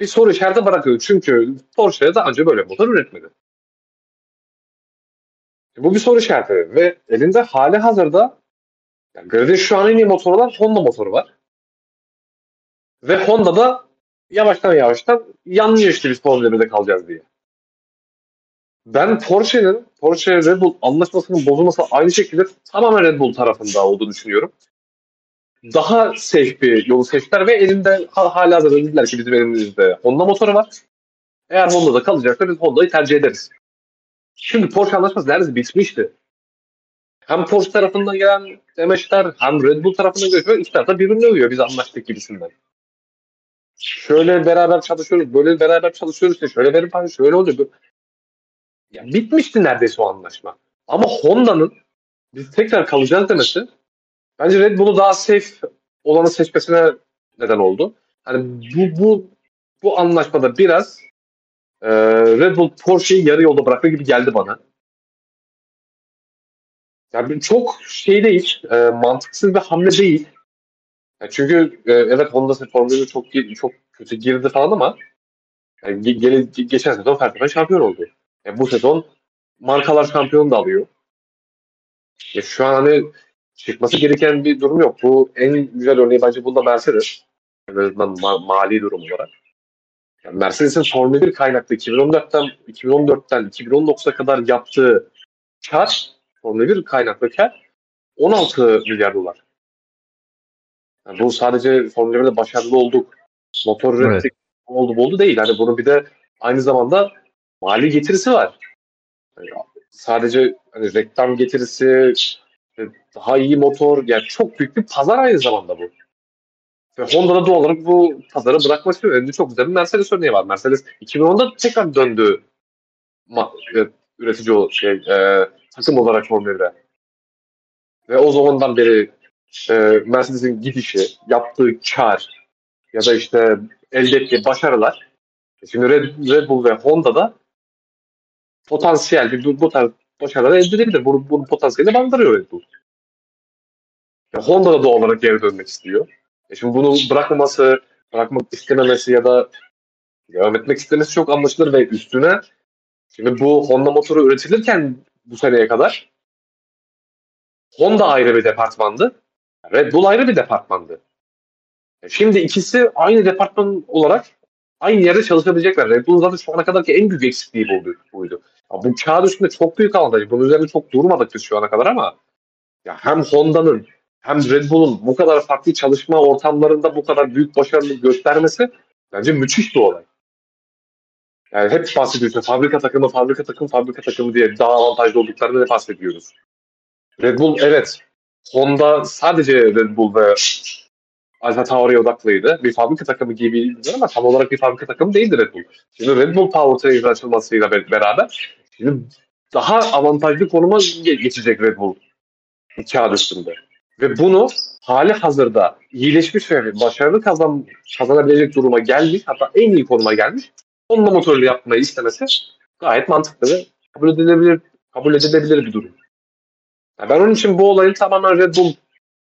bir soru işareti bırakıyor. Çünkü Porsche daha önce böyle motor üretmedi. Bu bir soru işareti ve elinde hali hazırda yani Grid'in şu an en iyi motoru olan Honda motoru var. Ve Honda da yavaştan yavaştan yanlıyor işte biz Formula 1'de kalacağız diye. Ben Porsche'nin, Porsche Red Bull anlaşmasının bozulması aynı şekilde tamamen Red Bull tarafında olduğunu düşünüyorum. Daha safe bir yolu seçtiler ve elinde hala hazırda dediler ki bizim elimizde Honda motoru var. Eğer Honda'da kalacaksa biz Honda'yı tercih ederiz. Şimdi Porsche anlaşması neredeyse bitmişti. Hem Porsche tarafından gelen demeçler hem Red Bull tarafından gelen iki tarafta birbirini övüyor biz anlaştık gibisinden. Şöyle beraber çalışıyoruz, böyle beraber çalışıyoruz şöyle verim payı şöyle oluyor. Ya bitmişti neredeyse o anlaşma. Ama Honda'nın biz tekrar kalacağız demesi bence Red Bull'u daha safe olanı seçmesine neden oldu. Hani bu bu bu anlaşmada biraz e, Red Bull Porsche'yi yarı yolda bıraktı gibi geldi bana. Yani çok şey değil, e, mantıksız bir hamle değil. Yani çünkü e, evet Honda Formula çok çok kötü girdi falan ama yani ge, ge, geçen sezon Verstappen şampiyon oldu. Yani bu sezon markalar şampiyonu da alıyor. Ya şu an hani çıkması gereken bir durum yok. Bu en güzel örneği bence bunda Mercedes. En azından ma- mali durum olarak. Yani Mercedes'in Formula 1 kaynaklı 2014'ten 2014'ten 2019'a kadar yaptığı kar Formula 1 kaynaklı kar 16 milyar dolar. Yani bu sadece Formula 1'de başarılı olduk. Motor ürettik. Evet. Oldu oldu değil. Hani bunun bir de aynı zamanda mali getirisi var. Yani sadece hani reklam getirisi, daha iyi motor, yani çok büyük bir pazar aynı zamanda bu. Ve Honda'da doğal olarak bu pazarı bırakmak istiyor. Önünde çok güzel bir Mercedes örneği var. Mercedes 2010'da tekrar döndü ma- e, üretici şey, e, takım olarak Formula 1'e. Ve o zamandan beri e, Mercedes'in gidişi, yaptığı kar ya da işte elde ettiği başarılar şimdi Red, Red Bull ve Honda da potansiyel bir bu tarz başarıları elde edebilir. Bunun, bunun potansiyelini bandırıyor Red Bull. Honda da doğal olarak geri dönmek istiyor. E şimdi bunu bırakmaması, bırakmak istememesi ya da devam etmek istemesi çok anlaşılır ve üstüne şimdi bu Honda motoru üretilirken bu seneye kadar Honda ayrı bir departmandı. Red Bull ayrı bir departmandı. E şimdi ikisi aynı departman olarak aynı yerde çalışabilecekler. Red Bull'un zaten şu ana kadarki en büyük eksikliği buydu. buydu. Bu kağıt üstünde çok büyük avantaj. Bunun üzerine çok durmadık biz şu ana kadar ama ya hem Honda'nın hem Red Bull'un bu kadar farklı çalışma ortamlarında bu kadar büyük başarılı göstermesi bence müthiş bir olay. Yani hep bahsediyoruz. Fabrika takımı, fabrika takımı, fabrika takımı diye daha avantajlı olduklarını hep bahsediyoruz. Red Bull evet. Honda sadece Red Bull ve Alfa Tauri'ye odaklıydı. Bir fabrika takımı gibi ama tam olarak bir fabrika takımı değildi Red Bull. Şimdi Red Bull Powertrain'in açılmasıyla beraber şimdi daha avantajlı konuma geçecek Red Bull kağıt üstünde. Ve bunu hali hazırda iyileşmiş ve başarılı kazan, kazanabilecek duruma gelmiş hatta en iyi konuma gelmiş Honda motorlu yapmayı istemesi gayet mantıklı ve kabul edilebilir, kabul edilebilir bir durum. Yani ben onun için bu olayın tamamen Red Bull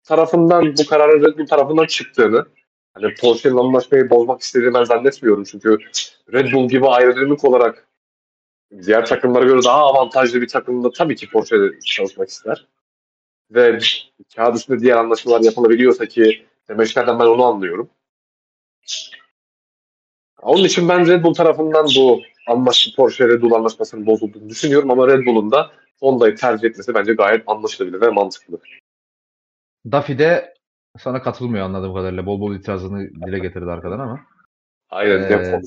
tarafından, bu kararın Red Bull tarafından çıktığını, hani Porsche'nin anlaşmayı bozmak istediğini ben zannetmiyorum. Çünkü Red Bull gibi aerodinamik olarak diğer takımlara göre daha avantajlı bir takımda tabii ki Porsche'de çalışmak ister. Ve kağıt üstünde diğer anlaşmalar yapılabiliyorsa ki demeçlerden ben onu anlıyorum. Onun için ben Red Bull tarafından bu anlaşma Porsche Red Bull anlaşmasının bozulduğunu düşünüyorum ama Red Bull'un da Honda'yı tercih etmesi bence gayet anlaşılabilir ve mantıklı. Duffy de sana katılmıyor anladığım kadarıyla. Bol bol itirazını dile getirdi arkadan ama. Aynen. Ee.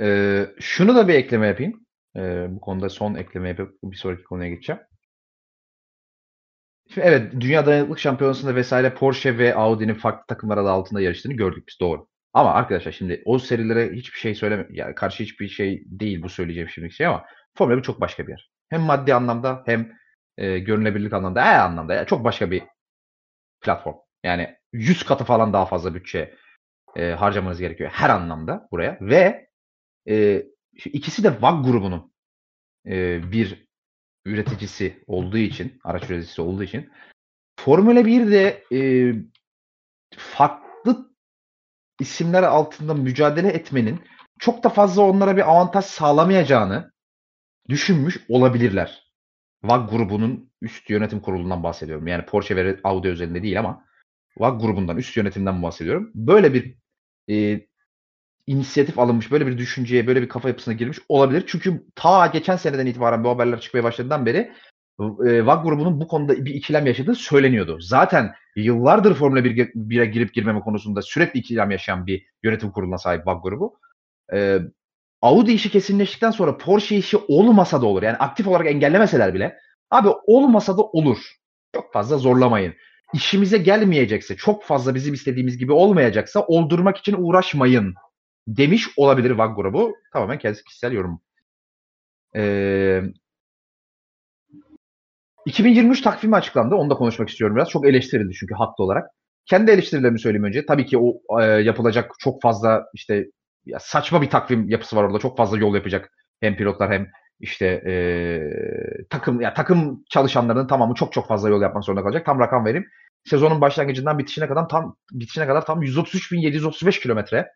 Ee, şunu da bir ekleme yapayım. Ee, bu konuda son ekleme yapıp bir sonraki konuya geçeceğim. Şimdi evet Dünya Dayanıklık Şampiyonası'nda vesaire Porsche ve Audi'nin farklı takımlar adı altında yarıştığını gördük biz doğru. Ama arkadaşlar şimdi o serilere hiçbir şey söyleme yani karşı hiçbir şey değil bu söyleyeceğim şimdi şey ama Formula 1 çok başka bir yer. Hem maddi anlamda hem e, görünebilirlik anlamda her anlamda yani çok başka bir platform. Yani 100 katı falan daha fazla bütçe e, harcamanız gerekiyor her anlamda buraya ve e, ikisi de VAG grubunun e, bir üreticisi olduğu için, araç üreticisi olduğu için Formula 1'de e, farklı isimler altında mücadele etmenin çok da fazla onlara bir avantaj sağlamayacağını düşünmüş olabilirler. VAG grubunun üst yönetim kurulundan bahsediyorum. Yani Porsche ve Audi özelinde değil ama VAG grubundan, üst yönetimden bahsediyorum. Böyle bir e, inisiyatif alınmış, böyle bir düşünceye, böyle bir kafa yapısına girmiş olabilir. Çünkü ta geçen seneden itibaren bu haberler çıkmaya başladığından beri e, VAG grubunun bu konuda bir ikilem yaşadığı söyleniyordu. Zaten yıllardır Formula 1'e girip girmeme konusunda sürekli ikilem yaşayan bir yönetim kuruluna sahip VAG grubu. E, Audi işi kesinleştikten sonra Porsche işi olmasa da olur. Yani aktif olarak engellemeseler bile abi olmasa da olur. Çok fazla zorlamayın. İşimize gelmeyecekse, çok fazla bizim istediğimiz gibi olmayacaksa oldurmak için uğraşmayın demiş olabilir VAG grubu. Tamamen kendisi kişisel yorum. Ee, 2023 takvimi açıklandı. Onu da konuşmak istiyorum biraz. Çok eleştirildi çünkü haklı olarak. Kendi eleştirilerimi söyleyeyim önce. Tabii ki o e, yapılacak çok fazla işte ya saçma bir takvim yapısı var orada. Çok fazla yol yapacak hem pilotlar hem işte e, takım ya takım çalışanlarının tamamı çok çok fazla yol yapmak zorunda kalacak. Tam rakam vereyim. Sezonun başlangıcından bitişine kadar tam bitişine kadar tam 133.735 kilometre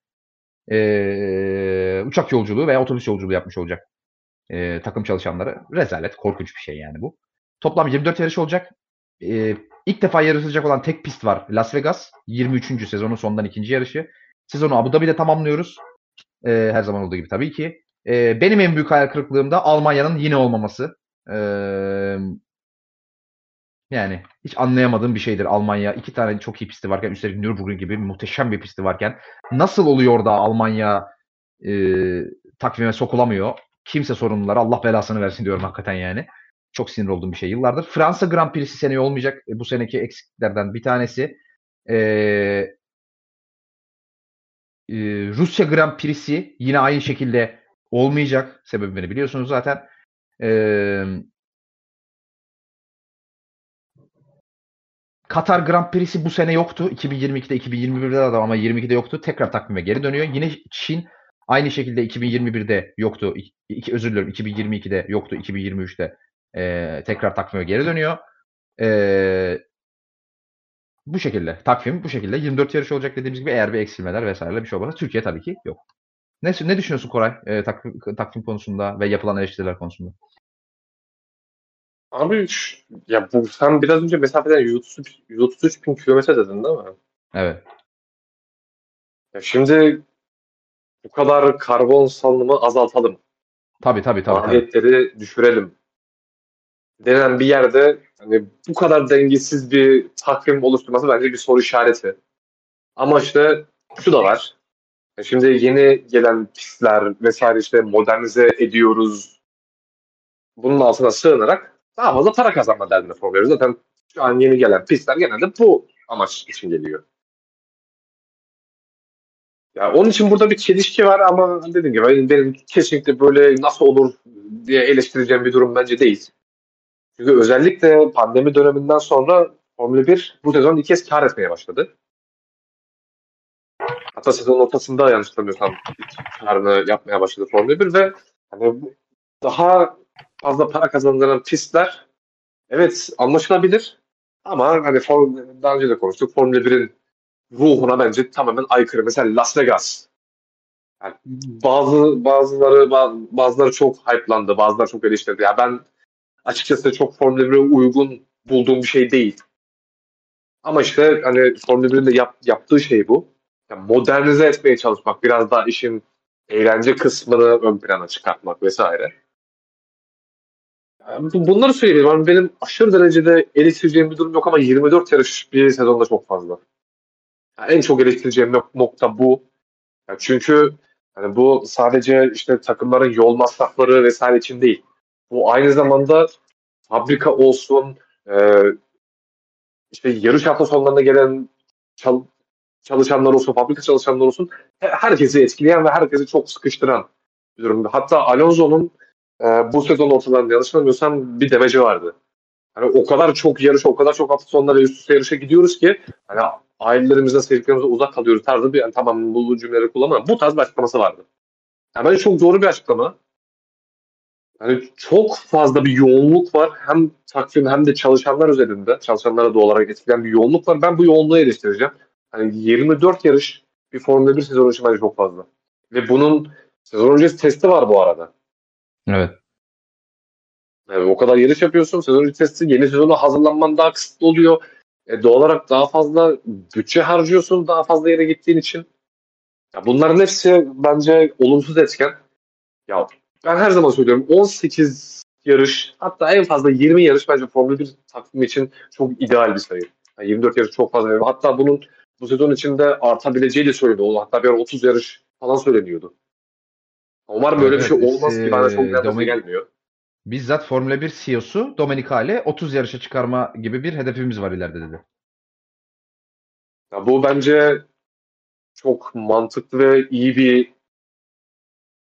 e, uçak yolculuğu veya otobüs yolculuğu yapmış olacak e, takım çalışanları. Rezalet, korkunç bir şey yani bu. Toplam 24 yarış olacak. E, ilk defa yarışılacak olan tek pist var Las Vegas. 23. sezonun sonundan ikinci yarışı. Sezonu Abu Dhabi'de tamamlıyoruz. E, her zaman olduğu gibi tabii ki. E, benim en büyük hayal kırıklığım da Almanya'nın yine olmaması. E, yani hiç anlayamadığım bir şeydir Almanya. iki tane çok iyi pisti varken üstelik Nürburgring gibi muhteşem bir pisti varken nasıl oluyor da Almanya e, takvime sokulamıyor? Kimse sorumluları Allah belasını versin diyorum hakikaten yani. Çok sinir olduğum bir şey yıllardır. Fransa Grand Prix'si seneye olmayacak. E, bu seneki eksiklerden bir tanesi. E, e, Rusya Grand Prix'si yine aynı şekilde olmayacak. Sebebini biliyorsunuz zaten. Eee Katar Grand Prix'si bu sene yoktu. 2022'de 2021'de de ama 22'de yoktu. Tekrar takvime geri dönüyor. Yine Çin aynı şekilde 2021'de yoktu. İki, özür diliyorum 2022'de yoktu. 2023'te e, tekrar takvime geri dönüyor. E, bu şekilde. Takvim bu şekilde. 24 yarış olacak dediğimiz gibi eğer bir eksilmeler vesaire bir şey olmazsa Türkiye tabii ki yok. Ne, ne düşünüyorsun Koray e, takvim, takvim konusunda ve yapılan eleştiriler konusunda? Abi ya bu sen biraz önce mesafeden 133, 133 bin kilometre dedin değil mi? Evet. Ya şimdi bu kadar karbon salınımı azaltalım. Tabii tabii tabii. Maliyetleri tabii. düşürelim. Denen bir yerde hani bu kadar dengesiz bir takvim oluşturması bence bir soru işareti. Ama işte şu da var. Şimdi yeni gelen pistler vesaire işte modernize ediyoruz. Bunun altına sığınarak daha fazla para kazanma derdine Formula Zaten şu an yeni gelen pistler genelde bu amaç için geliyor. Ya onun için burada bir çelişki var ama dediğim gibi benim, benim kesinlikle böyle nasıl olur diye eleştireceğim bir durum bence değil. Çünkü özellikle pandemi döneminden sonra Formula 1 bu sezon iki kez kar etmeye başladı. Hatta sezon ortasında yanlış hatırlamıyorsam karını yapmaya başladı Formula 1 ve hani daha fazla para kazandıran pistler evet anlaşılabilir ama hani daha önce de konuştuk Formula 1'in ruhuna bence tamamen aykırı. Mesela Las Vegas. Yani bazı bazıları bazıları çok hype'landı, bazıları çok eleştirdi. Ya yani ben açıkçası çok Formula 1'e uygun bulduğum bir şey değil. Ama işte hani Formula 1'in de yap, yaptığı şey bu. Yani modernize etmeye çalışmak, biraz daha işin eğlence kısmını ön plana çıkartmak vesaire. Bunları söyleyeyim. Yani benim aşırı derecede eleştireceğim bir durum yok ama 24 yarış bir sezonda çok fazla. Yani en çok eleştireceğim nokta bu. Yani çünkü yani bu sadece işte takımların yol masrafları vesaire için değil. Bu aynı zamanda fabrika olsun, e, işte yarış hafta sonlarına gelen çal, çalışanlar olsun, fabrika çalışanlar olsun herkesi etkileyen ve herkesi çok sıkıştıran bir durumda. Hatta Alonso'nun e, bu sezon ortalarında yanlış bilmiyorsam bir demeci vardı. Hani o kadar çok yarış, o kadar çok hafta sonları üst üste yarışa gidiyoruz ki hani ailelerimizden, sevdiklerimizden uzak kalıyoruz tarzı bir yani tamam bu cümleleri kullanmam. Bu tarz bir açıklaması vardı. Yani bence çok doğru bir açıklama. Yani çok fazla bir yoğunluk var. Hem takvim hem de çalışanlar üzerinde. Çalışanlara da olarak etkileyen bir yoğunluk var. Ben bu yoğunluğu eleştireceğim. Hani 24 yarış bir Formula 1 sezonu için bence çok fazla. Ve bunun sezon öncesi testi var bu arada. Evet. Yani o kadar yarış yapıyorsun. Sezon testi yeni sezona hazırlanman daha kısıtlı oluyor. E, doğal olarak daha fazla bütçe harcıyorsun daha fazla yere gittiğin için. Ya bunların hepsi bence olumsuz etken. Ya ben her zaman söylüyorum 18 yarış hatta en fazla 20 yarış bence Formula 1 takvimi için çok ideal bir sayı. Yani 24 yarış çok fazla. Hatta bunun bu sezon içinde artabileceği de söyleniyor. Hatta bir ara 30 yarış falan söyleniyordu. Umarım böyle evet, bir şey olmaz ki bana çok Domin- gelmiyor. Bizzat Formula 1 CEO'su Domenicali 30 yarışa çıkarma gibi bir hedefimiz var ileride dedi. Ya bu bence çok mantıklı ve iyi bir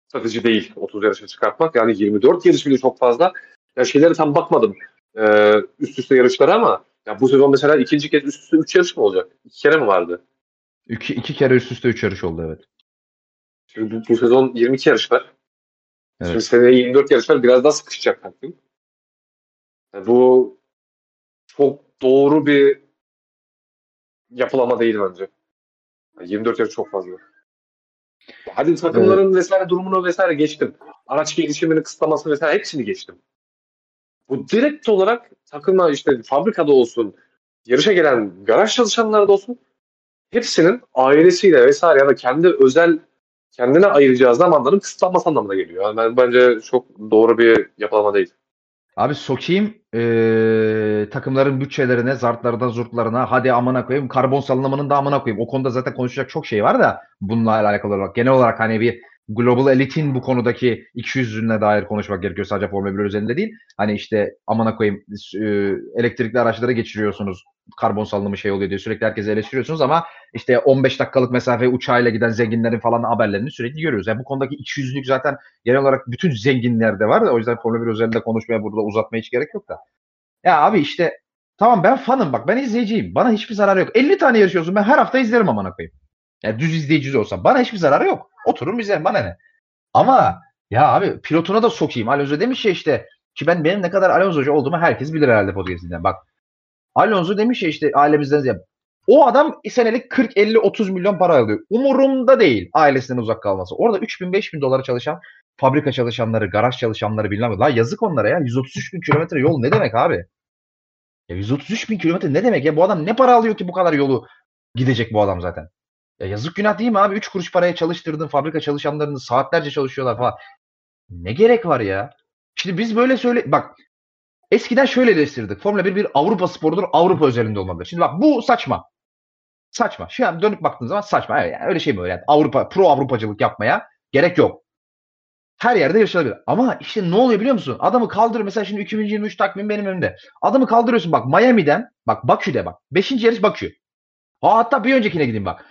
strateji değil 30 yarışa çıkartmak. Yani 24 yarış bile çok fazla. Ya şeylere tam bakmadım ee, üst üste yarışlara ama ya bu sezon mesela ikinci kez üst üste 3 yarış mı olacak? İki kere mi vardı? İki, iki kere üst üste 3 yarış oldu evet. Şimdi bu, bu sezon 22 yarış var. Evet. Şimdi seneye 24 yarış var. Biraz daha sıkışacak takvim. Yani bu çok doğru bir yapılama değil bence. Yani 24 yarış çok fazla. Hadi takımların evet. vesaire durumunu vesaire geçtim. Araç gelişimini kısıtlaması vesaire hepsini geçtim. Bu direkt olarak takıma işte fabrikada olsun, yarışa gelen garaj çalışanları da olsun hepsinin ailesiyle vesaire ya da kendi özel kendine ayıracağı zamanların kısıtlanması anlamına geliyor. Yani ben, bence çok doğru bir yapılama değil. Abi sokayım ee, takımların bütçelerine, zartlardan zurtlarına hadi amına koyayım karbon salınımının da amına koyayım. O konuda zaten konuşacak çok şey var da bununla alakalı olarak genel olarak hani bir global elitin bu konudaki 200'üne dair konuşmak gerekiyor sadece Formula 1 üzerinde değil. Hani işte amına koyayım elektrikli araçları geçiriyorsunuz karbon salınımı şey oluyor diye sürekli herkese eleştiriyorsunuz ama işte 15 dakikalık mesafe uçağıyla giden zenginlerin falan haberlerini sürekli görüyoruz. Yani bu konudaki 200'lük zaten genel olarak bütün zenginlerde var da o yüzden Formula 1 üzerinde konuşmaya burada uzatmaya hiç gerek yok da. Ya abi işte tamam ben fanım bak ben izleyiciyim. Bana hiçbir zararı yok. 50 tane yarışıyorsun ben her hafta izlerim amına koyayım. Yani düz izleyici olsam bana hiçbir zararı yok. Otururum izlerim bana ne. Ama ya abi pilotuna da sokayım. Alonso demiş ya işte ki ben benim ne kadar Alonso'cu olduğumu herkes bilir herhalde podcast'inden. Bak Alonso demiş ya işte ailemizden ziyade. O adam senelik 40, 50, 30 milyon para alıyor. Umurumda değil ailesinden uzak kalması. Orada 3 bin, 5 bin dolara çalışan fabrika çalışanları, garaj çalışanları bilmem. La yazık onlara ya. 133 bin kilometre yol ne demek abi? Ya 133 bin kilometre ne demek ya? Bu adam ne para alıyor ki bu kadar yolu gidecek bu adam zaten? Ya yazık günah değil mi abi? 3 kuruş paraya çalıştırdın fabrika çalışanlarını saatlerce çalışıyorlar falan. Ne gerek var ya? Şimdi biz böyle söyle bak eskiden şöyle eleştirdik. Formula 1 bir Avrupa sporudur. Avrupa özelinde olmalıdır. Şimdi bak bu saçma. Saçma. Şu an dönüp baktığın zaman saçma. Evet, yani öyle şey mi öyle? Yani Avrupa, pro Avrupacılık yapmaya gerek yok. Her yerde yaşanabilir. Ama işte ne oluyor biliyor musun? Adamı kaldır mesela şimdi 2023 takvim benim önümde. Adamı kaldırıyorsun bak Miami'den bak Bakü'de bak. Beşinci yarış Bakü. Ha, hatta bir öncekine gideyim bak.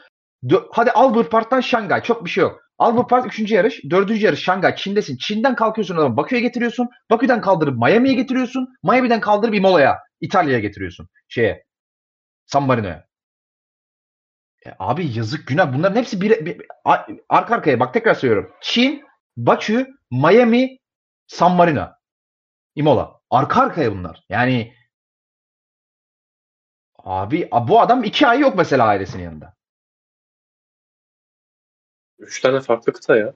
Dö- Hadi Albert Park'tan Şangay. Çok bir şey yok. Albert Park 3. yarış. 4. yarış Şangay. Çin'desin. Çin'den kalkıyorsun adamı Bakü'ye getiriyorsun. Bakü'den kaldırıp Miami'ye getiriyorsun. Miami'den kaldırıp Imola'ya. İtalya'ya getiriyorsun. Şeye. San Marino'ya. E, abi yazık günah. Bunların hepsi bir, bir, arka arkaya. Bak tekrar söylüyorum. Çin, Bakü, Miami, San Marino. Imola. Arka arkaya bunlar. Yani abi bu adam iki ay yok mesela ailesinin yanında. Üç tane farklı kıta ya.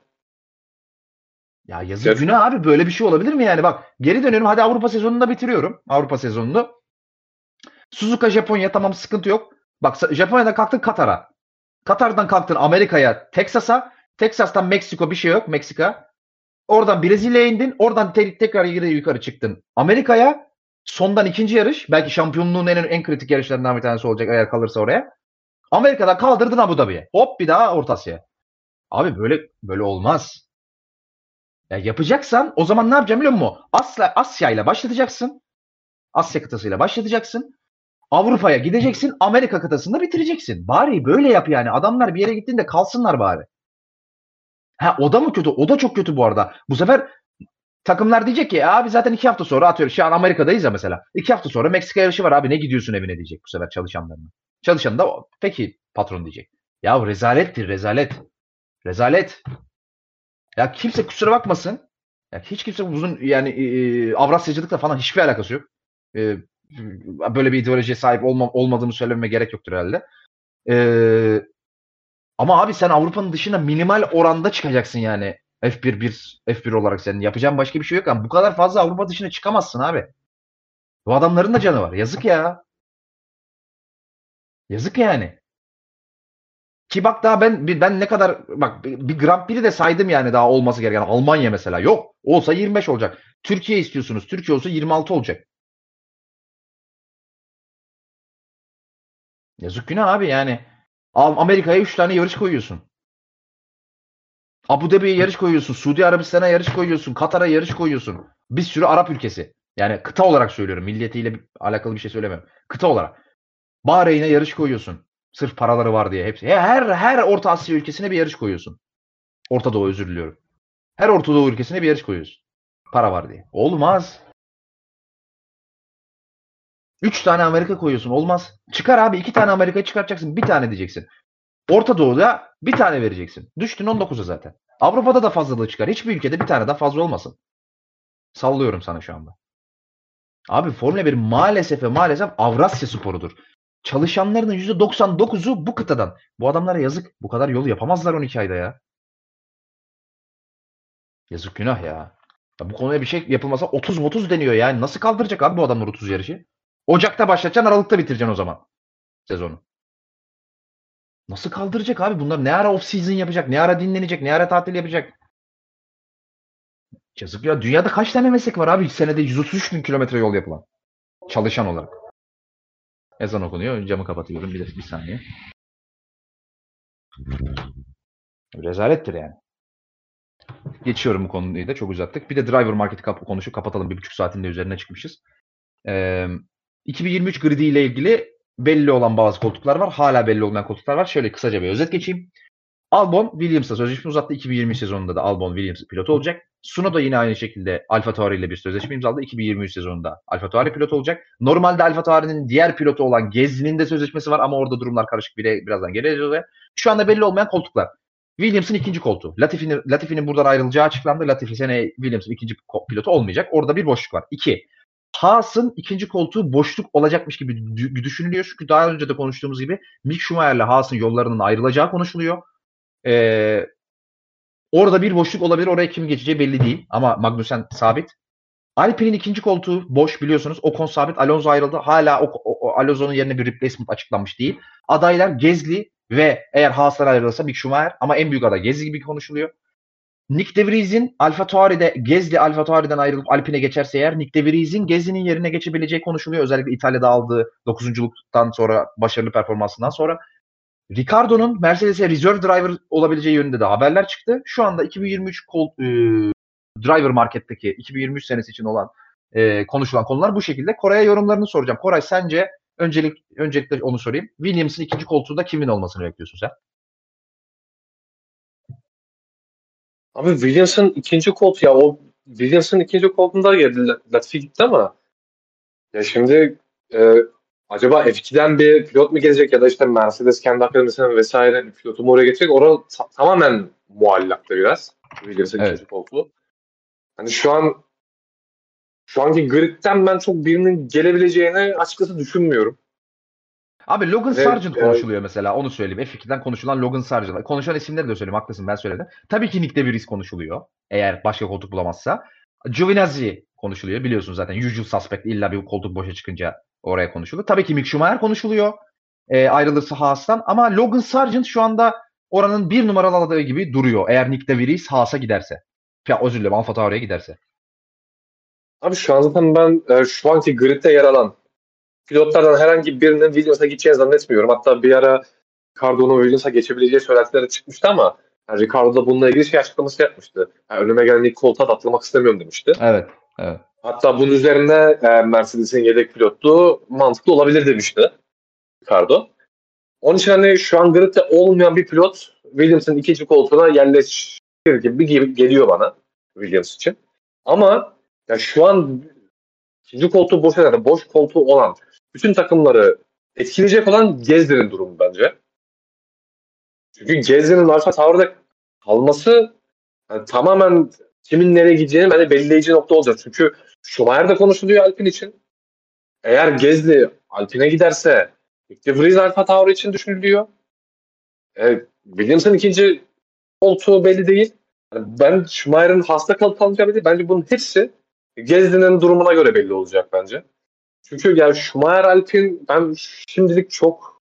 Ya yazık günah abi böyle bir şey olabilir mi yani? Bak geri dönüyorum hadi Avrupa sezonunu da bitiriyorum. Avrupa sezonunu. Suzuka Japonya tamam sıkıntı yok. Bak Japonya'dan kalktın Katar'a. Katar'dan kalktın Amerika'ya, Teksas'a. Teksas'tan Meksiko bir şey yok. Meksika. Oradan Brezilya'ya indin. Oradan te- tekrar yukarı çıktın. Amerika'ya sondan ikinci yarış. Belki şampiyonluğun en, en kritik yarışlarından bir tanesi olacak eğer kalırsa oraya. Amerika'da kaldırdın Abu Dhabi'ye. Hop bir daha Orta Asya. Abi böyle böyle olmaz. Ya yapacaksan o zaman ne yapacağım biliyor musun? Asya, Asya ile başlatacaksın. Asya kıtasıyla başlatacaksın. Avrupa'ya gideceksin. Amerika kıtasında bitireceksin. Bari böyle yap yani. Adamlar bir yere gittiğinde kalsınlar bari. Ha o da mı kötü? O da çok kötü bu arada. Bu sefer takımlar diyecek ki abi zaten iki hafta sonra atıyoruz. Şu an Amerika'dayız ya mesela. İki hafta sonra Meksika yarışı var abi ne gidiyorsun evine diyecek bu sefer çalışanlarına. Çalışan da peki patron diyecek. Ya rezalettir rezalet. Rezalet. Ya kimse kusura bakmasın. Ya hiç kimse uzun yani e, Avrasyacılıkla falan hiçbir alakası yok. E, böyle bir ideolojiye sahip olma, olmadığımı söylememe gerek yoktur herhalde. E, ama abi sen Avrupa'nın dışına minimal oranda çıkacaksın yani. F1 1 F1 olarak senin yapacağın başka bir şey yok ama bu kadar fazla Avrupa dışına çıkamazsın abi. Bu adamların da canı var. Yazık ya. Yazık yani. Ki bak daha ben ben ne kadar bak bir Grand Prix de saydım yani daha olması gereken. Almanya mesela yok. Olsa 25 olacak. Türkiye istiyorsunuz. Türkiye olsa 26 olacak. Yazık günah abi yani. Amerika'ya 3 tane yarış koyuyorsun. Abu Dhabi'ye yarış koyuyorsun. Suudi Arabistan'a yarış koyuyorsun. Katar'a yarış koyuyorsun. Bir sürü Arap ülkesi. Yani kıta olarak söylüyorum. Milliyetiyle alakalı bir şey söylemiyorum. Kıta olarak. Bahreyn'e yarış koyuyorsun. Sırf paraları var diye hepsi. Her her Orta Asya ülkesine bir yarış koyuyorsun. Orta Doğu özür diliyorum. Her Orta Doğu ülkesine bir yarış koyuyorsun. Para var diye. Olmaz. Üç tane Amerika koyuyorsun. Olmaz. Çıkar abi. iki tane Amerika çıkartacaksın. Bir tane diyeceksin. Orta Doğu'da bir tane vereceksin. Düştün 19'a zaten. Avrupa'da da fazlalığı çıkar. Hiçbir ülkede bir tane daha fazla olmasın. Sallıyorum sana şu anda. Abi Formula 1 maalesef ve maalesef Avrasya sporudur. Çalışanlarının %99'u bu kıtadan. Bu adamlara yazık. Bu kadar yolu yapamazlar 12 ayda ya. Yazık günah ya. ya bu konuya bir şey yapılmasa 30-30 deniyor yani. Nasıl kaldıracak abi bu adamlar 30 yarışı? Ocak'ta başlatacaksın Aralık'ta bitireceksin o zaman. Sezonu. Nasıl kaldıracak abi? Bunlar ne ara off season yapacak? Ne ara dinlenecek? Ne ara tatil yapacak? Yazık ya. Dünyada kaç tane meslek var abi? Senede 133 bin kilometre yol yapılan. Çalışan olarak. Ezan okunuyor. Camı kapatıyorum. Bir, bir saniye. Rezalettir yani. Geçiyorum bu konuyu da. Çok uzattık. Bir de driver marketi kap konuşup kapatalım. Bir buçuk saatin de üzerine çıkmışız. Ee, 2023 gridi ile ilgili belli olan bazı koltuklar var. Hala belli olmayan koltuklar var. Şöyle kısaca bir özet geçeyim. Albon Williams'a sözleşme uzattı. 2020 sezonunda da Albon Williams pilot olacak. Suno da yine aynı şekilde Alfa Tauri ile bir sözleşme imzaladı. 2023 sezonunda Alfa Tauri pilot olacak. Normalde Alfa Tauri'nin diğer pilotu olan Gezli'nin de sözleşmesi var ama orada durumlar karışık. Bile, birazdan geleceğiz. Şu anda belli olmayan koltuklar. Williams'ın ikinci koltuğu. Latifi'nin Latifi'nin buradan ayrılacağı açıklandı. Latifi sene Williams'ın ikinci pilotu olmayacak. Orada bir boşluk var. İki. Haas'ın ikinci koltuğu boşluk olacakmış gibi düşünülüyor. Çünkü daha önce de konuştuğumuz gibi Mick Schumacher'le Haas'ın yollarının ayrılacağı konuşuluyor. Ee, orada bir boşluk olabilir. Oraya kim geçeceği belli değil. Ama Magnussen sabit. Alpine'in ikinci koltuğu boş biliyorsunuz. Ocon sabit. Alonso ayrıldı. Hala o, o, Alonso'nun yerine bir replacement açıklanmış değil. Adaylar Gezli ve eğer Haas'lar ayrılırsa Mick Schumacher ama en büyük aday Gezli gibi konuşuluyor. Nick De Vries'in Alfa Tauri'de Gezli Alfa Tauri'den ayrılıp Alpine geçerse eğer Nick De Vries'in Gezli'nin yerine geçebileceği konuşuluyor. Özellikle İtalya'da aldığı 9. sonra başarılı performansından sonra. Ricardo'nun Mercedes'e reserve driver olabileceği yönünde de haberler çıktı. Şu anda 2023 kol, e, driver marketteki 2023 senesi için olan e, konuşulan konular bu şekilde. Koray'a yorumlarını soracağım. Koray sence öncelik öncelikle onu sorayım. Williams'ın ikinci koltuğunda kimin olmasını bekliyorsun sen? Abi Williams'ın ikinci koltuğu ya o Williams'ın ikinci koltuğunda geldi Latifi gitti ama ya şimdi e, acaba F2'den bir pilot mu gelecek ya da işte Mercedes kendi akademisine vesaire bir pilotu mu oraya getirecek? Orada ta- tamamen muallakta biraz. Williams'ın evet. ikinci koltuğu. Hani şu an şu anki gridden ben çok birinin gelebileceğini açıkçası düşünmüyorum. Abi Logan Ve- Sargent evet. konuşuluyor mesela. Onu söyleyeyim. F2'den konuşulan Logan Sargent. Konuşan isimleri de söyleyeyim. Haklısın ben söyledim. Tabii ki Nick DeVries konuşuluyor. Eğer başka koltuk bulamazsa. Giovinazzi konuşuluyor. Biliyorsunuz zaten usual suspect illa bir koltuk boşa çıkınca oraya konuşuluyor. Tabii ki Mick Schumacher konuşuluyor. E, ayrılırsa Haas'tan. Ama Logan Sargent şu anda oranın bir numaralı adayı gibi duruyor. Eğer Nick DeVries Haas'a giderse. Ya özür dilerim Alfa Tauri'ye giderse. Abi şu an zaten ben e, şu anki gridde yer alan pilotlardan herhangi birinin Williams'a gideceğini zannetmiyorum. Hatta bir ara Ricardo'nun Williams'a geçebileceği söylentileri çıkmıştı ama yani Ricardo da bununla ilgili şey açıklaması yapmıştı. Yani önüme gelen ilk koltuğa da atlamak istemiyorum demişti. Evet. Evet. Hatta bunun üzerine e, Mercedes'in yedek pilotluğu mantıklı olabilir demişti Ricardo. Onun için hani şu an gridde olmayan bir pilot Williams'ın ikinci koltuğuna yerleşir gibi, geliyor bana Williams için. Ama ya şu an ikinci koltuğu boş eden, boş koltuğu olan bütün takımları etkileyecek olan Gezdi'nin durumu bence. Çünkü Gezdi'nin Alfa Tauri'de kalması yani tamamen kimin nereye gideceğini bence belirleyici nokta olacak. Çünkü Schumacher de konuşuluyor Alpin için. Eğer Gezdi Alpine giderse Nick Vries Alfa Tauri için düşünülüyor. E, Williams'ın ikinci koltuğu belli değil. Yani ben Schumacher'ın hasta kalıp kalmayacağı belli. Bence bunun hepsi Gezdi'nin durumuna göre belli olacak bence. Çünkü yani Schumacher Alpin ben şimdilik çok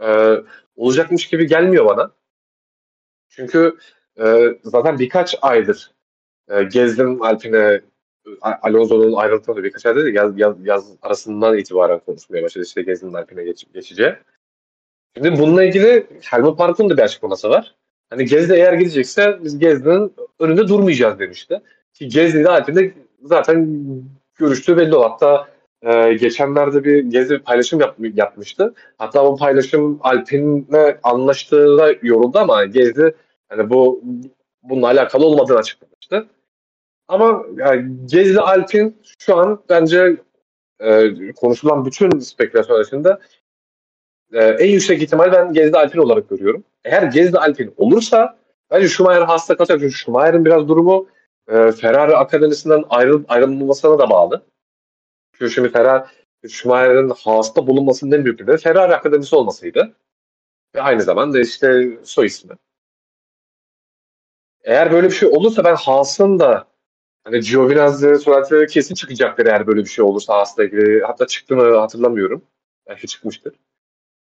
e, olacakmış gibi gelmiyor bana. Çünkü e, zaten birkaç aydır e, Gezdi'nin Alpine Alonso'nun ayrılığında birkaç değil, yaz, yaz, yaz arasından itibaren konuşmaya başladı işte Gezdi'nin Alpine geç, geçeceği. Şimdi bununla ilgili Helmut Marko'nun da bir açıklaması var. Hani Gezdi eğer gidecekse biz Gezdi'nin önünde durmayacağız demişti. Ki Gezdi ile Alpine zaten görüştüğü belli o. Hatta e, geçenlerde bir Gezdi bir paylaşım yap, yapmıştı. Hatta o paylaşım Alpine'le anlaştığı da yoruldu ama Gezdi hani bu bununla alakalı olmadığını açıklamıştı. Ama yani Gezdi Alpin şu an bence e, konuşulan bütün spekülasyon arasında e, en yüksek ihtimal ben Gezdi Alpin olarak görüyorum. Eğer Gezdi Alpin olursa bence Schumacher hasta kalacak. Çünkü Schumacher'in biraz durumu e, Ferrari akademisinden ayrıl, ayrılmasına da bağlı. Çünkü şimdi Ferrari Schumacher'in hasta bulunmasının en büyük nedeni Ferrari akademisi olmasıydı. Ve aynı zamanda işte soy ismi. Eğer böyle bir şey olursa ben Haas'ın da hani Giovinazzi söylentileri kesin çıkacaktır eğer böyle bir şey olursa Haas'la ilgili. Hatta çıktı mı hatırlamıyorum. Belki çıkmıştır.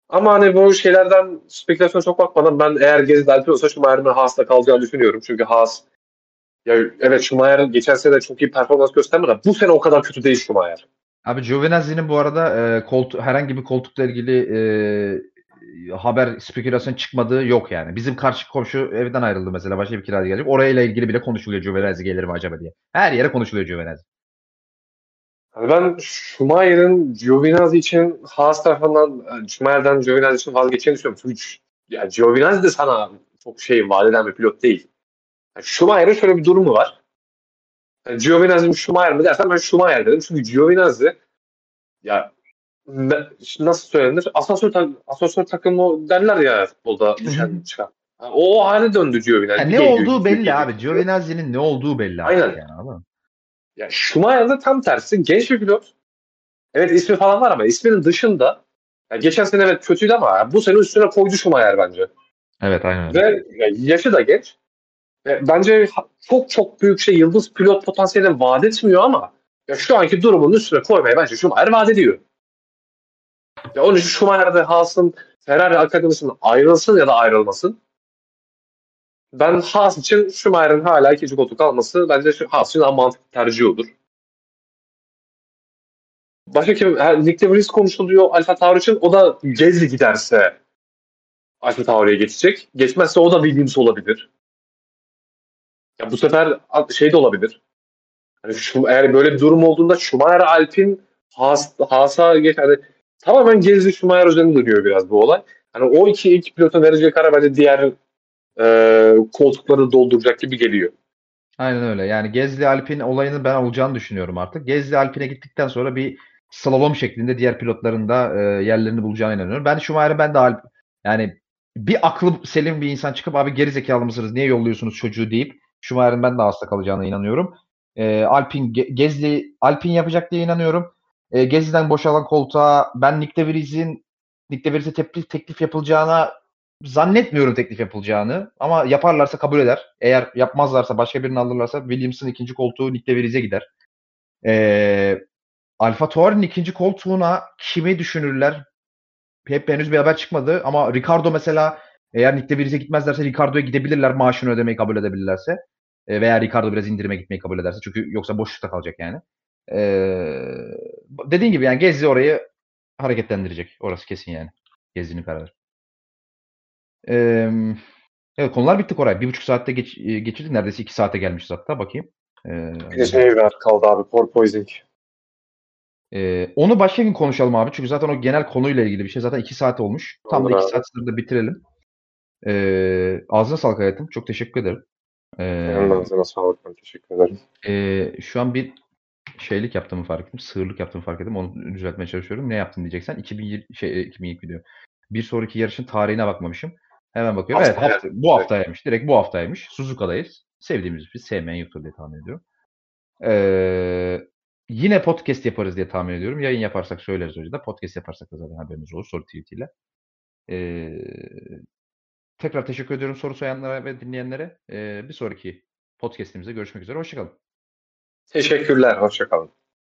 Ama hani bu şeylerden spekülasyona çok bakmadan ben eğer Gezdi Alpin olsa Schumacher'in Haas'la kalacağını düşünüyorum. Çünkü Haas ya evet Schumacher geçen sene çok iyi performans göstermedi bu sene o kadar kötü değil Schumacher. Abi Giovinazzi'nin bu arada e, koltu- herhangi bir koltukla ilgili e, haber spekülasyon çıkmadığı yok yani. Bizim karşı komşu evden ayrıldı mesela başka bir kiracı gelecek. Orayla ilgili bile konuşuluyor Giovinazzi gelir mi acaba diye. Her yere konuşuluyor Giovinazzi. Yani ben Schumacher'in Giovinazzi için Haas tarafından yani Schumacher'den Giovinazzi için vazgeçeceğini düşünüyorum. Çünkü ya Giovinazzi de sana çok şey vaat eden bir pilot değil. Yani Schumacher'in şöyle bir durumu var. Yani Giovinazzi mi Schumacher mi dersen ben Schumacher derim. Çünkü Giovinazzi ya nasıl söylenir? Asansör, tak, asansör takımı derler ya futbolda düşen çıkan. Yani o hale döndü Giovinazzi. Yani ne geliyor, olduğu belli gidiyor, abi. Giovinazzi'nin ne olduğu belli Aynen. yani anladın mı? Ya Schumacher'da tam tersi. Genç bir pilot. Evet ismi falan var ama isminin dışında ya geçen sene evet kötüydü ama bu sene üstüne koydu Schumacher bence. Evet aynen öyle. Ve ya yaşı da genç. Ve bence çok çok büyük şey yıldız pilot potansiyelini vaat etmiyor ama ya şu anki durumun üstüne koymaya bence Schumacher vaat ediyor. Ya onun için Schumacher'de Haas'ın Ferrari akademisinden ayrılsın ya da ayrılmasın. Ben Haas için Schumacher'in hala ikinci koltuk alması bence Haas için daha mantıklı tercih olur. Başka kim? Nick de konuşuluyor Alfa Tauri için. O da Gezli giderse Alfa Tauri'ye geçecek. Geçmezse o da Williams olabilir. Ya bu sefer şey de olabilir. Hani şu, eğer böyle bir durum olduğunda Schumacher Alpin Haas, Haas'a geç. Hani tamamen Gezli Schumacher üzerine dönüyor biraz bu olay. Hani o iki ilk pilotun vereceği karar bence diğer e, koltukları dolduracak gibi geliyor. Aynen öyle. Yani Gezli Alpin olayının ben olacağını düşünüyorum artık. Gezli Alpin'e gittikten sonra bir slalom şeklinde diğer pilotların da e, yerlerini bulacağına inanıyorum. Ben Schumacher'e ben de Alp yani bir aklı selim bir insan çıkıp abi geri zekalı mısınız niye yolluyorsunuz çocuğu deyip Schumacher'in ben de hasta kalacağına inanıyorum. E, Alpin Ge- Gezli Alpin yapacak diye inanıyorum. E, Gezli'den boşalan koltuğa ben Nick de Vries'in Nick DeVries'e teklif, teklif yapılacağına zannetmiyorum teklif yapılacağını ama yaparlarsa kabul eder. Eğer yapmazlarsa başka birini alırlarsa Williams'ın ikinci koltuğu Nick DeVries'e gider. Ee, Alfa Tauri'nin ikinci koltuğuna kimi düşünürler? Hep henüz bir haber çıkmadı ama Ricardo mesela eğer Nick DeVries'e gitmezlerse Ricardo'ya gidebilirler maaşını ödemeyi kabul edebilirlerse. E, veya Ricardo biraz indirime gitmeyi kabul ederse. Çünkü yoksa boşlukta kalacak yani. Ee, dediğin gibi yani Gezi orayı hareketlendirecek. Orası kesin yani. Gezi'nin kararı. Ee, evet konular bitti Koray. Bir buçuk saatte geç, e, geçirdik. Neredeyse iki saate gelmişiz hatta. Bakayım. Ee, Bir de şey var kaldı abi. Porpoising. Ee, onu başka gün konuşalım abi. Çünkü zaten o genel konuyla ilgili bir şey. Zaten iki saat olmuş. Tam Olur da iki abi. saat sınırda bitirelim. Ee, ağzına sağlık hayatım. Çok teşekkür ederim. Ee, Yanlarınıza sağlık. Ben teşekkür ederim. e, şu an bir şeylik yaptığımı fark ettim. Sığırlık yaptığımı fark ettim. Onu düzeltmeye çalışıyorum. Ne yaptın diyeceksen. 2020, şey, 2020 diyor. Bir sonraki yarışın tarihine bakmamışım. Hemen bakıyorum. Evet Haftaya. hafta, bu haftaymış. Direkt bu haftaymış. Suzuka'dayız. Sevdiğimiz bir sevmeyen yoktur diye tahmin ediyorum. Ee, yine podcast yaparız diye tahmin ediyorum. Yayın yaparsak söyleriz hocam. Podcast yaparsak da zaten haberiniz olur. Soru tweet ile. Ee, tekrar teşekkür ediyorum soru soranlara ve dinleyenlere. Ee, bir sonraki podcastimizde görüşmek üzere. Hoşçakalın. Teşekkürler. Hoşçakalın.